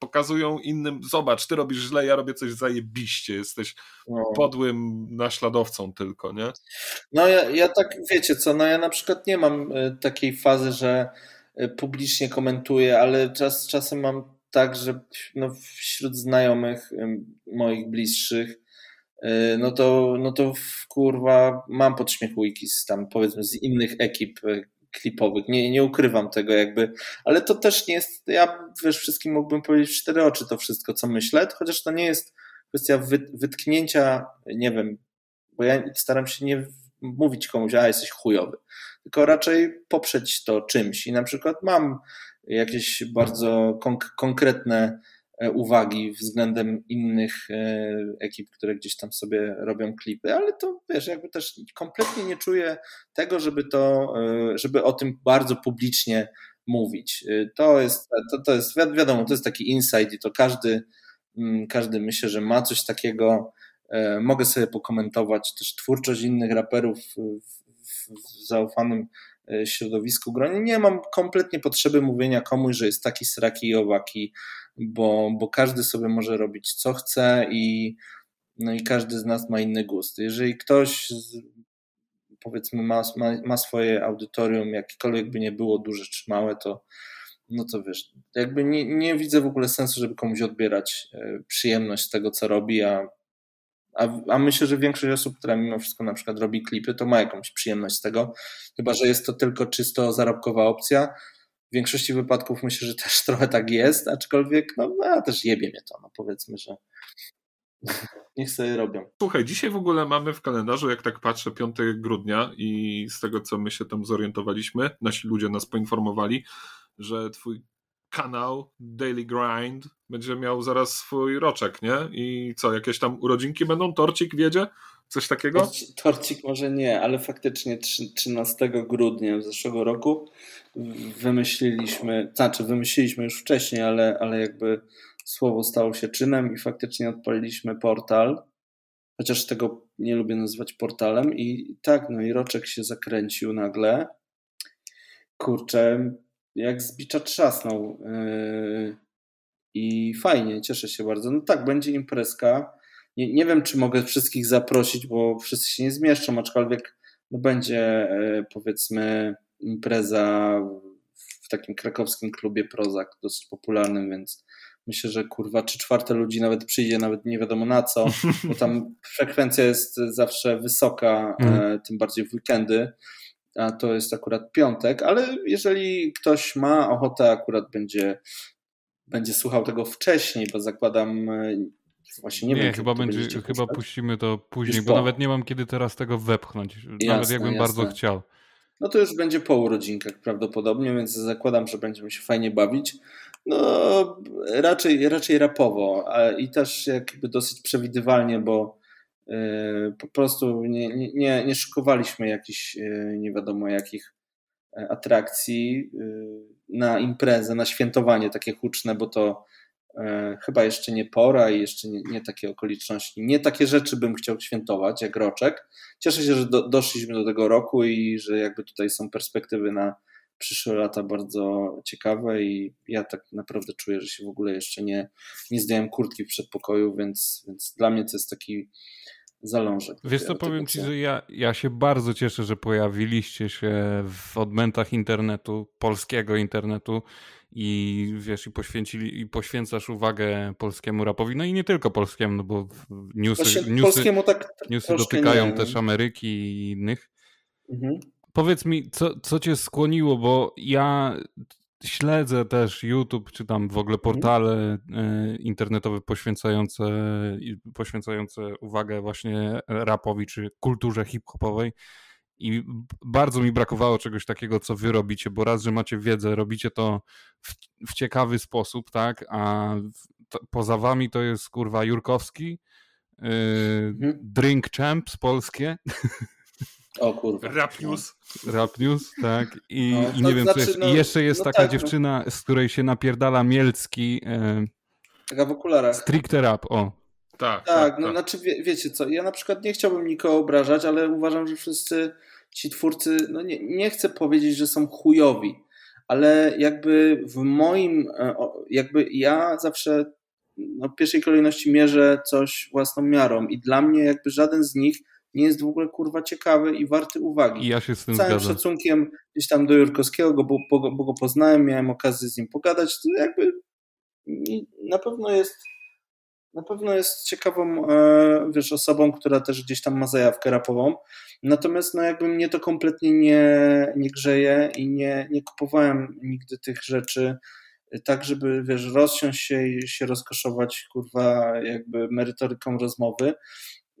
pokazują innym, zobacz, ty robisz źle, ja robię coś zajebiście, jesteś no. podłym naśladowcą tylko, nie? No ja, ja tak, wiecie co, no ja na przykład nie mam y, takiej fazy, że y, publicznie komentuję, ale czas, czasem mam tak, że no, wśród znajomych y, moich bliższych no to, no to kurwa mam podśmiechujki z tam powiedzmy z innych ekip klipowych. Nie, nie ukrywam tego jakby, ale to też nie jest, ja wiesz, wszystkim mógłbym powiedzieć w cztery oczy to wszystko, co myślę, chociaż to nie jest kwestia wytknięcia, nie wiem, bo ja staram się nie mówić komuś, a jesteś chujowy, tylko raczej poprzeć to czymś i na przykład mam jakieś bardzo konk konkretne uwagi względem innych e, ekip, które gdzieś tam sobie robią klipy, ale to wiesz, jakby też kompletnie nie czuję tego, żeby to, e, żeby o tym bardzo publicznie mówić. To jest, to, to jest wiadomo, to jest taki insight i to każdy, mm, każdy myślę, że ma coś takiego. Mogę sobie pokomentować też twórczość innych raperów w, w zaufanym środowisku gronie. Nie mam kompletnie potrzeby mówienia komuś, że jest taki sraki i owaki, bo, bo każdy sobie może robić co chce i, no i każdy z nas ma inny gust. Jeżeli ktoś z, powiedzmy ma, ma, ma swoje audytorium, jakiekolwiek by nie było duże czy małe, to no to wiesz, jakby nie, nie widzę w ogóle sensu, żeby komuś odbierać e, przyjemność z tego, co robi, a, a, a myślę, że większość osób, która mimo wszystko na przykład robi klipy, to ma jakąś przyjemność z tego, chyba że jest to tylko czysto zarobkowa opcja, w większości wypadków myślę, że też trochę tak jest, aczkolwiek no, a też jebie mnie to, no powiedzmy, że niech sobie robią. Słuchaj, dzisiaj w ogóle mamy w kalendarzu, jak tak patrzę, 5 grudnia i z tego, co my się tam zorientowaliśmy, nasi ludzie nas poinformowali, że twój kanał Daily Grind będzie miał zaraz swój roczek, nie? I co, jakieś tam urodzinki będą? Torcik wiedzie? Coś takiego? Torcik może nie, ale faktycznie 13 grudnia zeszłego roku wymyśliliśmy, znaczy wymyśliliśmy już wcześniej, ale, ale jakby słowo stało się czynem i faktycznie odpaliliśmy portal, chociaż tego nie lubię nazywać portalem i tak, no i roczek się zakręcił nagle. Kurczę, jak z bicza trzasnął yy, i fajnie, cieszę się bardzo. No tak, będzie imprezka. Nie, nie wiem, czy mogę wszystkich zaprosić, bo wszyscy się nie zmieszczą, aczkolwiek no będzie yy, powiedzmy impreza takim krakowskim klubie Prozak, dosyć popularnym, więc myślę, że kurwa, czy czwarte ludzi nawet przyjdzie, nawet nie wiadomo na co, bo tam frekwencja jest zawsze wysoka, mm. tym bardziej w weekendy, a to jest akurat piątek, ale jeżeli ktoś ma ochotę, akurat będzie, będzie słuchał tego wcześniej, bo zakładam, e, właśnie nie, nie wiem. Chyba, będzie, chyba puścimy to później, bo nawet nie mam kiedy teraz tego wepchnąć, jasne, nawet jakbym jasne. bardzo chciał. No to już będzie po urodzinkach prawdopodobnie, więc zakładam, że będziemy się fajnie bawić. No, raczej, raczej rapowo i też jakby dosyć przewidywalnie, bo yy, po prostu nie, nie, nie szykowaliśmy jakichś yy, nie wiadomo jakich e, atrakcji yy, na imprezę, na świętowanie takie huczne, bo to chyba jeszcze nie pora i jeszcze nie, nie, takie okoliczności. Nie takie rzeczy bym chciał świętować jak roczek. Cieszę się, że do, doszliśmy do tego roku i że jakby tutaj są perspektywy na przyszłe lata bardzo ciekawe i ja tak naprawdę czuję, że się w ogóle jeszcze nie, nie zdjąłem kurtki w przedpokoju, więc, więc dla mnie to jest taki zalążek. Wiesz co, powiem ci, że ja, ja się bardzo cieszę, że pojawiliście się w odmętach internetu, polskiego internetu i wiesz, i poświęcili, i poświęcasz uwagę polskiemu rapowi, no i nie tylko polskiemu, no bo newsy, newsy, tak newsy dotykają nie. też Ameryki i innych. Mhm. Powiedz mi, co, co cię skłoniło, bo ja śledzę też YouTube, czy tam w ogóle mhm. portale e, internetowe poświęcające, poświęcające uwagę właśnie rapowi, czy kulturze hip-hopowej. I bardzo mi brakowało czegoś takiego, co wy robicie, bo raz, że macie wiedzę, robicie to w, w ciekawy sposób, tak? A to, poza wami to jest kurwa Jurkowski, yy, mhm. Drink Champs polskie. O kurwa. Rap News. Rap News, tak. I, no, i nie wiem, znaczy, co jest. No, I jeszcze jest no taka tak, no. dziewczyna, z której się napierdala Mielcki. E, taka w okularach. Stricte rap, o. Tak, tak, tak no tak. znaczy wie, wiecie co, ja na przykład nie chciałbym nikogo obrażać, ale uważam, że wszyscy ci twórcy, no nie, nie chcę powiedzieć, że są chujowi, ale jakby w moim, e, jakby ja zawsze no, w pierwszej kolejności mierzę coś własną miarą i dla mnie jakby żaden z nich nie jest w ogóle kurwa ciekawy i warty uwagi. I ja się z tym Całym zgadzam. szacunkiem gdzieś tam do Jurkowskiego, bo, bo, bo go poznałem, miałem okazję z nim pogadać, to jakby na pewno jest na pewno jest ciekawą e, wiesz, osobą, która też gdzieś tam ma zajawkę rapową. Natomiast no jakby mnie to kompletnie nie, nie grzeje i nie, nie kupowałem nigdy tych rzeczy tak, żeby wiesz, rozsiąść się i się rozkoszować kurwa jakby merytoryką rozmowy.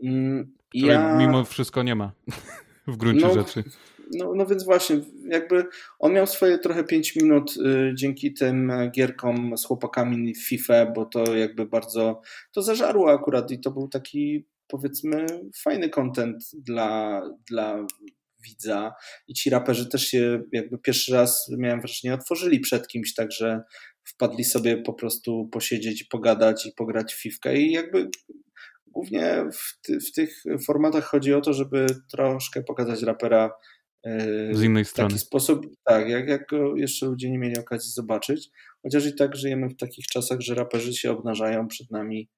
Mm, ja... mimo wszystko nie ma w gruncie no, rzeczy. No, no więc właśnie, jakby on miał swoje trochę 5 minut y, dzięki tym gierkom z chłopakami w FIFA, bo to jakby bardzo to zażarło akurat i to był taki powiedzmy fajny content dla, dla widza. I ci raperzy też się jakby pierwszy raz miałem wrażenie otworzyli przed kimś, także wpadli sobie po prostu posiedzieć, pogadać i pograć w fifkę i jakby Głównie w, ty, w, tych formatach chodzi o to, żeby troszkę pokazać rapera e, z innej strony. W taki sposób, tak, jak, jak go jeszcze ludzie nie mieli okazji zobaczyć. Chociaż i tak żyjemy w takich czasach, że raperzy się obnażają przed nami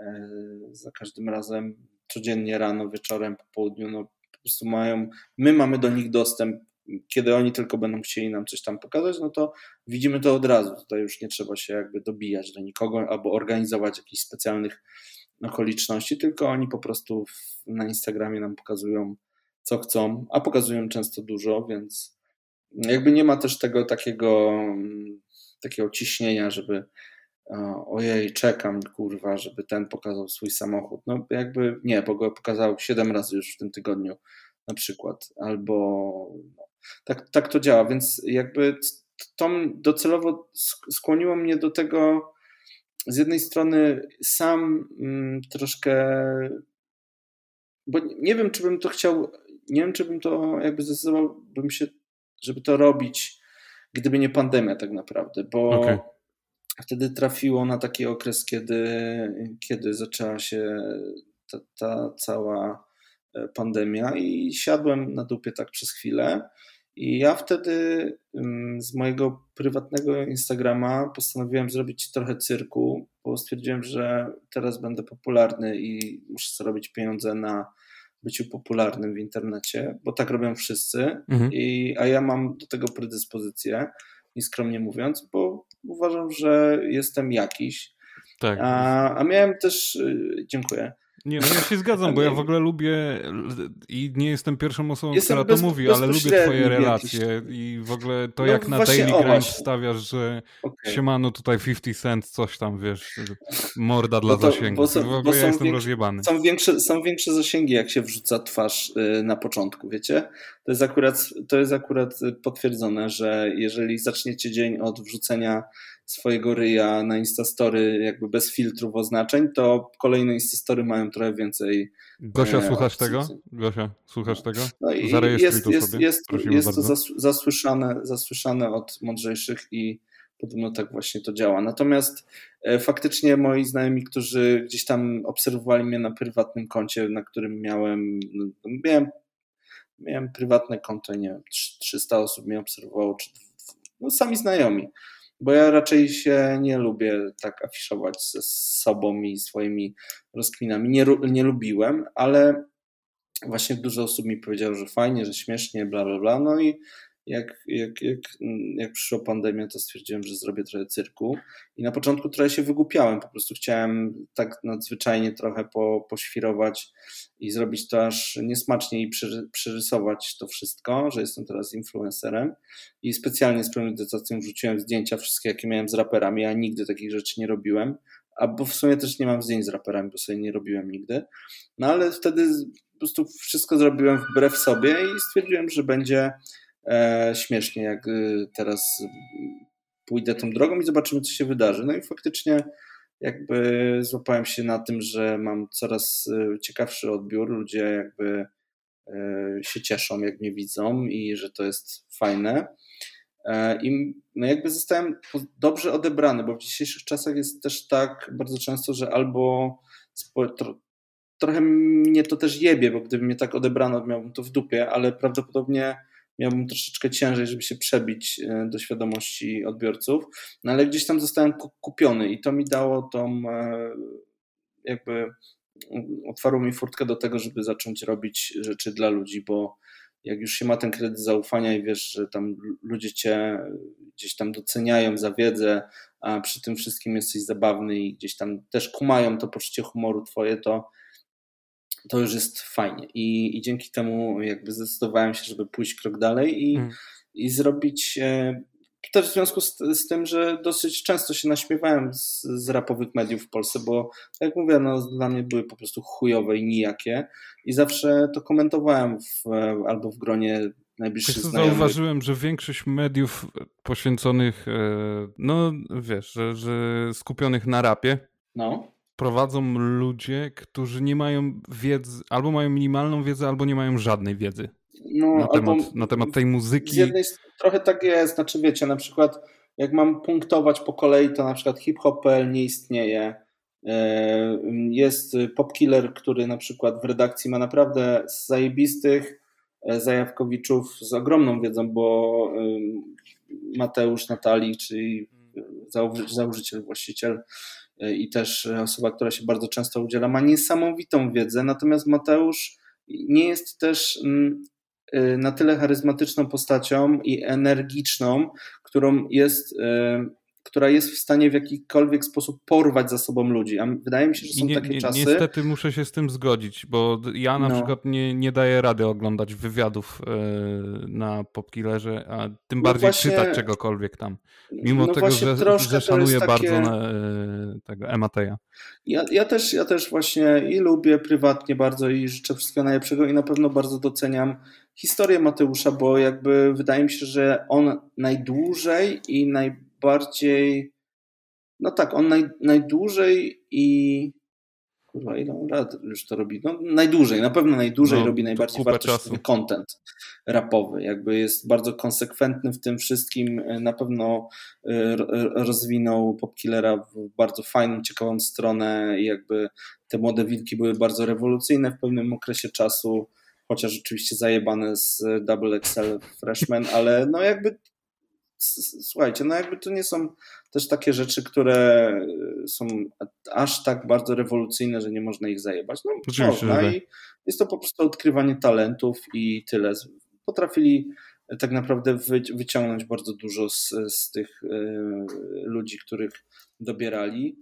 e, za każdym razem, codziennie rano, wieczorem, po południu. No, po prostu mają, my mamy do nich dostęp. Kiedy oni tylko będą chcieli nam coś tam pokazać, no to widzimy to od razu. Tutaj już nie trzeba się jakby dobijać do nikogo albo organizować jakichś specjalnych okoliczności, tylko oni po prostu na Instagramie nam pokazują, co chcą, a pokazują często dużo, więc jakby nie ma też tego takiego, takiego ciśnienia, żeby ojej, czekam, kurwa, żeby ten pokazał swój samochód. No jakby nie, bo go pokazał 7 razy już w tym tygodniu na przykład, albo no, tak, tak to działa, więc jakby to docelowo skłoniło mnie do tego, z jednej strony sam mm, troszkę, bo nie wiem, czy bym to chciał, nie wiem, czy bym to jakby zdecydowałbym się, żeby to robić, gdyby nie pandemia tak naprawdę, bo okay. wtedy trafiło na taki okres, kiedy, kiedy zaczęła się ta, ta cała e, pandemia i siadłem na dupie tak przez chwilę i ja wtedy z mojego prywatnego Instagrama postanowiłem zrobić trochę cyrku, bo stwierdziłem, że teraz będę popularny i muszę zarobić pieniądze na byciu popularnym w internecie, bo tak robią wszyscy, mhm. I, a ja mam do tego predyspozycję. nieskromnie mówiąc, bo uważam, że jestem jakiś. Tak. A, a miałem też, y, dziękuję, nie, no ja się zgadzam, bo ja w ogóle lubię i nie jestem pierwszą osobą, jestem która bez, to mówi, ale lubię twoje relacje i w ogóle to no jak na Daily Grind wstawiasz, że okay. siemano tutaj 50 cent, coś tam, wiesz, morda dla to, zasięgu. Bo, w ogóle ja jestem rozjebany. Są większe, są większe zasięgi, jak się wrzuca twarz y, na początku, wiecie? To jest akurat, to jest akurat potwierdzone, że jeżeli zaczniecie dzień od wrzucenia swojego ryja na Instastory jakby bez filtrów oznaczeń, to kolejne Instastory mają trochę więcej. Gosia, e, słuchasz tego? Gosia, słuchasz tego? No i jest, jest, sobie. Jest, jest to zasłyszane, zasłyszane od mądrzejszych i podobno tak właśnie to działa. Natomiast e, faktycznie moi znajomi, którzy gdzieś tam obserwowali mnie na prywatnym koncie, na którym miałem, no, miałem, miałem prywatne konto, nie wiem, 300 osób mnie obserwowało, czy no, sami znajomi bo ja raczej się nie lubię tak afiszować ze sobą i swoimi rozkminami. Nie, nie lubiłem, ale właśnie dużo osób mi powiedziało, że fajnie, że śmiesznie, bla, bla, bla. No i jak, jak, jak, jak przyszła pandemia, to stwierdziłem, że zrobię trochę cyrku. I na początku trochę się wygłupiałem, po prostu chciałem tak nadzwyczajnie trochę po, poświrować i zrobić to aż niesmacznie i przerysować to wszystko, że jestem teraz influencerem. I specjalnie z premedytacją wrzuciłem zdjęcia wszystkie, jakie miałem z raperami. Ja nigdy takich rzeczy nie robiłem. A bo w sumie też nie mam zdjęć z raperami, bo sobie nie robiłem nigdy. No ale wtedy po prostu wszystko zrobiłem wbrew sobie i stwierdziłem, że będzie śmiesznie, jak y, teraz pójdę tą drogą i zobaczymy, co się wydarzy. No i faktycznie jakby złapałem się na tym, że mam coraz y, ciekawszy odbiór. Ludzie jakby y, się cieszą, jak mnie widzą i że to jest fajne. E, I no jakby zostałem dobrze odebrany, bo w dzisiejszych czasach jest też tak bardzo często, że albo trochę mnie to też jebie, bo gdyby mnie tak odebrano, miałbym to w dupie, ale prawdopodobnie miałbym troszeczkę ciężej, żeby się przebić e, do świadomości odbiorców, no ale gdzieś tam zostałem kupiony i to mi dało tą e, jakby otwarło mi furtkę do tego, żeby zacząć robić rzeczy dla ludzi, bo jak już się ma ten kredyt zaufania i wiesz, że tam ludzie cię gdzieś tam doceniają za wiedzę, a przy tym wszystkim jesteś zabawny i gdzieś tam też kumają to poczucie humoru twoje, to to już jest fajnie. I, i dzięki temu jakby zdecydowałem się, żeby pójść krok dalej i, hmm. i zrobić. E, też w związku z, z, tym, że dosyć często się naśmiewałem z, z rapowych mediów w Polsce, bo jak mówię, no, dla mnie były po prostu chujowe i nijakie i zawsze to komentowałem w, albo w gronie najbliższych Wiesz, znajomych. Zauważyłem, że większość mediów poświęconych, e, no wiesz, że, że skupionych na rapie, no prowadzą ludzie, którzy nie mają wiedzy, albo mają minimalną wiedzę, albo nie mają żadnej wiedzy no, na, temat, na temat tej muzyki. Z jednej strony trochę tak jest, znaczy wiecie, na przykład jak mam punktować po kolei, to na przykład hip-hop.pl nie istnieje. E, jest Popkiller, który na przykład w redakcji ma naprawdę zajebistych e, zajawkowiczów z ogromną wiedzą, bo Mateusz Natali, czyli założyciel, właściciel i też osoba, która się bardzo często udziela, ma niesamowitą wiedzę, natomiast Mateusz nie jest też mm, e, na tyle charyzmatyczną postacią i energiczną, którą jest e, która jest w stanie w jakikolwiek sposób porwać za sobą ludzi. A wydaje mi się, że są nie, takie czasy. Niestety muszę się z tym zgodzić, bo ja na no. przykład nie, nie daję rady oglądać wywiadów yy, na Popkillerze, a tym no bardziej właśnie, czytać czegokolwiek tam. Mimo no tego, że, że szanuję takie... bardzo na, yy, tego Emateja. Ja, ja, też, ja też właśnie i lubię prywatnie bardzo i życzę wszystkiego najlepszego i na pewno bardzo doceniam historię Mateusza, bo jakby wydaje mi się, że on najdłużej i naj bardziej. No tak, on naj, najdłużej i. Kurwa, ile on lat już to robi? No, najdłużej, na pewno najdłużej no, robi najbardziej wartościowy content rapowy. Jakby jest bardzo konsekwentny w tym wszystkim. Na pewno e, rozwinął Popkillera w bardzo fajną, ciekawą stronę i jakby te młode wilki były bardzo rewolucyjne w pewnym okresie czasu chociaż oczywiście zajebane z Double XL Freshman, ale no jakby słuchajcie, no jakby to nie są też takie rzeczy, które są aż tak bardzo rewolucyjne, że nie można ich zajebać. No Oczywiście, można i jest to po prostu odkrywanie talentów i tyle. Potrafili tak naprawdę wyciągnąć bardzo dużo z, z tych ludzi, których dobierali.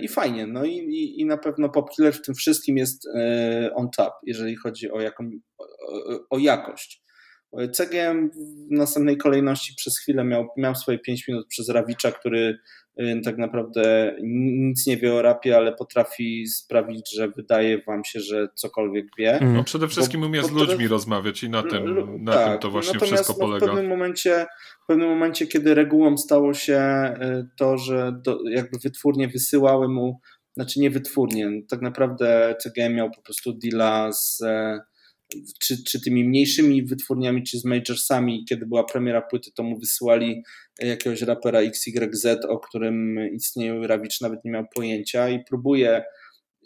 I fajnie, no i, i, i na pewno Popkiller w tym wszystkim jest on top, jeżeli chodzi o, jaką, o, o jakość. CGM w następnej kolejności przez chwilę miał, miał swoje 5 minut przez Rawicza, który y, tak naprawdę nic nie wie o rapie, ale potrafi sprawić, że wydaje wam się, że cokolwiek wie. Mhm. No przede wszystkim umie z ludźmi teraz... rozmawiać i na tym, na tak, tym to właśnie wszystko polega. No, w, pewnym momencie, w pewnym momencie, kiedy regułą stało się y, to, że do, jakby wytwórnie wysyłały mu, znaczy nie wytwórnie, tak naprawdę CGM miał po prostu deala z czy, czy tymi mniejszymi wytwórniami, czy z majorsami, kiedy była premiera płyty, to mu wysyłali jakiegoś rapera XYZ, o którym istnieje Rawicz nawet nie miał pojęcia i próbuje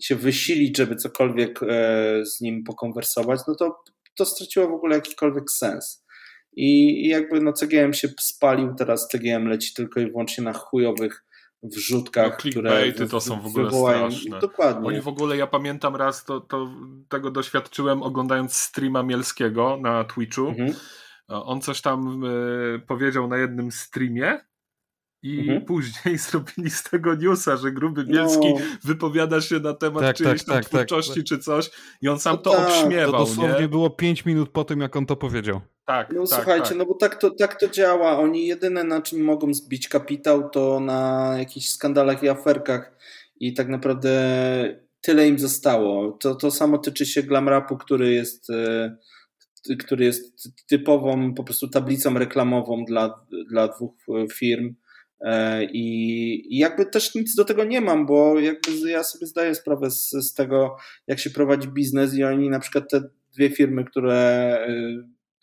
się wysilić, żeby cokolwiek e, z nim pokonwersować, no to, to straciło w ogóle jakikolwiek sens. I, i jakby no CGM się spalił, teraz CGM leci tylko i wyłącznie na chujowych wrzutkach, no, które to są w ogóle wywołają. straszne. Dokładnie. Oni w ogóle, ja pamiętam raz, to, to tego doświadczyłem oglądając streama Mielskiego na Twitchu. Mhm. On coś tam y, powiedział na jednym streamie i mhm. później zrobili z tego newsa, że Gruby Bielski no. wypowiada się na temat tak, czyjejś tak, tak, tak, twórczości czy coś i on sam no to tak, obśmiewał. To dosłownie nie? było 5 minut po tym, jak on to powiedział. Tak, no tak, słuchajcie, tak. no bo tak to, tak to działa. Oni jedyne na czym mogą zbić kapitał to na jakichś skandalach i aferkach i tak naprawdę tyle im zostało. To, to samo tyczy się glam rapu, który jest e, który jest typową po prostu tablicą reklamową dla, dla dwóch firm E, I, I, jakby też nic do tego nie mam, bo jakby ja sobie zdaję sprawę z, z, tego, jak się prowadzi biznes i oni na przykład te dwie firmy, które e,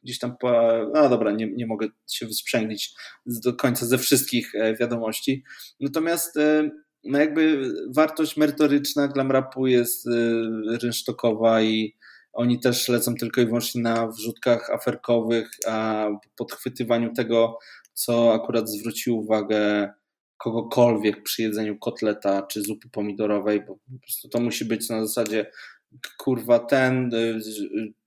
gdzieś tam, no dobra, nie, nie mogę się wysprzęglić do końca ze wszystkich e, wiadomości. Natomiast no jakby wartość merytoryczna glam rapu jest rynsztokowa i oni też lecą tylko i wyłącznie na wrzutkach aferkowych, a podchwytywaniu tego, co akurat zwróci uwagę kogokolwiek przy jedzeniu kotleta czy zupy pomidorowej, bo po prostu to musi być na zasadzie kurwa ten y,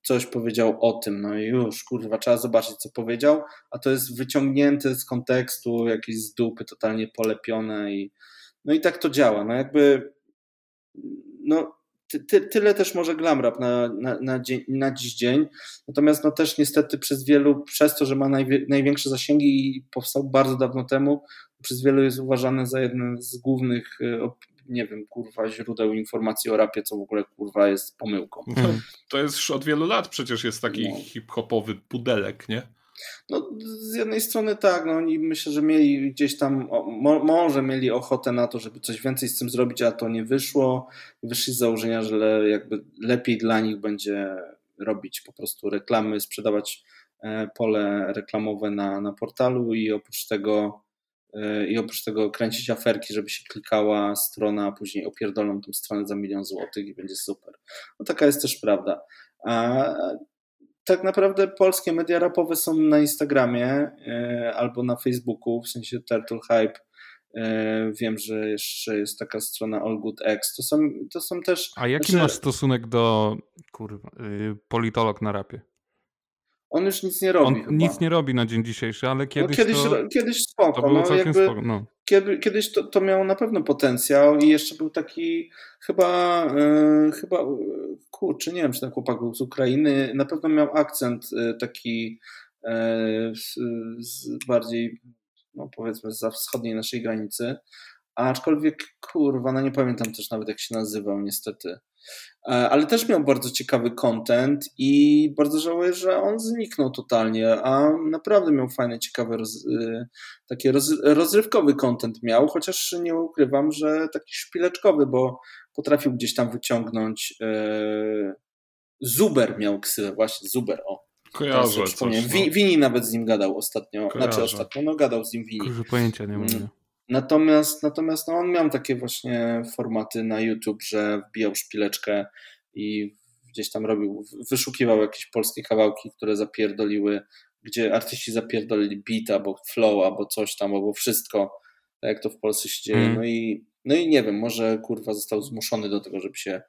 coś powiedział o tym, no i już kurwa trzeba zobaczyć co powiedział, a to jest wyciągnięte z kontekstu, jakieś z dupy totalnie polepione i no i tak to działa, no jakby no ty, tyle też może glam rap na, na, na, dzień, na dziś dzień. Natomiast no też niestety przez wielu, przez to, że ma najwie, największe zasięgi i powstał bardzo dawno temu, przez wielu jest uważany za jeden z głównych, e, nie wiem, kurwa, źródeł informacji o rapie, co w ogóle kurwa jest pomyłką. To, to jest już od wielu lat przecież jest taki no. hip-hopowy pudelek, nie? No, z jednej strony tak, no oni myślę, że mieli gdzieś tam, mo, może mieli ochotę na to, żeby coś więcej z tym zrobić, a to nie wyszło. Wyszli z założenia, że le, jakby lepiej dla nich będzie robić po prostu reklamy, sprzedawać e, pole reklamowe na, na portalu i oprócz tego e, i oprócz tego kręcić aferki, żeby się klikała strona, a później opierdolą tą stronę za milion złotych i będzie super. No taka jest też prawda. A tak naprawdę polskie media rapowe są na Instagramie e, albo na Facebooku, w sensie Turtle Hype. E, wiem, że jeszcze jest taka strona All Good X. To są, to są też. A jaki znaczy, masz stosunek do kurwa, y, politolog na rapie? On już nic nie robi. On nic nie robi na dzień dzisiejszy, ale kiedyś. No kiedyś, to, kiedyś spoko. To było no, całkiem jakby, spoko. No. Kiedy, kiedyś to, to miało na pewno potencjał i jeszcze był taki chyba, yy, chyba kurczę, nie wiem, czy ten chłopak był z Ukrainy, na pewno miał akcent yy, taki yy, z bardziej, no powiedzmy, za wschodniej naszej granicy. Aczkolwiek, kurwa, no nie pamiętam też nawet jak się nazywał, niestety. E, ale też miał bardzo ciekawy content i bardzo żałuję, że on zniknął totalnie, a naprawdę miał fajny, ciekawy, roz, y, taki roz, rozrywkowy content miał, chociaż nie ukrywam, że taki szpileczkowy, bo potrafił gdzieś tam wyciągnąć e, Zuber miał ksywę, właśnie Zuber, o. Kojarzę coś, no. Wini nawet z nim gadał ostatnio, Kojarzę. znaczy ostatnio, no gadał z nim Wini. Kurze pojęcia nie mam. Natomiast, natomiast no on miał takie właśnie formaty na YouTube, że wbijał szpileczkę i gdzieś tam robił, wyszukiwał jakieś polskie kawałki, które zapierdoliły, gdzie artyści zapierdolili beat albo flow, albo coś tam, albo wszystko tak jak to w Polsce się dzieje. Mm. No, i, no i nie wiem, może kurwa został zmuszony do tego, żeby się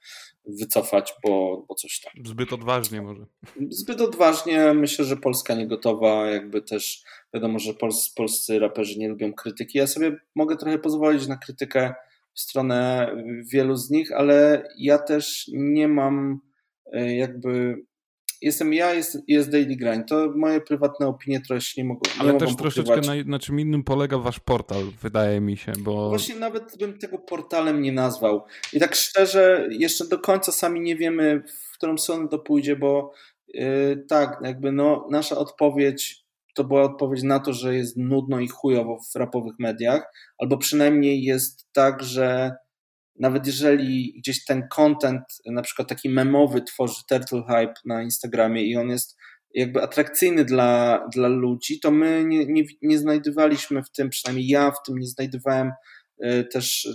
wycofać, bo, bo coś tam. Zbyt odważnie może. Zbyt odważnie. Myślę, że Polska nie gotowa. Jakby też wiadomo, że pols, polscy raperzy nie lubią krytyki. Ja sobie mogę trochę pozwolić na krytykę w stronę wielu z nich, ale ja też nie mam e, jakby jestem ja, jest, jest Daily Grind. To moje prywatne opinie trochę się nie mogą. Nie Ale też troszeczkę na, na, czym innym polega wasz portal, wydaje mi się, bo. Właśnie nawet bym tego portalem nie nazwał. I tak szczerze, jeszcze do końca sami nie wiemy, w którą stronę to pójdzie, bo yy, tak, jakby no, nasza odpowiedź to była odpowiedź na to, że jest nudno i chujowo w rapowych mediach, albo przynajmniej jest tak, że nawet jeżeli gdzieś ten content, na przykład taki memowy tworzy Turtle Hype na Instagramie i on jest jakby atrakcyjny dla, dla ludzi, to my nie, nie, nie znajdowaliśmy w tym, przynajmniej ja w tym nie znajdowałem y, też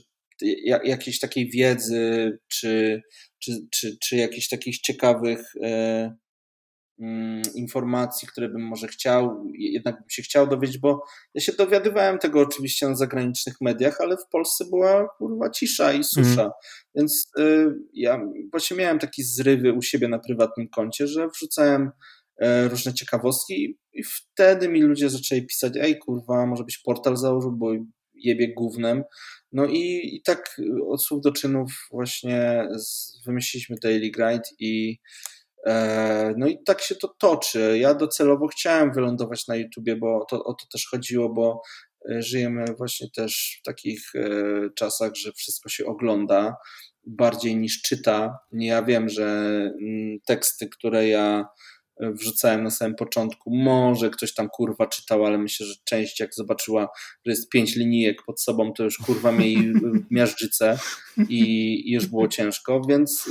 y, jakiejś takiej wiedzy, czy, czy, czy, czy jakichś takich ciekawych Mm, informacji, które bym może chciał, jednak bym się chciał dowiedzieć, bo ja się dowiadywałem tego oczywiście na zagranicznych mediach, ale w Polsce była kurwa cisza i susza. Mm. Więc y, ja właśnie miałem takie zrywy u siebie na prywatnym koncie, że wrzucałem y, różne ciekawostki i wtedy mi ludzie zaczęli pisać, ej kurwa, może byś portal założył, bo jebie głównym. No i, i tak od słów do czynów właśnie z, wymyśliliśmy Daily Grind i no i tak się to toczy. Ja docelowo chciałem wylądować na YouTubie, bo to, o to też chodziło, bo e, żyjemy właśnie też w takich e, czasach, że wszystko się ogląda bardziej niż czyta. Ja wiem, że mm, teksty, które ja wrzucałem na samym początku, może ktoś tam kurwa czytał, ale myślę, że część jak zobaczyła, że jest pięć linijek pod sobą, to już kurwa mieli miażdżycę i już było ciężko, więc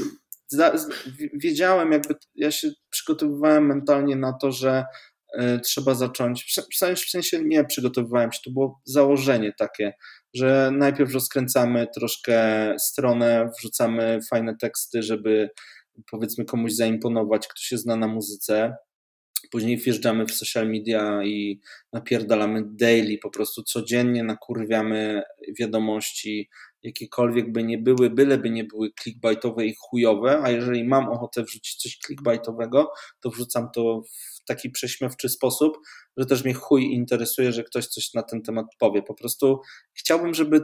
wiedziałem, jakby ja się przygotowywałem mentalnie na to, że e, trzeba zacząć, w sensie nie przygotowywałem się, to było założenie takie, że najpierw rozkręcamy troszkę stronę, wrzucamy fajne teksty, żeby powiedzmy komuś zaimponować, kto się zna na muzyce, Później wjeżdżamy w social media i napierdalamy daily, po prostu codziennie nakurwiamy wiadomości, jakiekolwiek by nie były, byleby nie były clickbaitowe i chujowe, a jeżeli mam ochotę wrzucić coś clickbaitowego, to wrzucam to w taki prześmiewczy sposób, że też mnie chuj interesuje, że ktoś coś na ten temat powie. Po prostu chciałbym, żeby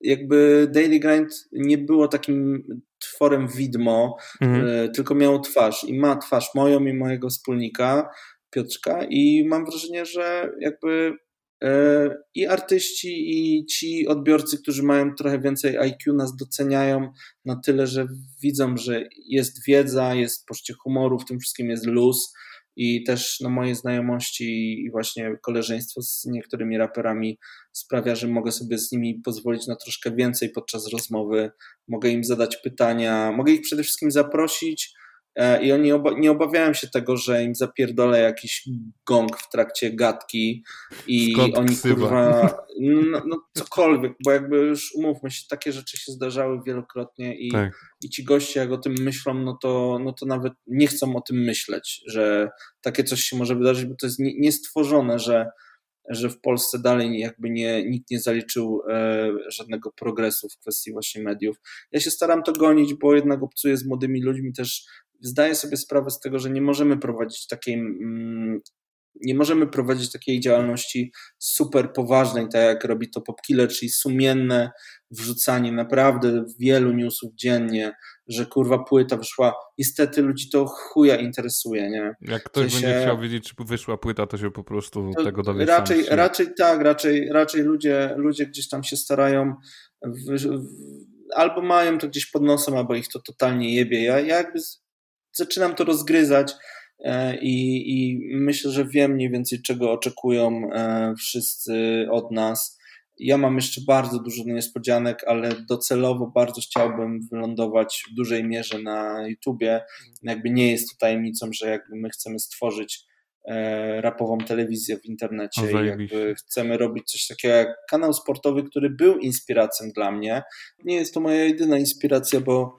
jakby Daily Grind nie było takim tworem widmo, mhm. tylko miało twarz i ma twarz moją i mojego wspólnika Piotrka i mam wrażenie, że jakby e, i artyści, i ci odbiorcy, którzy mają trochę więcej IQ, nas doceniają na tyle, że widzą, że jest wiedza, jest poczucie humoru, w tym wszystkim jest luz i też no, moje znajomości i właśnie koleżeństwo z niektórymi raperami sprawia, że mogę sobie z nimi pozwolić na troszkę więcej podczas rozmowy, mogę im zadać pytania, mogę ich przede wszystkim zaprosić e, i oni oba nie obawiają się tego, że im zapierdolę jakiś gong w trakcie gadki i Skąd oni ksywa? kurwa, no, no, cokolwiek, bo jakby już umówmy się, takie rzeczy się zdarzały wielokrotnie i, tak. i ci goście jak o tym myślą, no to, no to nawet nie chcą o tym myśleć, że takie coś się może wydarzyć, bo to jest niestworzone, że że w Polsce dalej jakby nie, nikt nie zaliczył e, żadnego progresu w kwestii właśnie mediów. Ja się staram to gonić, bo jednak obcuję z młodymi ludźmi też zdaję sobie sprawę z tego, że nie możemy prowadzić takiej mm, nie możemy prowadzić takiej działalności super poważnej, tak jak robi to Popkiller, czyli sumienne wrzucanie naprawdę wielu newsów dziennie, że kurwa płyta wyszła. Niestety ludzi to chuja interesuje, nie? Jak ktoś sensie, będzie chciał wiedzieć, czy wyszła płyta, to się po prostu tego dowie Raczej, raczej tak, raczej, raczej ludzie, ludzie gdzieś tam się starają w, w, albo mają to gdzieś pod nosem, albo ich to totalnie jebie. Ja, ja jakby zaczynam to rozgryzać E, i, i myślę, że wiem mniej więcej, czego oczekują e, wszyscy od nas. Ja mam jeszcze bardzo dużo niespodzianek, ale docelowo bardzo chciałbym wylądować w dużej mierze na YouTubie. Jakby nie jest to tajemnicą, że jakby my chcemy stworzyć e, rapową telewizję w internecie i jakby chcemy robić coś takiego jak kanał sportowy, który był inspiracją dla mnie. Nie jest to moja jedyna inspiracja, bo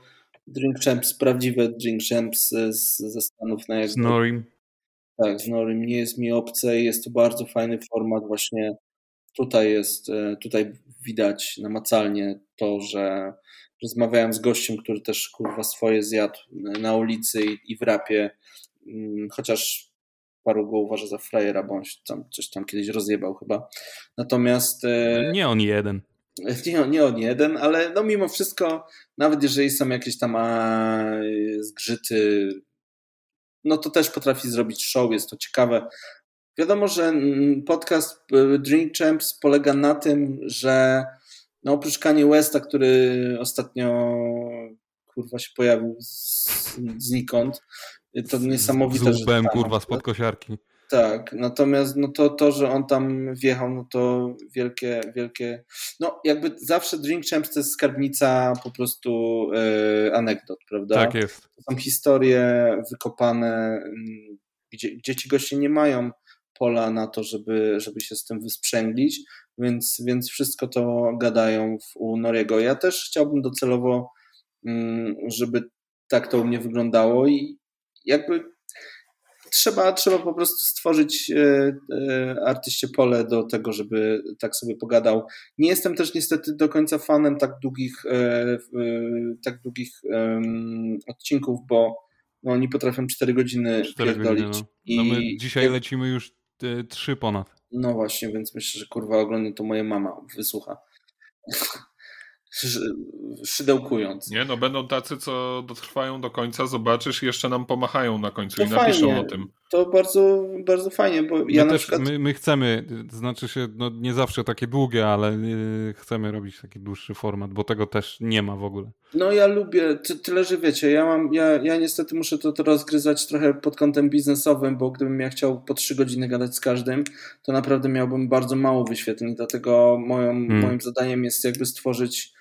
Drink Champs, prawdziwe Drink Champs z, ze Stanów na jakby. Z Norim. Tak, z Norim nie jest mi obce jest to bardzo fajny format właśnie tutaj jest, e, tutaj widać namacalnie to, że rozmawiałem z gościem, który też kurwa swoje zjadł na ulicy i, i w rapie, mm, chociaż paru go uważa za frajera, bo on tam, coś tam kiedyś rozjebał chyba. Natomiast... E, nie on jeden. Nie, nie on jeden, ale no mimo wszystko, nawet jeżeli są jakieś tam a, zgrzyty, no to też potrafi zrobić show, jest to ciekawe. Wiadomo, że mm, podcast y, Drink Champs polega na tym, że no oprócz Kanye Westa, który ostatnio kurwa się pojawił z, znikąd, to niesamowite, z, że... kurwa spod kosiarki. Tak, natomiast no to, to, że on tam wjechał, no to wielkie, wielkie, no jakby zawsze Drink Champs to jest skarbnica po prostu e, anegdot, prawda? Tak jest. To są historie wykopane, mm, gdzie, gdzie ci goście nie mają pola na to, żeby, żeby się z tym wysprzęglić, więc, więc wszystko to gadają w, u Noriego. Ja też chciałbym docelowo, mm, żeby tak to u mnie wyglądało i jakby trzeba, trzeba po prostu stworzyć e, e, artyście pole do tego, żeby tak sobie pogadał. Nie jestem też niestety do końca fanem tak długich, e, tak długich odcinków, bo no, oni potrafią 4 godziny 4 pierdolić. Godziny, no. no my dzisiaj lecimy już 3 ponad. No właśnie, więc myślę, że kurwa oglądnie to moja mama wysłucha szydełkując. Nie, no będą tacy, co dotrwają do końca, zobaczysz, jeszcze nam pomachają na końcu to i napiszą fajnie. o tym. To bardzo, bardzo fajnie, bo ja my na przykład... My, my, chcemy, znaczy się, no nie zawsze takie długie, ale yy, chcemy robić taki dłuższy format, bo tego też nie ma w ogóle. No ja lubię, ty, tyle, że wiecie, ja mam, ja, ja niestety muszę to, to rozgryzać trochę pod kątem biznesowym, bo gdybym ja chciał po trzy godziny gadać z każdym, to naprawdę miałbym bardzo mało wyświetleń, dlatego moją, hmm. moim zadaniem jest jakby stworzyć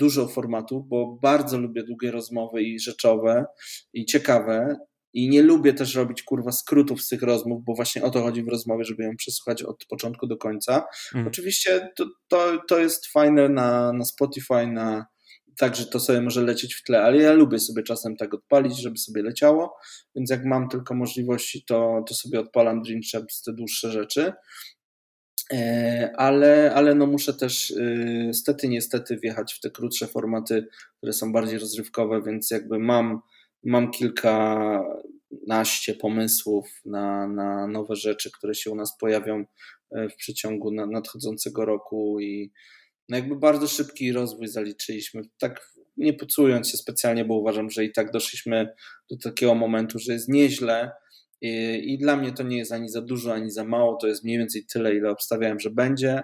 dużo formatów, bo bardzo lubię długie rozmowy i rzeczowe i ciekawe. I nie lubię też robić kurwa skrótów z tych rozmów, bo właśnie o to chodzi w rozmowie, żeby ją przesłuchać od początku do końca. Mm. Oczywiście to, to, to jest fajne na, na Spotify, na, także to sobie może lecieć w tle, ale ja lubię sobie czasem tak odpalić, żeby sobie leciało, więc jak mam tylko możliwości, to, to sobie odpalam Dream z te dłuższe rzeczy. E, ale, ale no muszę też y, stety, niestety wjechać w te krótsze formaty, które są bardziej rozrywkowe, więc jakby mam, mam kilkanaście pomysłów na, na nowe rzeczy, które się u nas pojawią e, w przeciągu nadchodzącego roku i no jakby bardzo szybki rozwój zaliczyliśmy. Tak nie pocując się specjalnie, bo uważam, że i tak doszliśmy do takiego momentu, że jest nieźle, i dla mnie to nie jest ani za dużo, ani za mało, to jest mniej więcej tyle, ile obstawiałem, że będzie.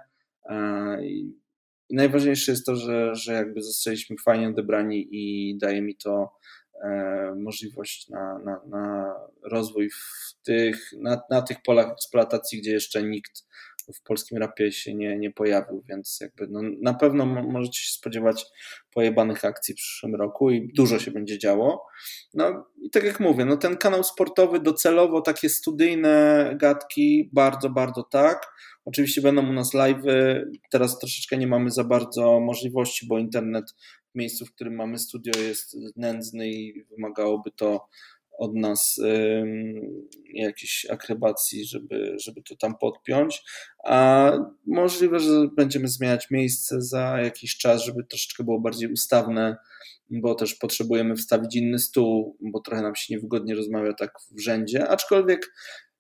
I najważniejsze jest to, że, że jakby zostaliśmy fajnie odebrani i daje mi to e, możliwość na, na, na rozwój w tych, na, na tych polach eksploatacji, gdzie jeszcze nikt w polskim rapie się nie, nie pojawił, więc jakby no, na pewno możecie się spodziewać pojebanych akcji w przyszłym roku i dużo się będzie działo. No i tak jak mówię, no ten kanał sportowy docelowo takie studyjne gadki, bardzo, bardzo tak. Oczywiście będą u nas live'y, teraz troszeczkę nie mamy za bardzo możliwości, bo internet w miejscu, w którym mamy studio jest nędzny i wymagałoby to od nas jakiejś akrobacji, żeby, żeby to tam podpiąć, a możliwe, że będziemy zmieniać miejsce za jakiś czas, żeby troszeczkę było bardziej ustawne, bo też potrzebujemy wstawić inny stół, bo trochę nam się niewygodnie rozmawia tak w rzędzie, aczkolwiek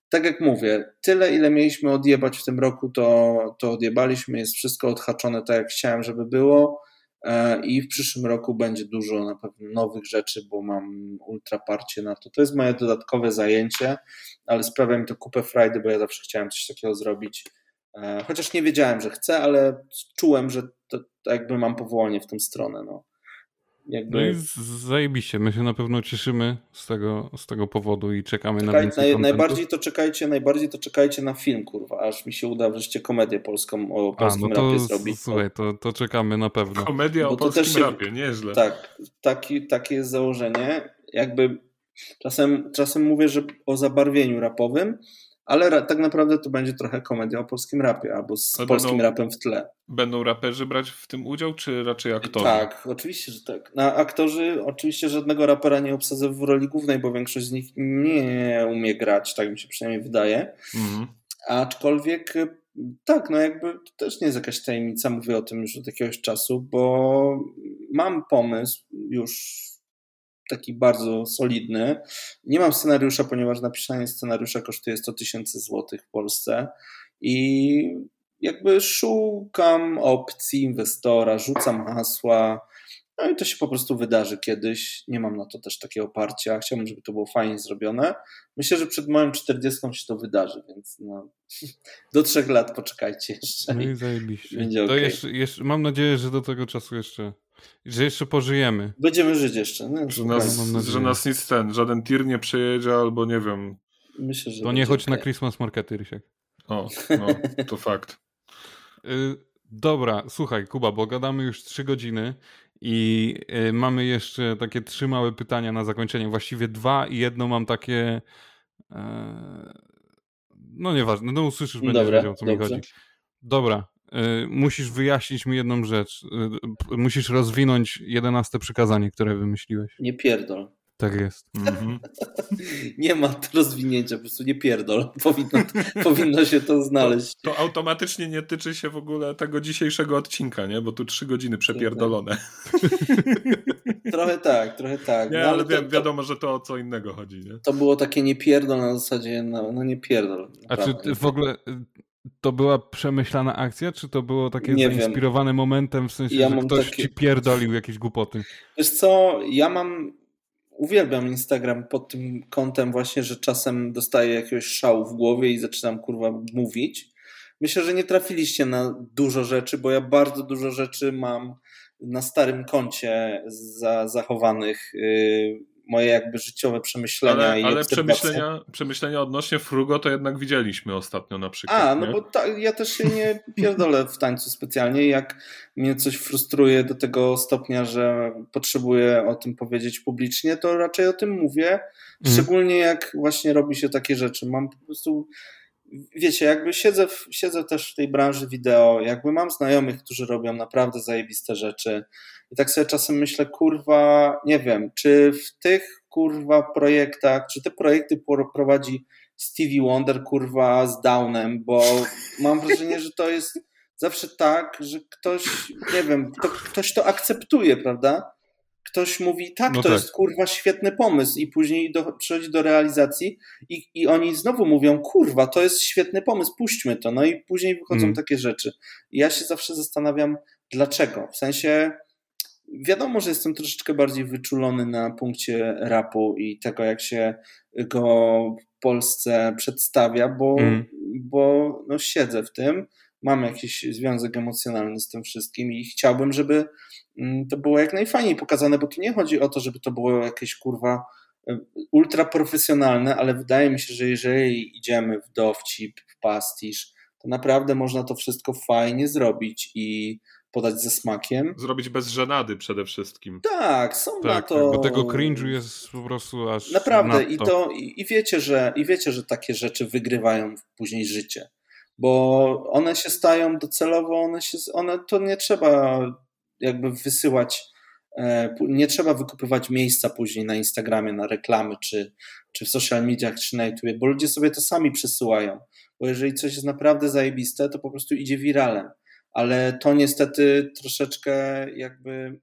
tak jak mówię, tyle ile mieliśmy odjebać w tym roku, to, to odjebaliśmy, jest wszystko odhaczone tak jak chciałem, żeby było E, i w przyszłym roku będzie dużo na pewno nowych rzeczy, bo mam ultra parcie na to. To jest moje dodatkowe zajęcie, ale sprawia mi to kupę frajdy, bo ja zawsze chciałem coś takiego zrobić. E, chociaż nie wiedziałem, że chcę, ale czułem, że to, to jakby mam powołanie w tą stronę. No. Jakby... No i zajebiście, my się na pewno cieszymy z tego, z tego powodu i czekamy Czekaj, na więcej naj, Najbardziej to czekajcie, najbardziej to czekajcie na film, kurwa, aż mi się uda wreszcie komedię polską o polskim A, no to, rapie zrobić. Słuchaj, to, to czekamy na pewno. Komedia Bo o polskim też, rapie, nieźle. Tak, taki, takie jest założenie. Jakby czasem, czasem mówię, że o zabarwieniu rapowym, ale tak naprawdę to będzie trochę komedia o polskim rapie, albo z ale polskim będą, rapem w tle. Będą raperzy brać w tym udział, czy raczej aktorzy? Tak, oczywiście, że tak. Na aktorzy oczywiście żadnego rapera nie obsadzę w roli głównej, bo większość z nich nie umie grać, tak mi się przynajmniej wydaje. Mhm. Aczkolwiek tak, no jakby to też nie jest jakaś tajemnica, mówię o tym już od jakiegoś czasu, bo mam pomysł już taki bardzo solidny. Nie mam scenariusza, ponieważ napisanie scenariusza kosztuje 100 tysięcy złotych w Polsce i jakby szukam opcji inwestora, rzucam hasła, no i to się po prostu wydarzy kiedyś. Nie mam na to też takiego oparcia. Chciałbym, żeby to było fajnie zrobione. Myślę, że przed moją 40 się to wydarzy, więc no, do trzech lat poczekajcie jeszcze. No i zajebiście. Będzie to okay. jeszcze, jeszcze, mam nadzieję, że do tego czasu jeszcze, że jeszcze pożyjemy. Będziemy żyć jeszcze. No, że, nas, że nas nic ten, żaden tir nie przejedzie albo nie wiem. Myślę, że to nie chodź okay. na Christmas markety, Rysiek. O, no, to fakt. Y, dobra, słuchaj, Kuba, bo gadamy już trzy godziny i y, mamy jeszcze takie trzy małe pytania na zakończenie. Właściwie dwa i jedno mam takie. E, no nieważne, no usłyszysz, będziesz Dobra, wiedział, co dobrze. mi chodzi. Dobra, y, musisz wyjaśnić mi jedną rzecz. musisz rozwinąć jedenaste przykazanie, które wymyśliłeś. Nie pierdol. Tak jest. Mhm. nie ma rozwinięcia, po prostu nie pierdol. Powinno, powinno się to znaleźć. To, to, automatycznie nie tyczy się w ogóle tego dzisiejszego odcinka, nie? Bo tu trzy godziny przepierdolone. trochę tak, trochę tak. Nie, no, ale, ale wi wiadomo, że to o co innego chodzi, nie? To było takie nie pierdol na zasadzie, no, no nie pierdol. A czy w ogóle to była przemyślana akcja, czy to było takie nie zainspirowane wiem. momentem, w sensie, ja że ktoś takie... ci pierdolił jakieś głupoty? Wiesz co, ja mam uwielbiam Instagram pod tym kątem właśnie, że czasem dostaję jakiegoś szału w głowie i zaczynam kurwa mówić. Myślę, że nie trafiliście na dużo rzeczy, bo ja bardzo dużo rzeczy mam na starym koncie za, zachowanych. Yy, moje jakby życiowe przemyślenia ale, i Ale przemyślenia, przemyślenia odnośnie Frugo to jednak widzieliśmy ostatnio na przykład. A, no nie? bo ta, ja też się nie pierdolę w tańcu specjalnie. Jak mnie coś frustruje do tego stopnia, że potrzebuję o tym powiedzieć publicznie, to raczej o tym mówię. Mhm. Szczególnie jak właśnie robi się takie rzeczy. Mam po prostu wiecie, jakby siedzę, w, siedzę też w tej branży wideo, jakby mam znajomych, którzy robią naprawdę zajebiste rzeczy i tak sobie czasem myślę, kurwa, nie wiem, czy w tych kurwa projektach, czy te projekty prowadzi Stevie Wonder, kurwa, z Downem, bo mam wrażenie, że to jest zawsze tak, że ktoś, nie wiem, to, ktoś to akceptuje, prawda? Ktoś mówi, tak, no to tak. jest kurwa świetny pomysł, i później do, przychodzi do realizacji, i, i oni znowu mówią, kurwa, to jest świetny pomysł, puśćmy to. No i później wychodzą mm. takie rzeczy. I ja się zawsze zastanawiam, dlaczego. W sensie, Wiadomo, że jestem troszeczkę bardziej wyczulony na punkcie rapu i tego, jak się go w Polsce przedstawia, bo, mm. bo no, siedzę w tym, mam jakiś związek emocjonalny z tym wszystkim i chciałbym, żeby mm, to było jak najfajniej pokazane, bo tu nie chodzi o to, żeby to było jakieś kurwa ultra profesjonalne, ale wydaje mi się, że jeżeli idziemy w dowcip, w pastisz, to naprawdę można to wszystko fajnie zrobić i podać ze smakiem. Zrobić bez żenady przede wszystkim. Tak, są tak, na to. Bo tego cringe'u jest po prostu aż. Naprawdę, i to i, i, wiecie, że, i wiecie, że takie rzeczy wygrywają później życie. Bo one się stają docelowo, one się, one to nie trzeba jakby wysyłać, e, nie trzeba wykupywać miejsca później na Instagramie, na reklamy, czy, czy w social mediach, czy na YouTube, bo ludzie sobie to sami przesyłają. Bo jeżeli coś jest naprawdę zajebiste, to po prostu idzie wiralem ale to niestety troszeczkę jakby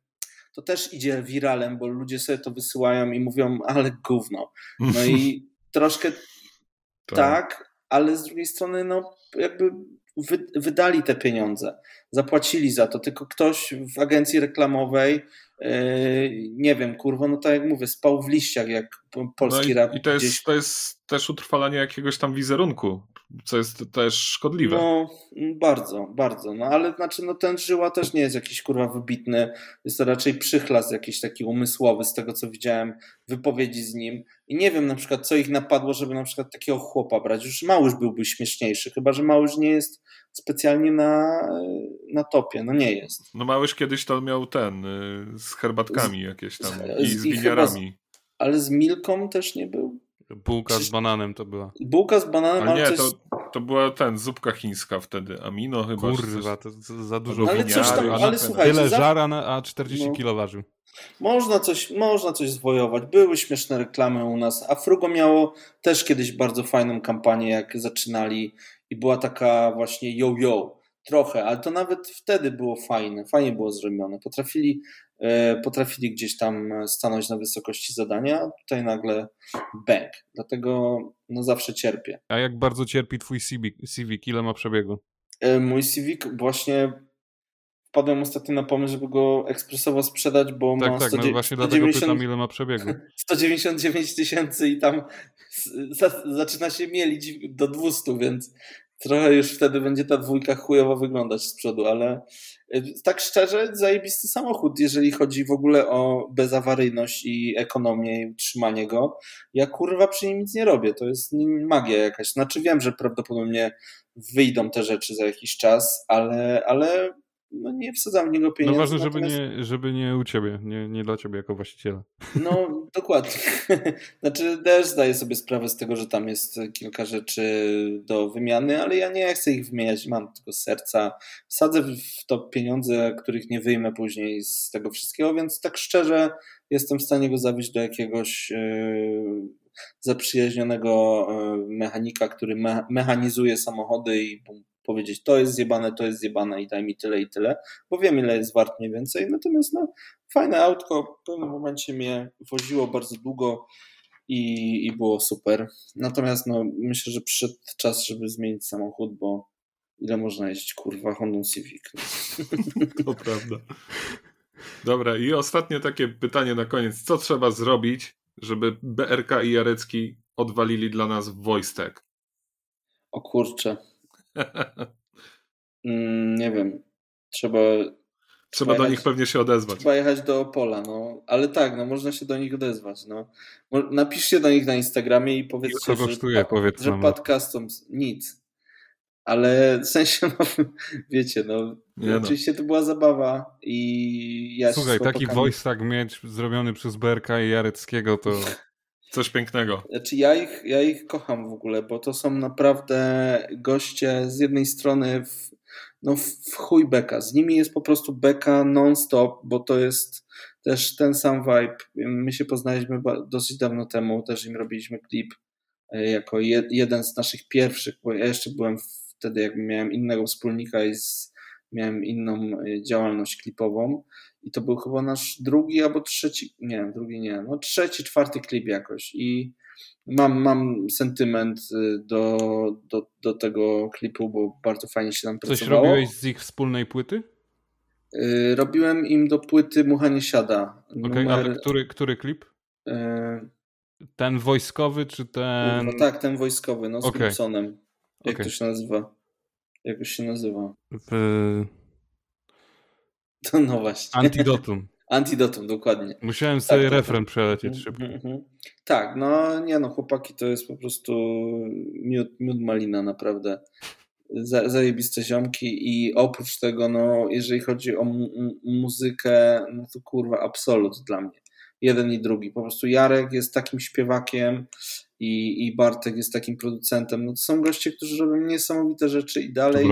to też idzie wiralem, bo ludzie sobie to wysyłają i mówią, ale gówno. No i troszkę tak. tak, ale z drugiej strony, no jakby wy, wydali te pieniądze, zapłacili za to, tylko ktoś w agencji reklamowej Yy, nie wiem, kurwa, no tak jak mówię, spał w liściach jak polski no i, rap. I to jest, to jest też utrwalanie jakiegoś tam wizerunku, co jest też szkodliwe. No, bardzo, bardzo. No ale znaczy, no ten Żyła też nie jest jakiś kurwa wybitny. Jest to raczej przychlas jakiś taki umysłowy z tego, co widziałem wypowiedzi z nim. I nie wiem na przykład, co ich napadło, żeby na przykład takiego chłopa brać. Już Małysz byłby śmieszniejszy, chyba że Małysz nie jest specjalnie na, na topie. No nie jest. No Małysz kiedyś to miał ten, y, z herbatkami z, jakieś tam z, i z winiarami. Ale z Milką też nie był? Bułka z bananem to była. Bułka z bananem, ale, nie, coś... to, to była ten, zupka chińska wtedy, amino chyba. Kurwa, to za dużo no, ale coś tam, ale słuchajcie, Tyle żara, na, a 40 no. kilo ważył. Można coś, można coś zwojować. Były śmieszne reklamy u nas, a Frugo miało też kiedyś bardzo fajną kampanię, jak zaczynali i była taka właśnie yo-yo, trochę, ale to nawet wtedy było fajne, fajnie było zrobione. Potrafili, e, potrafili gdzieś tam stanąć na wysokości zadania, a tutaj nagle bang. Dlatego no zawsze cierpię. A jak bardzo cierpi twój Civic? Civic ile ma przebiegu? E, mój Civic właśnie wpadłem ostatnio na pomysł, żeby go ekspresowo sprzedać, bo tak, ma tak, 100, no właśnie 190, dlatego pytam, ile ma przebiegu. 199 tysięcy i tam zaczyna się mielić do 200, więc trochę już wtedy będzie ta dwójka chujowo wyglądać z przodu, ale y, tak szczerze, zajebisty samochód, jeżeli chodzi w ogóle o bezawaryjność i ekonomię i utrzymanie go. Ja kurwa przy nim nic nie robię, to jest magia jakaś. Znaczy wiem, że prawdopodobnie wyjdą te rzeczy za jakiś czas, ale, ale no nie wsadzam w niego pieniędzy. No ważne, żeby, natomiast... nie, żeby nie u ciebie, nie, nie dla ciebie jako właściciela. No dokładnie. Znaczy też zdaję sobie sprawę z tego, że tam jest kilka rzeczy do wymiany, ale ja nie chcę ich wymieniać, mam tylko serca. Wsadzę w to pieniądze, których nie wyjmę później z tego wszystkiego, więc tak szczerze jestem w stanie go zawieźć do jakiegoś yy, zaprzyjaźnionego yy, mechanika, który me mechanizuje samochody i powiedzieć, to jest zjebane, to jest zjebane i daj mi tyle i tyle, bo wiem, ile jest wart mniej więcej. Natomiast no, fajne autko, w pewnym momencie mnie woziło bardzo długo i, i było super. Natomiast no, myślę, że przyszedł czas, żeby zmienić samochód, bo ile można jeździć, kurwa, Honda Civic. To prawda. Dobra, i ostatnie takie pytanie na koniec. Co trzeba zrobić, żeby BRK i Jarecki odwalili dla nas Wojstek? O kurczę. Mm, nie wiem. Trzeba. Trzeba, do jechać, nich pewnie się odezwać. Trzeba jechać do Opola, no. Ale tak, no można się do nich odezwać, no. Napiszcie do nich na Instagramie i powiedzcie, Co kosztuje, że, powiedz że Pad Customs nic. Ale w sensie, no, wiecie, no, no. oczywiście no. to była zabawa i ja Słuchaj, taki voice tak mieć zrobiony przez Berka i Jareckiego to... Coś pięknego. Znaczy ja ich, ja ich kocham w ogóle, bo to są naprawdę goście z jednej strony w, no w chuj beka. Z nimi jest po prostu beka non-stop, bo to jest też ten sam vibe. My się poznaliśmy dosyć dawno temu, też im robiliśmy klip e, jako jeden z naszych pierwszych, bo ja jeszcze byłem wtedy, jak miałem innego wspólnika i z, miałem inną e, działalność klipową i to był chyba nasz drugi albo trzeci, nie, drugi nie, no trzeci, czwarty klip jakoś i mam, mam sentyment y, do, do, do tego klipu, bo bardzo fajnie się tam Coś pracowało. Coś robiłeś z ich wspólnej płyty? Yy, robiłem im do płyty Muchanie Siada. Okej, okay, numer... który, który klip? Yy... Ten wojskowy, czy ten... No, tak, ten wojskowy, no z okay. Gibsonem. Jak okay. to się nazywa? Jak to się nazywa? W... To no właśnie. Antidotum. Antidotum, dokładnie. Musiałem sobie tak, refren tak. przelecieć mhm, szybko. Mm-hmm. Tak, no nie no, chłopaki to jest po prostu miód, miód malina naprawdę. Zajebiste ziomki i oprócz tego, no jeżeli chodzi o mu- muzykę, no to kurwa absolut dla mnie. Jeden i drugi. Po prostu Jarek jest takim śpiewakiem i, i Bartek jest takim producentem. No to są goście, którzy robią niesamowite rzeczy i dalej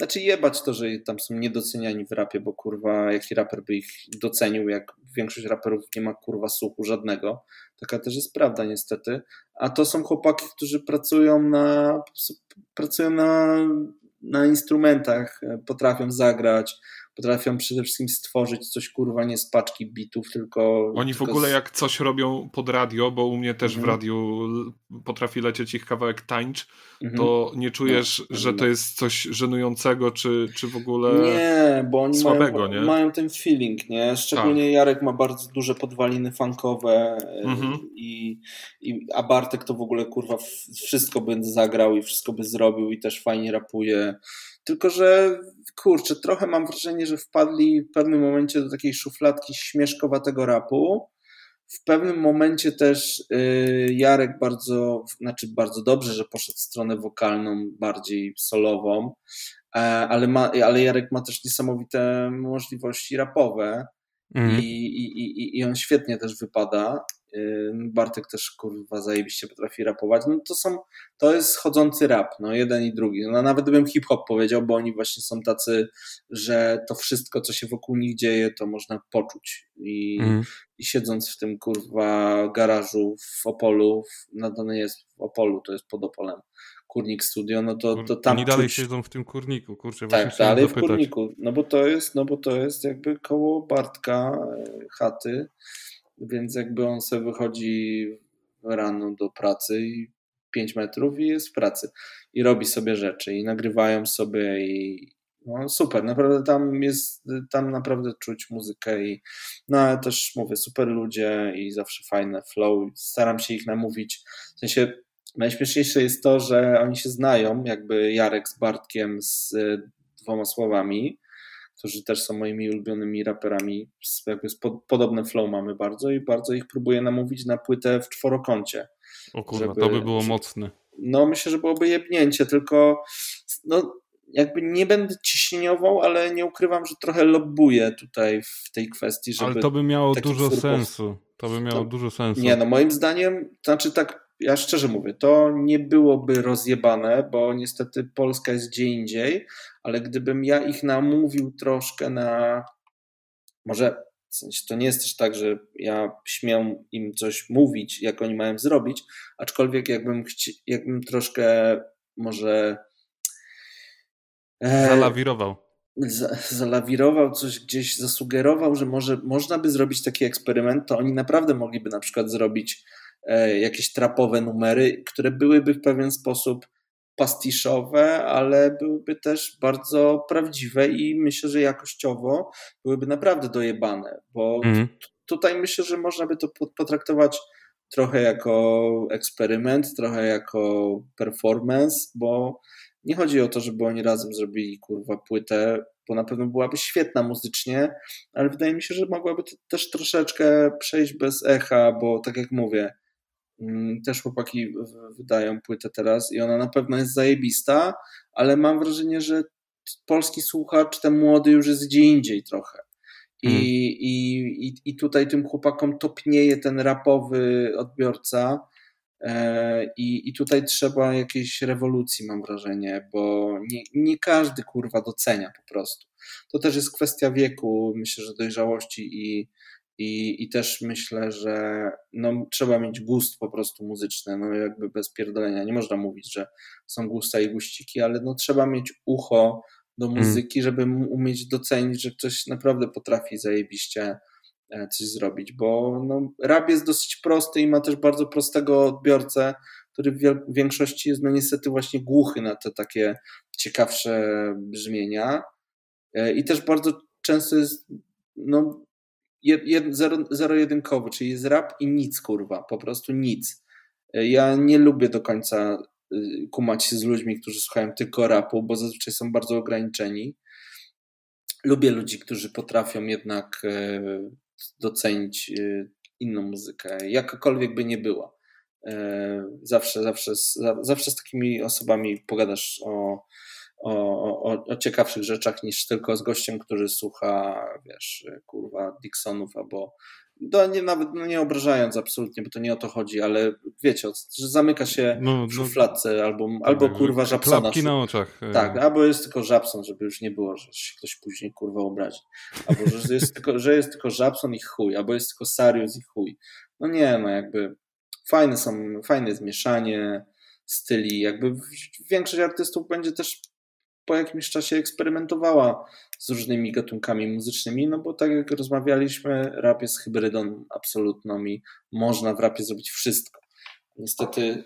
znaczy jebać to, że tam są niedoceniani w rapie, bo kurwa jaki raper by ich docenił, jak większość raperów nie ma kurwa słuchu żadnego. Taka też jest prawda niestety. A to są chłopaki, którzy pracują na pracują na, na instrumentach, potrafią zagrać, potrafią przede wszystkim stworzyć coś kurwa nie z paczki bitów, tylko. Oni tylko w ogóle z... jak coś robią pod radio, bo u mnie też mhm. w radiu potrafi lecieć ich kawałek tańcz, mhm. to nie czujesz, no, że to jest coś żenującego, czy, czy w ogóle nie, bo oni słabego, mają, nie? mają ten feeling, nie? Szczególnie tak. Jarek ma bardzo duże podwaliny funkowe mhm. i, i a Bartek to w ogóle kurwa wszystko by zagrał i wszystko by zrobił i też fajnie rapuje. Tylko, że kurczę, trochę mam wrażenie, że wpadli w pewnym momencie do takiej szufladki śmieszkowatego rapu. W pewnym momencie też y, Jarek bardzo, znaczy bardzo dobrze, że poszedł w stronę wokalną, bardziej solową, e, ale, ma, ale Jarek ma też niesamowite możliwości rapowe. Mm. I, i, i, I on świetnie też wypada. Bartek też kurwa zajebiście potrafi rapować. No to są, to jest chodzący rap, no jeden i drugi. No nawet bym hip-hop powiedział, bo oni właśnie są tacy, że to wszystko, co się wokół nich dzieje, to można poczuć. I, mm. i siedząc w tym kurwa garażu w Opolu, to nie jest w Opolu, to jest pod Opolem. Kurnik Studio, no to, to tam. Oni dalej czuć... siedzą w tym kurniku, kurczę, Tak, dalej w kurniku. No bo to jest, no bo to jest jakby koło Bartka e, chaty więc jakby on sobie wychodzi rano do pracy i 5 metrów i jest w pracy i robi sobie rzeczy i nagrywają sobie i no super, naprawdę tam jest, tam naprawdę czuć muzykę i no ale też mówię, super ludzie i zawsze fajne flow, staram się ich namówić, w sensie najśmieszniejsze jest to, że oni się znają, jakby Jarek z Bartkiem z dwoma słowami którzy też są moimi ulubionymi raperami. Jakby podobne flow mamy bardzo i bardzo ich próbuję namówić na płytę w czworokącie. O kurwa, żeby, to by było mocne. No myślę, że byłoby jebnięcie, tylko no, jakby nie będę ciśnieniował, ale nie ukrywam, że trochę lobbuję tutaj w tej kwestii, żeby... Ale to by miało dużo sensu. To by miało no, dużo sensu. Nie, no moim zdaniem, to znaczy tak ja szczerze mówię, to nie byłoby rozjebane, bo niestety Polska jest gdzie indziej, ale gdybym ja ich namówił troszkę na. Może w sensie to nie jest też tak, że ja śmiem im coś mówić, jak oni mają zrobić, aczkolwiek jakbym, chci... jakbym troszkę może. E... Zalawirował. zalawirował, coś gdzieś zasugerował, że może można by zrobić taki eksperyment, to oni naprawdę mogliby na przykład zrobić jakieś trapowe numery, które byłyby w pewien sposób pastiszowe, ale byłyby też bardzo prawdziwe i myślę, że jakościowo byłyby naprawdę dojebane, bo mhm. tutaj myślę, że można by to potraktować trochę jako eksperyment, trochę jako performance, bo nie chodzi o to, żeby oni razem zrobili kurwa płytę, bo na pewno byłaby świetna muzycznie, ale wydaje mi się, że mogłaby też troszeczkę przejść bez echa, bo tak jak mówię, też chłopaki wydają płytę teraz i ona na pewno jest zajebista, ale mam wrażenie, że polski słuchacz, ten młody już jest gdzie indziej trochę. I, hmm. i, i, I tutaj tym chłopakom topnieje ten rapowy odbiorca. E, I, I tutaj trzeba jakiejś rewolucji, mam wrażenie, bo nie, nie każdy kurwa docenia po prostu. To też jest kwestia wieku, myślę, że dojrzałości i, i, I też myślę, że no, trzeba mieć gust po prostu muzyczny, no jakby bez pierdolenia. Nie można mówić, że są gusta i guściki, ale no, trzeba mieć ucho do mm. muzyki, żeby umieć docenić, że ktoś naprawdę potrafi zajebiście e, coś zrobić, bo no, rap jest dosyć prosty i ma też bardzo prostego odbiorcę, który w większości jest no niestety właśnie głuchy na te takie ciekawsze brzmienia e, i też bardzo często jest no, zero-jedynkowy, czyli jest rap i nic, kurwa, po prostu nic. Ja nie lubię do końca y, kumać się z ludźmi, którzy słuchają tylko rapu, bo zazwyczaj są bardzo ograniczeni. Lubię ludzi, którzy potrafią jednak e, docenić e, inną muzykę, jakakolwiek by nie była. E, zawsze, zawsze, zawsze z takimi osobami pogadasz o, o, o, o, ciekawszych rzeczach niż tylko z gościem, który słucha, wiesz, kurwa, Dixonów albo no nie, nawet no nie obrażając absolutnie, bo to nie o to chodzi, ale wiecie, że zamyka się no, w no, szufladce no, albo, tak, albo kurwa Żabsona. Klapki na oczach. E. Tak, albo jest tylko Żabson, żeby już nie było, że się ktoś później kurwa obrazi. Albo że jest tylko, że jest tylko Żabson i chuj, albo jest tylko Sarius i chuj. No nie, no jakby fajne są, fajne zmieszanie styli, jakby większość artystów będzie też po jakimś czasie eksperymentowała z różnymi gatunkami muzycznymi, no bo tak jak rozmawialiśmy, rap jest hybrydą absolutną i można w rapie zrobić wszystko. Niestety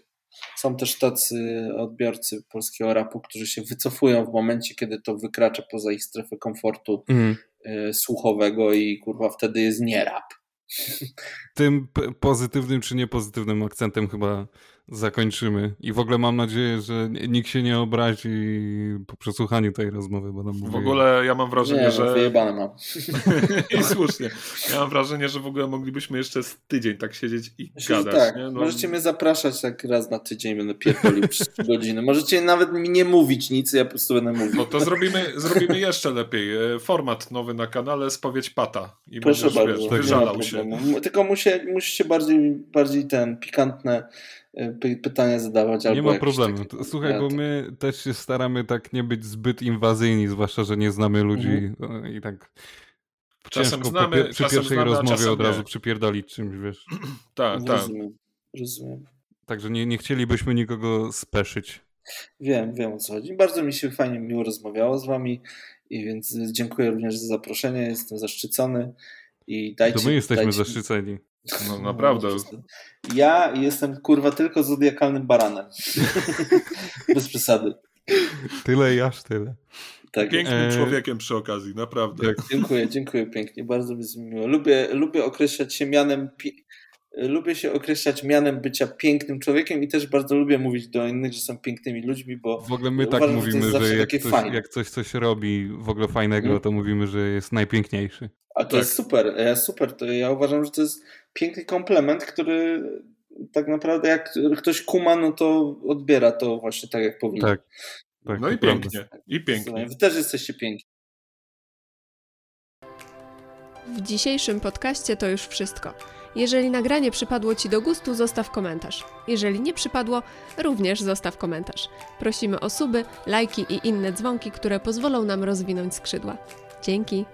są też tacy odbiorcy polskiego rapu, którzy się wycofują w momencie, kiedy to wykracza poza ich strefę komfortu mm. słuchowego i kurwa wtedy jest nie rap. Tym pozytywnym czy niepozytywnym akcentem chyba zakończymy. I w ogóle mam nadzieję, że nikt się nie obrazi po przesłuchaniu tej rozmowy, bo nam W ogóle ja mam wrażenie, nie, że... wyjebane mam. I słusznie. Ja mam wrażenie, że w ogóle moglibyśmy jeszcze z tydzień tak siedzieć i Myślę, gadać. Tak. Nie? No... Możecie mnie zapraszać tak raz na tydzień, będę pierdolił przez 3 godziny. Możecie nawet mi nie mówić nic, ja po prostu będę mówił. No to zrobimy, zrobimy jeszcze lepiej. E, format nowy na kanale, spowiedź Pata. I Proszę będziesz, bardzo. Wiesz, wyżalał się. Tylko musie, musicie bardziej, bardziej ten pikantne pytania zadawać. Nie ma problemu. Taki... Słuchaj, bo my też się staramy tak nie być zbyt inwazyjni, zwłaszcza, że nie znamy ludzi mhm. i tak czasem znamy, przy pierwszej znamy, rozmowie od razu nie. przypierdolić czymś, wiesz. tak, tak. Rozumiem. Rozumiem. Także nie, nie chcielibyśmy nikogo speszyć. Wiem, wiem o co chodzi. Bardzo mi się fajnie, miło rozmawiało z wami i więc dziękuję również za zaproszenie. Jestem zaszczycony i dajcie... To my jesteśmy dajcie... zaszczyceni. No naprawdę. Ja jestem kurwa tylko zodiakalnym baranem. Bez przesady. Tyle i aż tyle. Tak. Pięknym e... człowiekiem przy okazji, naprawdę. Tak. Dziękuję, dziękuję pięknie. Bardzo mi miło. Lubię, lubię określać się mianem. Lubię się określać mianem bycia pięknym człowiekiem i też bardzo lubię mówić do innych, że są pięknymi ludźmi, bo. W ogóle my tak uważam, tak mówimy, że, że jak, coś, jak, coś, coś robi w ogóle fajnego, hmm? to mówimy, że jest najpiękniejszy. A to tak. jest super, ja super. To ja uważam, że to jest piękny komplement, który tak naprawdę jak ktoś kuma, no to odbiera to właśnie tak, jak powinien. Tak. tak no i pięknie. I pięknie. Wy też jesteście piękni. W dzisiejszym podcaście to już wszystko. Jeżeli nagranie przypadło Ci do gustu, zostaw komentarz. Jeżeli nie przypadło, również zostaw komentarz. Prosimy o suby, lajki i inne dzwonki, które pozwolą nam rozwinąć skrzydła. Dzięki!